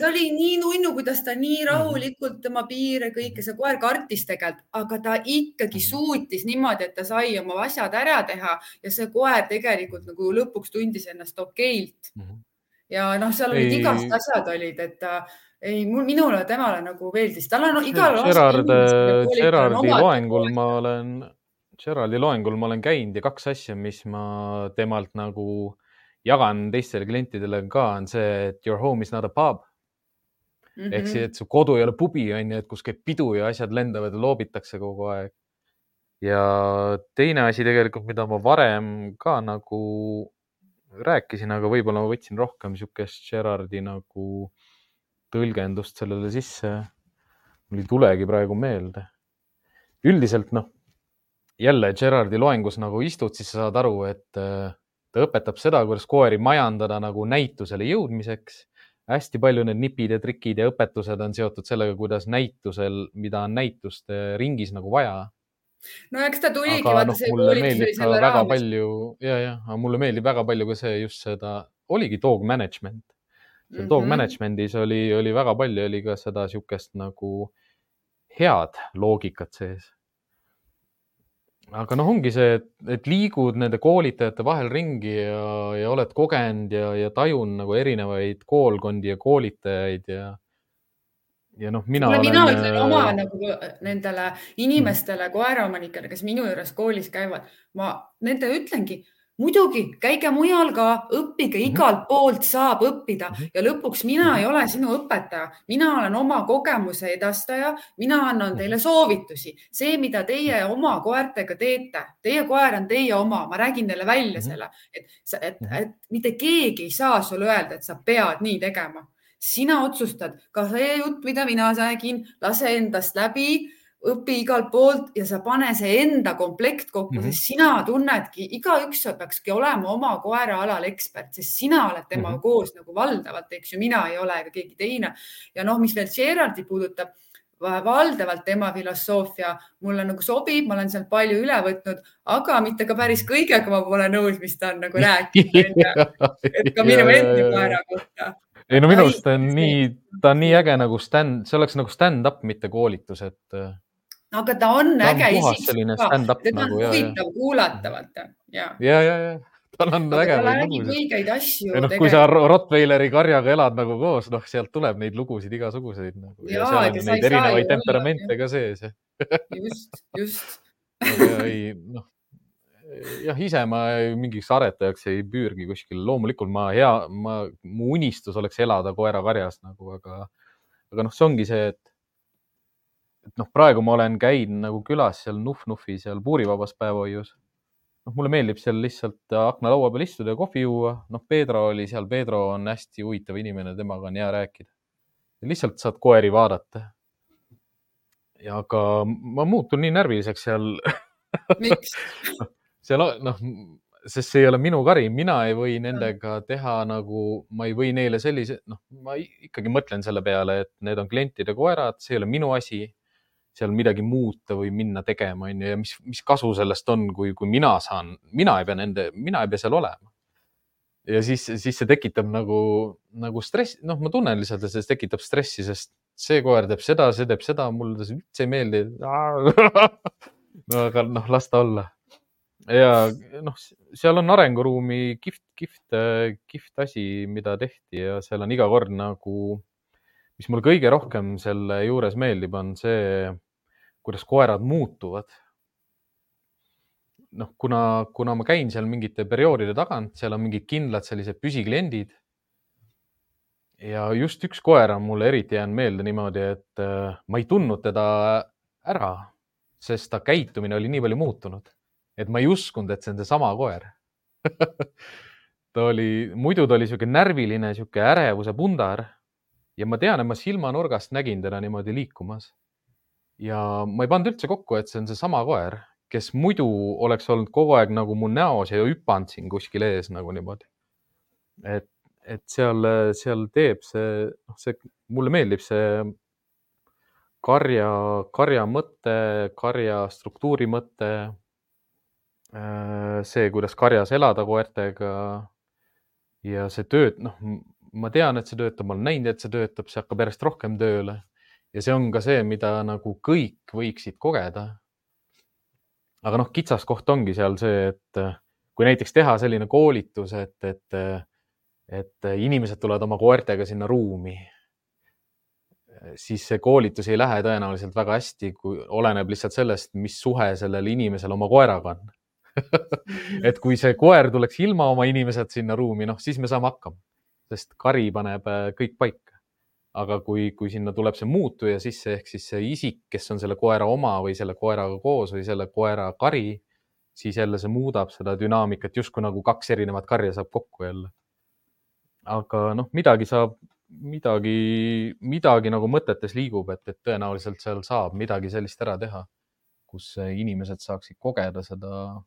Speaker 2: ta oli nii nunnu, kuidas ta nii mhm. rahulikult tema piire kõike, see koer kartis tegelikult, aga ta ikkagi mhm. suutis niimoodi, et ta sai oma asjad ära teha ja see koer tegelikult nagu lõpuks tundis ennast okeilt. -hmm. ja noh, seal olid igast asjad olid, et ta ei, mul, minule temale nagu meeldis, tal on igal
Speaker 1: Gerard, Gerardi loengul ma olen, Gerardi loengul ma olen käinud ja kaks asja, mis ma temalt nagu jagan teistele klientidele ka, on see, et your home is not a pub mm. -hmm. ehk siis, et su kodu ei ole pubi, on ju, et kus käib pidu ja asjad lendavad ja loobitakse kogu aeg. ja teine asi tegelikult, mida ma varem ka nagu rääkisin, aga võib-olla ma võtsin rohkem niisugust Gerardi nagu tõlgendust sellele sisse. mul ei tulegi praegu meelde. üldiselt noh, jälle Gerardi loengus nagu istud, siis sa saad aru, et äh, ta õpetab seda, kuidas koeri majandada nagu näitusele jõudmiseks. hästi palju need nipid ja trikid ja õpetused on seotud sellega, kuidas näitusel, mida on näituste ringis nagu vaja
Speaker 2: no eks ta tuligi, vaata
Speaker 1: no, see koolitus oli selle raames. palju ja, ja, aga mulle meeldib väga palju ka see just seda, oligi dog management seal mm -hmm. dog management'is oli, oli väga palju, oli ka seda niisugust nagu head loogikat sees. aga noh, ongi see, et, et liigud nende koolitajate vahel ringi ja, ja oled kogenud ja, ja tajun nagu erinevaid koolkondi ja koolitajaid ja ja noh, mina
Speaker 2: olen.
Speaker 1: mina
Speaker 2: ütlen oma nagu nendele inimestele mm., koeraomanikele, kes minu juures koolis käivad, ma nende ütlengi muidugi käige mujal ka, õppige mm, -hmm. igalt poolt saab õppida mm -hmm. ja lõpuks mina mm -hmm. ei ole sinu õpetaja, mina olen oma kogemuse edastaja, mina annan teile mhm. soovitusi, see, mida teie oma koertega teete, teie koer on teie oma, ma räägin teile välja -hmm. selle, et, et, mhm. et mitte keegi ei saa sulle öelda, et sa pead nii tegema sina otsustad, ka see jutt, mida mina räägin, lase endast läbi õpi igalt poolt ja sa pane see enda komplekt kokku mm, -hmm. sest sina tunnedki, igaüks peakski olema oma koera alal ekspert, sest sina oled temaga mm -hmm. koos nagu valdavalt, eks ju, mina ei ole ega keegi teine. ja noh, mis veel Gerardi puudutab, valdavalt tema filosoofia mulle nagu sobib, ma olen sealt palju üle võtnud, aga mitte ka päris kõigega ma pole nõus, mis ta on nagu rääkinud et ka minu endi koera kohta
Speaker 1: ei no minu arust on nii, ta on nii äge nagu stand, see oleks nagu stand-up, mitte koolitus, et
Speaker 2: aga ta on ta äge ka, teda nagu, on huvitav ja, kuulata, vaata.
Speaker 1: ja, ja, ja, ja tal on
Speaker 2: aga ta räägib õigeid asju.
Speaker 1: noh, kui sa Rottweileri karjaga elad nagu koos, noh, sealt tuleb neid lugusid igasuguseid nagu. ja, ja seal on neid erinevaid temperamente ka sees
Speaker 2: just, just
Speaker 1: ei, noh, jah, ise ma mingiks aretajaks ei püürgi kuskil, loomulikult ma hea, ma, mu unistus oleks elada koerakarjas nagu, aga, aga noh, see ongi see, et et noh, praegu ma olen käinud nagu külas seal Nuf-Nufi seal puurivabas päevahoius. noh, mulle meeldib seal lihtsalt aknalaua peal istuda ja kohvi juua. noh, Pedro oli seal, Pedro on hästi huvitav inimene, temaga on hea rääkida. lihtsalt saad koeri vaadata. ja aga ma muutun nii närviliseks seal
Speaker 2: miks
Speaker 1: seal noh, sest see ei ole minu kari, mina ei või nendega teha nagu, ma ei või neile sellise, noh, ma ikkagi mõtlen selle peale, et need on klientide koerad, see ei ole minu asi seal midagi muuta või minna tegema, on ju, ja mis, mis kasu sellest on, kui, kui mina saan, mina ei pea nende, mina ei pea seal olema. ja siis, siis see tekitab nagu, nagu stress, noh, ma tunnen lihtsalt, et see tekitab stressi, sest see koer teeb seda, see teeb seda, mulle see üldse ei meeldi no aga noh, las ta olla. ja noh, seal on arenguruumi kihvt, kihvt, kihvt asi, mida tehti ja seal on iga kord nagu mis mulle kõige rohkem selle juures meeldib, on see, kuidas koerad muutuvad. noh, kuna, kuna ma käin seal mingite perioodide tagant, seal on mingid kindlad sellised püsikliendid. ja just üks koer on mulle eriti jäänud meelde niimoodi, et äh, ma ei tundnud teda ära, sest ta käitumine oli nii palju muutunud, et ma ei uskunud, et see on seesama koer ta oli, muidu ta oli niisugune närviline, niisugune ärevuse pundar ja ma tean, et ma silmanurgast nägin teda niimoodi liikumas. ja ma ei pannud üldse kokku, et see on seesama koer, kes muidu oleks olnud kogu aeg nagu mu näos ja hüpanud siin kuskil ees nagu niimoodi. et, et seal, seal teeb see, noh, see, mulle meeldib see karja, karja mõte, karja struktuuri mõte. Äh, see, kuidas karjas elada koertega. ja see tööd, noh, ma tean, et see töötab, ma olen näinud, et see töötab, see hakkab järjest rohkem tööle. ja see on ka see, mida nagu kõik võiksid kogeda. aga noh, kitsaskoht ongi seal see, et kui näiteks teha selline koolitus, et, et, et inimesed tulevad oma koertega sinna ruumi, siis see koolitus ei lähe tõenäoliselt väga hästi, kui oleneb lihtsalt sellest, mis suhe sellel inimesel oma koeraga on et kui see koer tuleks ilma oma inimesed sinna ruumi, noh, siis me saame hakkama sest kari paneb äh, kõik paika. aga kui, kui sinna tuleb see muutuja sisse ehk siis see isik, kes on selle koera oma või selle koeraga koos või selle koera kari, siis jälle see muudab seda dünaamikat justkui nagu kaks erinevat karja saab kokku jälle. aga noh, midagi saab, midagi, midagi nagu mõtetes liigub, et, et tõenäoliselt seal saab midagi sellist ära teha, kus inimesed saaksid kogeda seda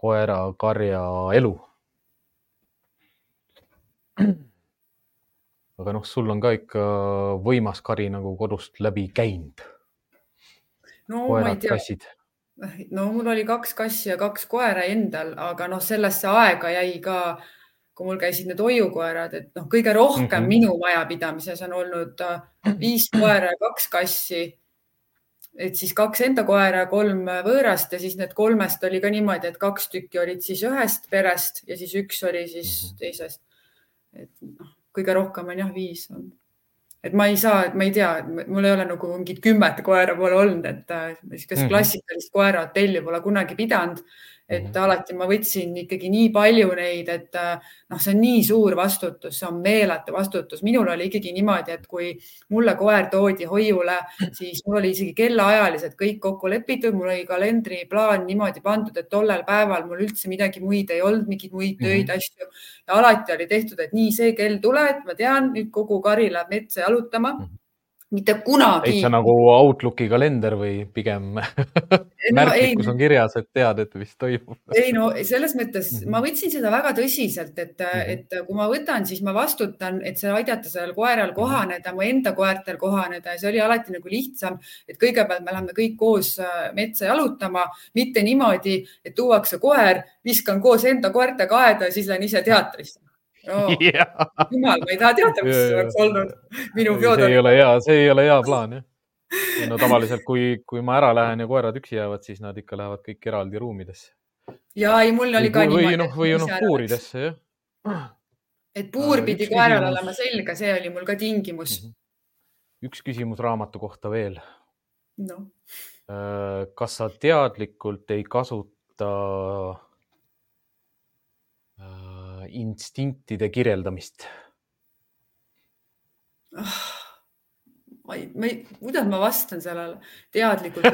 Speaker 1: koera, karja elu aga noh, sul on ka ikka võimas kari nagu kodust läbi käinud.
Speaker 2: no Koerad, ma ei tea. no mul oli kaks kassi ja kaks koera endal, aga noh, sellesse aega jäi ka, kui mul käisid need hoiukoerad, et noh, kõige rohkem mm -hmm. minu majapidamises on olnud äh, viis koera ja kaks kassi et siis kaks enda koera, kolm võõrast ja siis need kolmest oli ka niimoodi, et kaks tükki olid siis ühest perest ja siis üks oli siis mhm. teisest et noh, kõige rohkem on jah viis olnud. et ma ei saa, ma ei tea, mul ei ole nagu mingit kümmet koera pole olnud, et niisugust mm -hmm. klassikalist koerahotelli pole kunagi pidanud et -hmm. alati ma võtsin ikkagi nii palju neid, et noh, see on nii suur vastutus, see on meeletu vastutus. minul oli ikkagi niimoodi, et kui mulle koer toodi hoiule, siis mul oli isegi kellaajalised kõik kokku lepitud, mul oli kalendriplaan niimoodi pandud, et tollel päeval mul üldse midagi muid ei olnud, mingeid muid töid mm, -hmm. asju ja alati oli tehtud, et nii see kell tuleb, ma tean, nüüd kogu kari läheb metsa jalutama mm. -hmm mitte kunagi.
Speaker 1: täitsa nagu Outlooki kalender või pigem märklik, kus on kirjas, et tead, et mis toimub.
Speaker 2: ei no selles mõttes mm -hmm. ma võtsin seda väga tõsiselt, et mm, -hmm. et kui ma võtan, siis ma vastutan, et see aidata sellel koeral mhm. kohaneda, mu enda koertel kohaneda ja see oli alati nagu lihtsam, et kõigepealt me läheme kõik koos äh, metsa jalutama, mitte niimoodi, et tuuakse koer, viskan koos enda koertega aeda ja siis lähen ise teatrisse oh,. jumal, ma ei taha teada, mis see oleks olnud minu
Speaker 1: Fjodor. see ei ole hea, see ei ole hea plaan jah. no tavaliselt, kui, kui ma ära lähen ja koerad üksi jäävad, siis nad ikka lähevad kõik eraldi ruumidesse.
Speaker 2: ja ei, mul oli ka
Speaker 1: või, niimoodi. noh, või noh, puuridesse jah.
Speaker 2: et puur pidi koeral küsimus... olema selge, see oli mul ka tingimus mm.
Speaker 1: -hmm. üks küsimus raamatu kohta veel.
Speaker 2: noh.
Speaker 1: Äh, kas sa teadlikult ei kasuta instinktide kirjeldamist
Speaker 2: oh,? ma ei, ma ei, kuidas ma vastan sellele teadlikult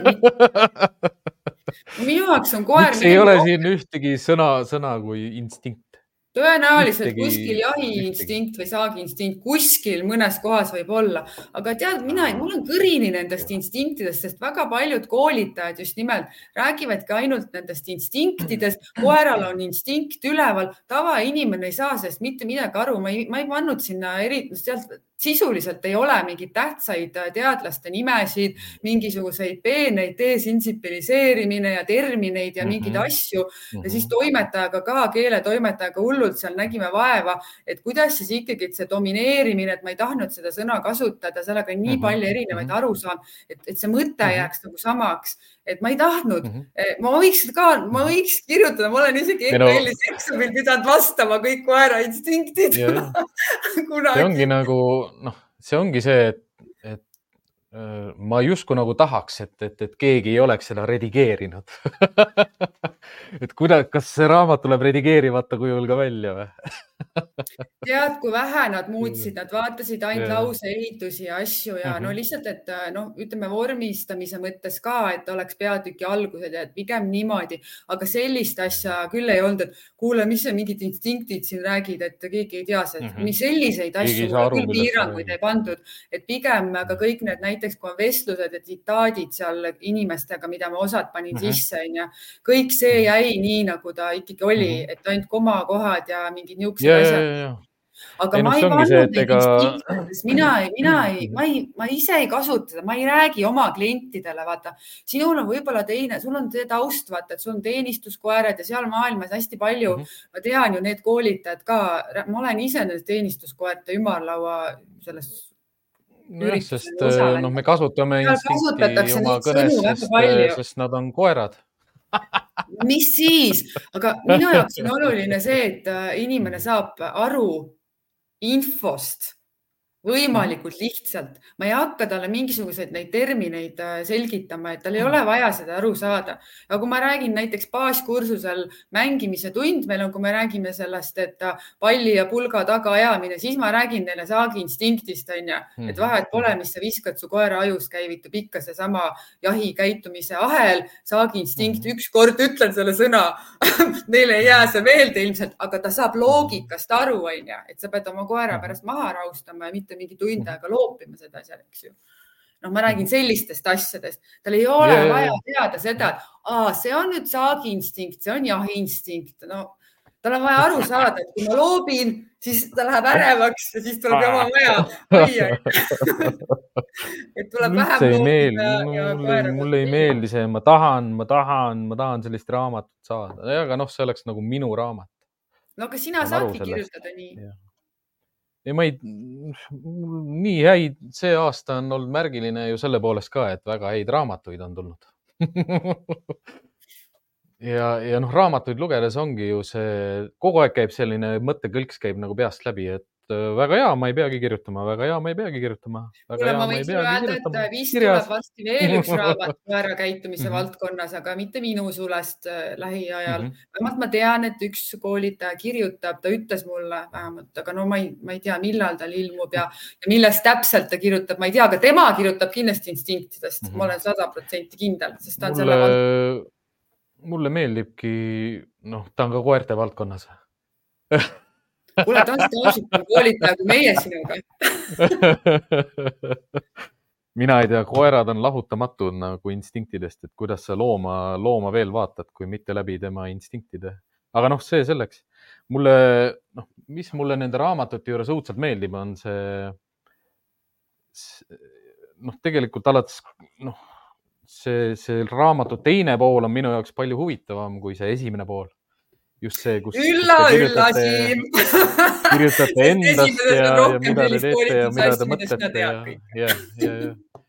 Speaker 2: minu jaoks on koer.
Speaker 1: miks ei ole siin ühtegi sõna, sõna kui instinkt?
Speaker 2: Tõenäoliselt ühtegi, kuskil jahiinstinkt või saagiinstinkt kuskil mõnes kohas võib olla, aga tead, mina, mul on kõrini nendest instinktidest, sest väga paljud koolitajad just nimelt räägivadki ainult nendest instinktidest. koeral on instinkt üleval, tavainimene ei saa sellest mitte midagi aru, ma ei, ma ei pannud sinna eriti, sealt sisuliselt ei ole mingeid tähtsaid äh, teadlaste nimesid, mingisuguseid peeneid, desensibiliseerimine ja termineid ja mingeid mm -hmm. asju mm -hmm. ja siis mhm. toimetajaga ka, keeletoimetajaga hullult seal nägime vaeva, et kuidas siis ikkagi see domineerimine, et ma ei tahtnud seda sõna kasutada, sellega on nii mm -hmm. palju erinevaid mhm. arusaam, et, et see mõte mm -hmm. jääks nagu samaks et ma ei tahtnud. Mm, -hmm. ma võiks ka, ma mhm. võiks kirjutada, ma olen isegi EKL-is no... eksamil pidanud vastama kõik koera instinktid
Speaker 1: see ongi nagu noh, see ongi see, et, et äh, ma justkui nagu tahaks, et, et, et keegi ei oleks seda redigeerinud. Et kuidas, kas see raamat tuleb redigeerimata kujul ka välja või
Speaker 2: tead, kui vähe nad muutsid, nad vaatasid ainult lauseehitusi ja asju ja mm -hmm. no lihtsalt, et noh, ütleme vormistamise mõttes ka, et oleks peatüki algused ja pigem niimoodi, aga sellist asja küll ei olnud, et kuule, mis sa mingid instinktid siin räägid, et keegi ei tea seda mm, -hmm. selliseid asju küll piiranguid ei pandud, et pigem ka kõik need näiteks, kui on vestlused ja tsitaadid seal inimestega, mida ma osad panin mm -hmm. sisse, onju, kõik see mhm. jäi nii, nagu ta ikkagi oli mm, -hmm. et ainult komakohad ja mingid niisugused asjad. aga ei, ma no, ei pannud neid ega... instinktides, mina ei, mina ei, ma ei, ma ise ei kasuta ma ei räägi oma klientidele, vaata, sinul on võib-olla teine, sul on see taust, vaata, et sul on teenistuskoerad ja seal maailmas hästi palju mm, -hmm. ma tean ju need koolitajad ka, ma olen ise nendes teenistuskoerte ümarlaua selles
Speaker 1: nojah, sest noh, me kasutame instinkti oma kõnes, sest, sest nad on koerad
Speaker 2: mis siis, aga minu jaoks on oluline see, et äh, inimene saab aru infost võimalikult lihtsalt. ma ei hakka talle mingisuguseid neid termineid äh, selgitama, et tal ei ole vaja seda aru saada. aga kui ma räägin näiteks baaskursusel mängimise tund, meil on, kui me räägime sellest, et äh, palli ja pulga tagaajamine, siis ma räägin teile saagi instinktist, onju, et vahet pole, mis sa viskad, su koera ajus käivitub ikka seesama jahikäitumise ahel, saagi instinkt, mhm. ükskord ütlen selle sõna neile ei jää see meelde ilmselt, aga ta saab loogikast aru, onju, et sa pead oma koera pärast maha rahustama ja mitte mitte mingi tund aega loopima seda seal, eks ju. noh, ma räägin sellistest asjadest, tal ei ole yeah. vaja teada seda, et aa, see on nüüd saagiinstinkt, see on jahiinstinkt, no tal on vaja aru saada, et kui ma loobin, siis ta läheb ärevaks ja siis tuleb jama maja et tuleb vähem
Speaker 1: loobida. mulle, mulle ei meeldi see, ma tahan, ma tahan, ma tahan sellist raamatut saada, aga noh, see oleks nagu minu raamat.
Speaker 2: no aga sina saadki kirjutada nii
Speaker 1: ei, ma ei, nii häid, see aasta on olnud märgiline ju selle poolest ka, et väga häid raamatuid on tulnud. Ja, ja noh, raamatuid lugedes ongi ju see, kogu aeg käib selline mõttekõlks käib nagu peast läbi, et äh, väga hea, ma ei peagi kirjutama, väga hea, ma ei peagi kirjutama.
Speaker 2: kuule, ma võin sulle öelda, et vist tuleb varsti veel üks raamat koera käitumise mm -hmm. valdkonnas, aga mitte minu sulest äh, lähiajal mm. -hmm. vähemalt ma tean, et üks koolitaja kirjutab, ta ütles mulle vähemalt, aga no ma ei, ma ei tea, millal tal ilmub ja, ja millest täpselt ta kirjutab, ma ei tea, aga tema kirjutab kindlasti instinktidest mm, -hmm. ma olen sada protsenti kindel, sest ta on mulle, selle.
Speaker 1: mulle meeldibki, noh, ta on ka koerte valdkonnas
Speaker 2: kuule, ta on staažikas koolitaja kui meie sinuga
Speaker 1: mina ei tea, koerad on lahutamatud nagu instinktidest, et kuidas sa looma, looma veel vaatad, kui mitte läbi tema instinktide. aga noh, see selleks. mulle, noh, mis mulle nende raamatute juures õudselt meeldib, on see, see, noh, tegelikult alates, noh, see, see raamatu teine pool on minu jaoks palju huvitavam kui see esimene pool just see, kus.
Speaker 2: ülla, ülla, Siim.
Speaker 1: kirjutate endast ja, ja mida te teete ja mida te mõtlete ja, ja, ja, ja.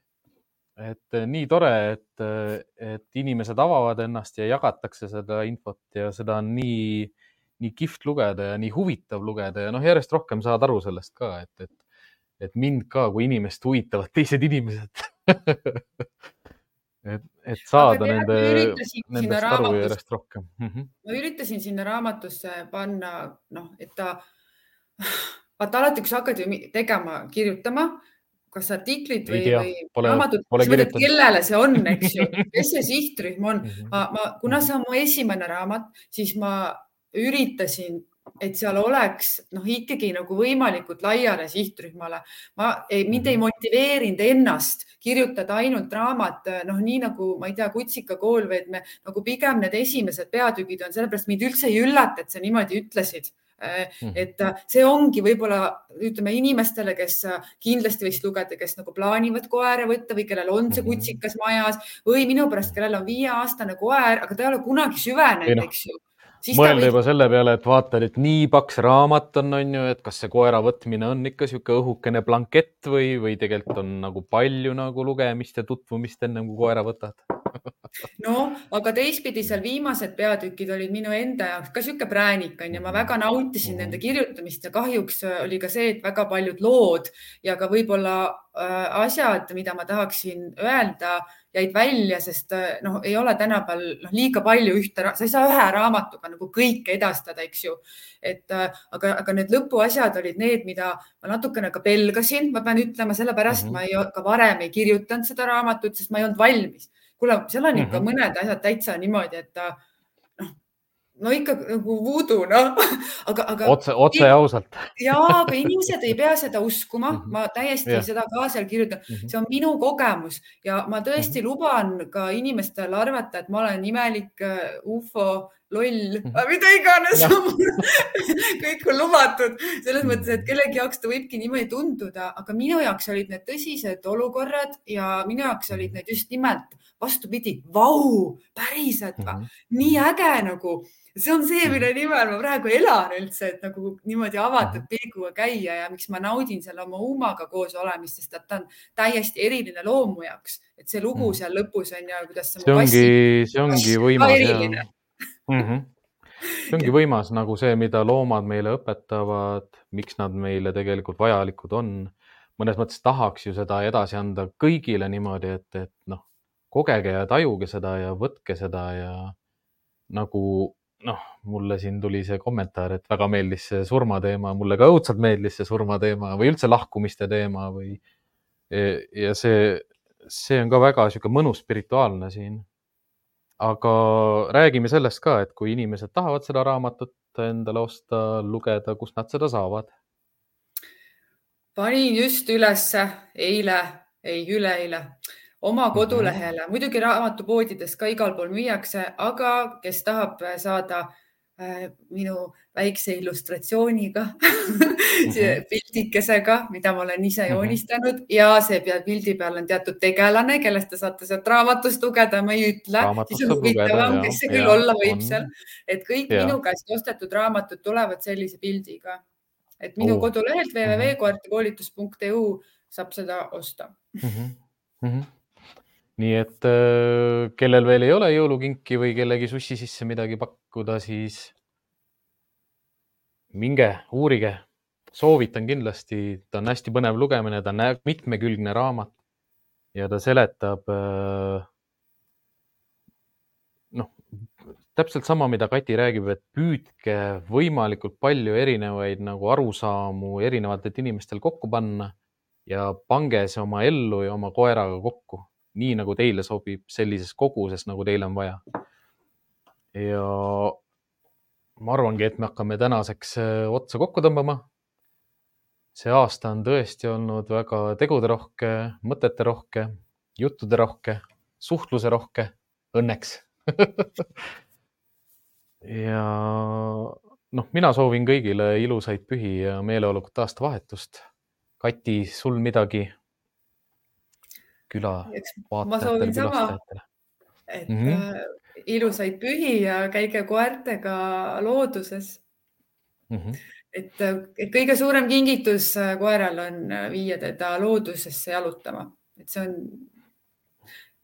Speaker 1: et eh, nii tore, et, eh, et inimesed avavad ennast ja jagatakse seda infot ja seda on nii, nii kihvt lugeda ja nii huvitav lugeda ja noh, järjest rohkem saad aru sellest ka, et, et, et mind ka kui inimest huvitavad teised inimesed et, et saada nende, nendest aru järjest rohkem mm.
Speaker 2: -hmm. ma üritasin sinna raamatusse panna, noh, et ta, vaata alati, kui sa hakkad ju tegema, kirjutama, kas artiklit või, või raamatut, kellele see on, eks ju, kes see sihtrühm on mm. -hmm. ma, ma, kuna see on mu esimene raamat, siis ma üritasin et seal oleks noh, ikkagi nagu võimalikult laiale sihtrühmale. ma mind ei mhm. motiveerinud ennast kirjutada ainult raamat, noh, nii nagu ma ei tea, Kutsika kool või et me nagu pigem need esimesed peatükid on, sellepärast mind üldse ei üllata, et sa niimoodi ütlesid mhm. et see ongi võib-olla ütleme inimestele, kes kindlasti võiks lugeda, kes nagu plaanivad koera võtta või kellel on see mhm. kutsikas majas või minu pärast, kellel on viieaastane koer, aga ta ei ole kunagi süvenenud,
Speaker 1: noh, eks ju mõelda või... juba selle peale, et vaatad, et nii paks raamat on, on ju, et kas see koera võtmine on ikka niisugune õhukene blankett või, või tegelikult on nagu palju nagu lugemist ja tutvumist ennem kui koera võtad?
Speaker 2: No aga teistpidi seal viimased peatükid olid minu enda jaoks ka sihuke präänik on ju, ma väga nautisin nende kirjutamist ja kahjuks oli ka see, et väga paljud lood ja ka võib-olla äh, asjad, mida ma tahaksin öelda jäid välja, sest äh, noh, ei ole tänapäeval noh, liiga palju ühte, sa ei saa ühe raamatuga nagu kõike edastada, eks ju. et äh, aga, aga need lõpuasjad olid need, mida ma natukene ka pelgasin, ma pean ütlema, sellepärast mm -hmm. ma ei, ka varem ei kirjutanud seda raamatut, sest ma ei olnud valmis. kuule, seal on ikka mm -hmm. mõned asjad täitsa niimoodi, et no ikka nagu voodoo, noh, aga, aga.
Speaker 1: otse, otse ja ausalt.
Speaker 2: ja, aga inimesed ei pea seda uskuma mm, -hmm. ma täiesti yeah. seda ka seal kirjutan mm, -hmm. see on minu kogemus ja ma tõesti mm -hmm. luban ka inimestel arvata, et ma olen imelik uh, ufo, loll -hmm. mida iganes kõik on lubatud selles mõttes, et kellegi jaoks ta võibki niimoodi tunduda, aga minu jaoks olid need tõsised olukorrad ja minu jaoks olid need just nimelt vastupidi, vau, päriselt mm, -hmm. nii äge nagu see on see, mille mhm. nimel ma praegu elan üldse, et nagu niimoodi avatud mhm. pilguga käia ja miks ma naudin seal oma Umaga koos olemist, sest ta on täiesti eriline loom mu jaoks, et see lugu mhm. seal lõpus on ja kuidas
Speaker 1: see. see ongi, see ongi võimas. Mm -hmm. see ongi võimas nagu see, mida loomad meile õpetavad, miks nad meile tegelikult vajalikud on. mõnes mõttes tahaks ju seda edasi anda kõigile niimoodi, et, et noh, kogege ja tajuge seda ja võtke seda ja nagu noh, mulle siin tuli see kommentaar, et väga meeldis see surmateema, mulle ka õudselt meeldis see surmateema või üldse lahkumiste teema või ja see, see on ka väga niisugune mõnus spirituaalne siin. Aga räägime sellest ka, et kui inimesed tahavad seda raamatut endale osta, lugeda, kust nad seda saavad?
Speaker 2: panin just ülesse eile, ei üleeile oma mhm. kodulehele muidugi raamatupoodides ka igal pool müüakse, aga kes tahab saada äh, minu väikse illustratsiooniga -hmm. pildikesega, mida ma olen ise mhm. joonistanud ja see peal, pildi peal on teatud tegelane, kellest te saate sealt raamatust lugeda, ma ei ütle, siis on huvitavam, kes see küll olla võib on. seal, et kõik ja. minu käest ostetud raamatud tulevad sellise pildiga. et minu oh. kodulehelt mhm. www.koertekoolitus.eu saab seda osta mm. -hmm. Mm -hmm
Speaker 1: nii et äh, kellel veel ei ole jõulukinki või kellegi sussi sisse midagi pakkuda, siis minge uurige, soovitan kindlasti, ta on hästi põnev lugemine, ta on mitmekülgne raamat ja ta seletab äh, noh, täpselt sama, mida Kati räägib, et püüdke võimalikult palju erinevaid nagu arusaamu erinevatelt inimestel kokku panna ja pange see oma ellu ja oma koeraga kokku, nii nagu teile sobib, sellises koguses, nagu teil on vaja. ja ma arvangi, et me hakkame tänaseks äh, otsa kokku tõmbama. see aasta on tõesti olnud väga teguderohke, mõteterohke, juttuderohke, suhtluserohke, õnneks ja noh, mina soovin kõigile ilusaid pühi ja meeleolukat aastavahetust. Kati, sul midagi küla vaatajatele, külastajatele?
Speaker 2: et mm -hmm. ilusaid pühi ja käige koertega looduses mm. -hmm. et, et kõige suurem kingitus äh, koeral on äh, viia teda loodusesse jalutama, et see on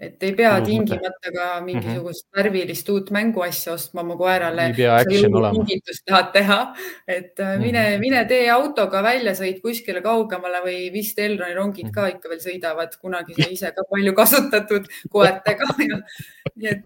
Speaker 2: et ei pea tingimata ka mingisugust mm -hmm. värvilist uut mänguasja ostma oma koerale.
Speaker 1: ei pea action olema.
Speaker 2: tahad teha, et mm -hmm. mine, mine tee autoga välja, sõid kuskile kaugemale või vist Elroni rongid mm -hmm. ka ikka veel sõidavad, kunagi sai ise ka palju kasutatud koertega nii et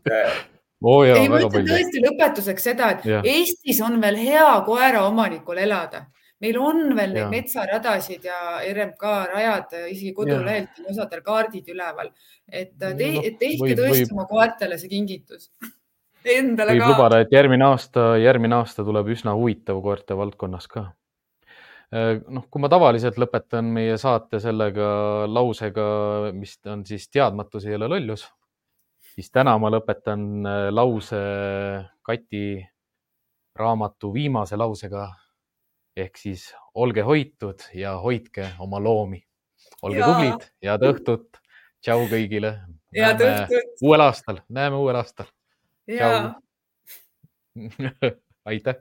Speaker 1: oh jaa,
Speaker 2: ei, ma ütlen tõesti lõpetuseks seda, et ja. Eestis on veel hea koeraomanikul elada meil on veel neid metsaradasid ja RMK rajad, isegi kodulehelt on osadel kaardid üleval, et te, no, tehke võib, tõesti võib... oma koertele see kingitus. Endale
Speaker 1: võib ka. lubada, et järgmine aasta, järgmine aasta tuleb üsna huvitav koerte valdkonnas ka. Äh, noh, kui ma tavaliselt lõpetan meie saate sellega lausega, mis on siis teadmatus ei ole lollus, siis täna ma lõpetan äh, lause Kati raamatu viimase lausega ehk siis olge hoitud ja hoidke oma loomi. olge ja. tublid, head õhtut. tšau kõigile.
Speaker 2: head õhtut.
Speaker 1: uuel aastal, näeme uuel aastal. tšau. aitäh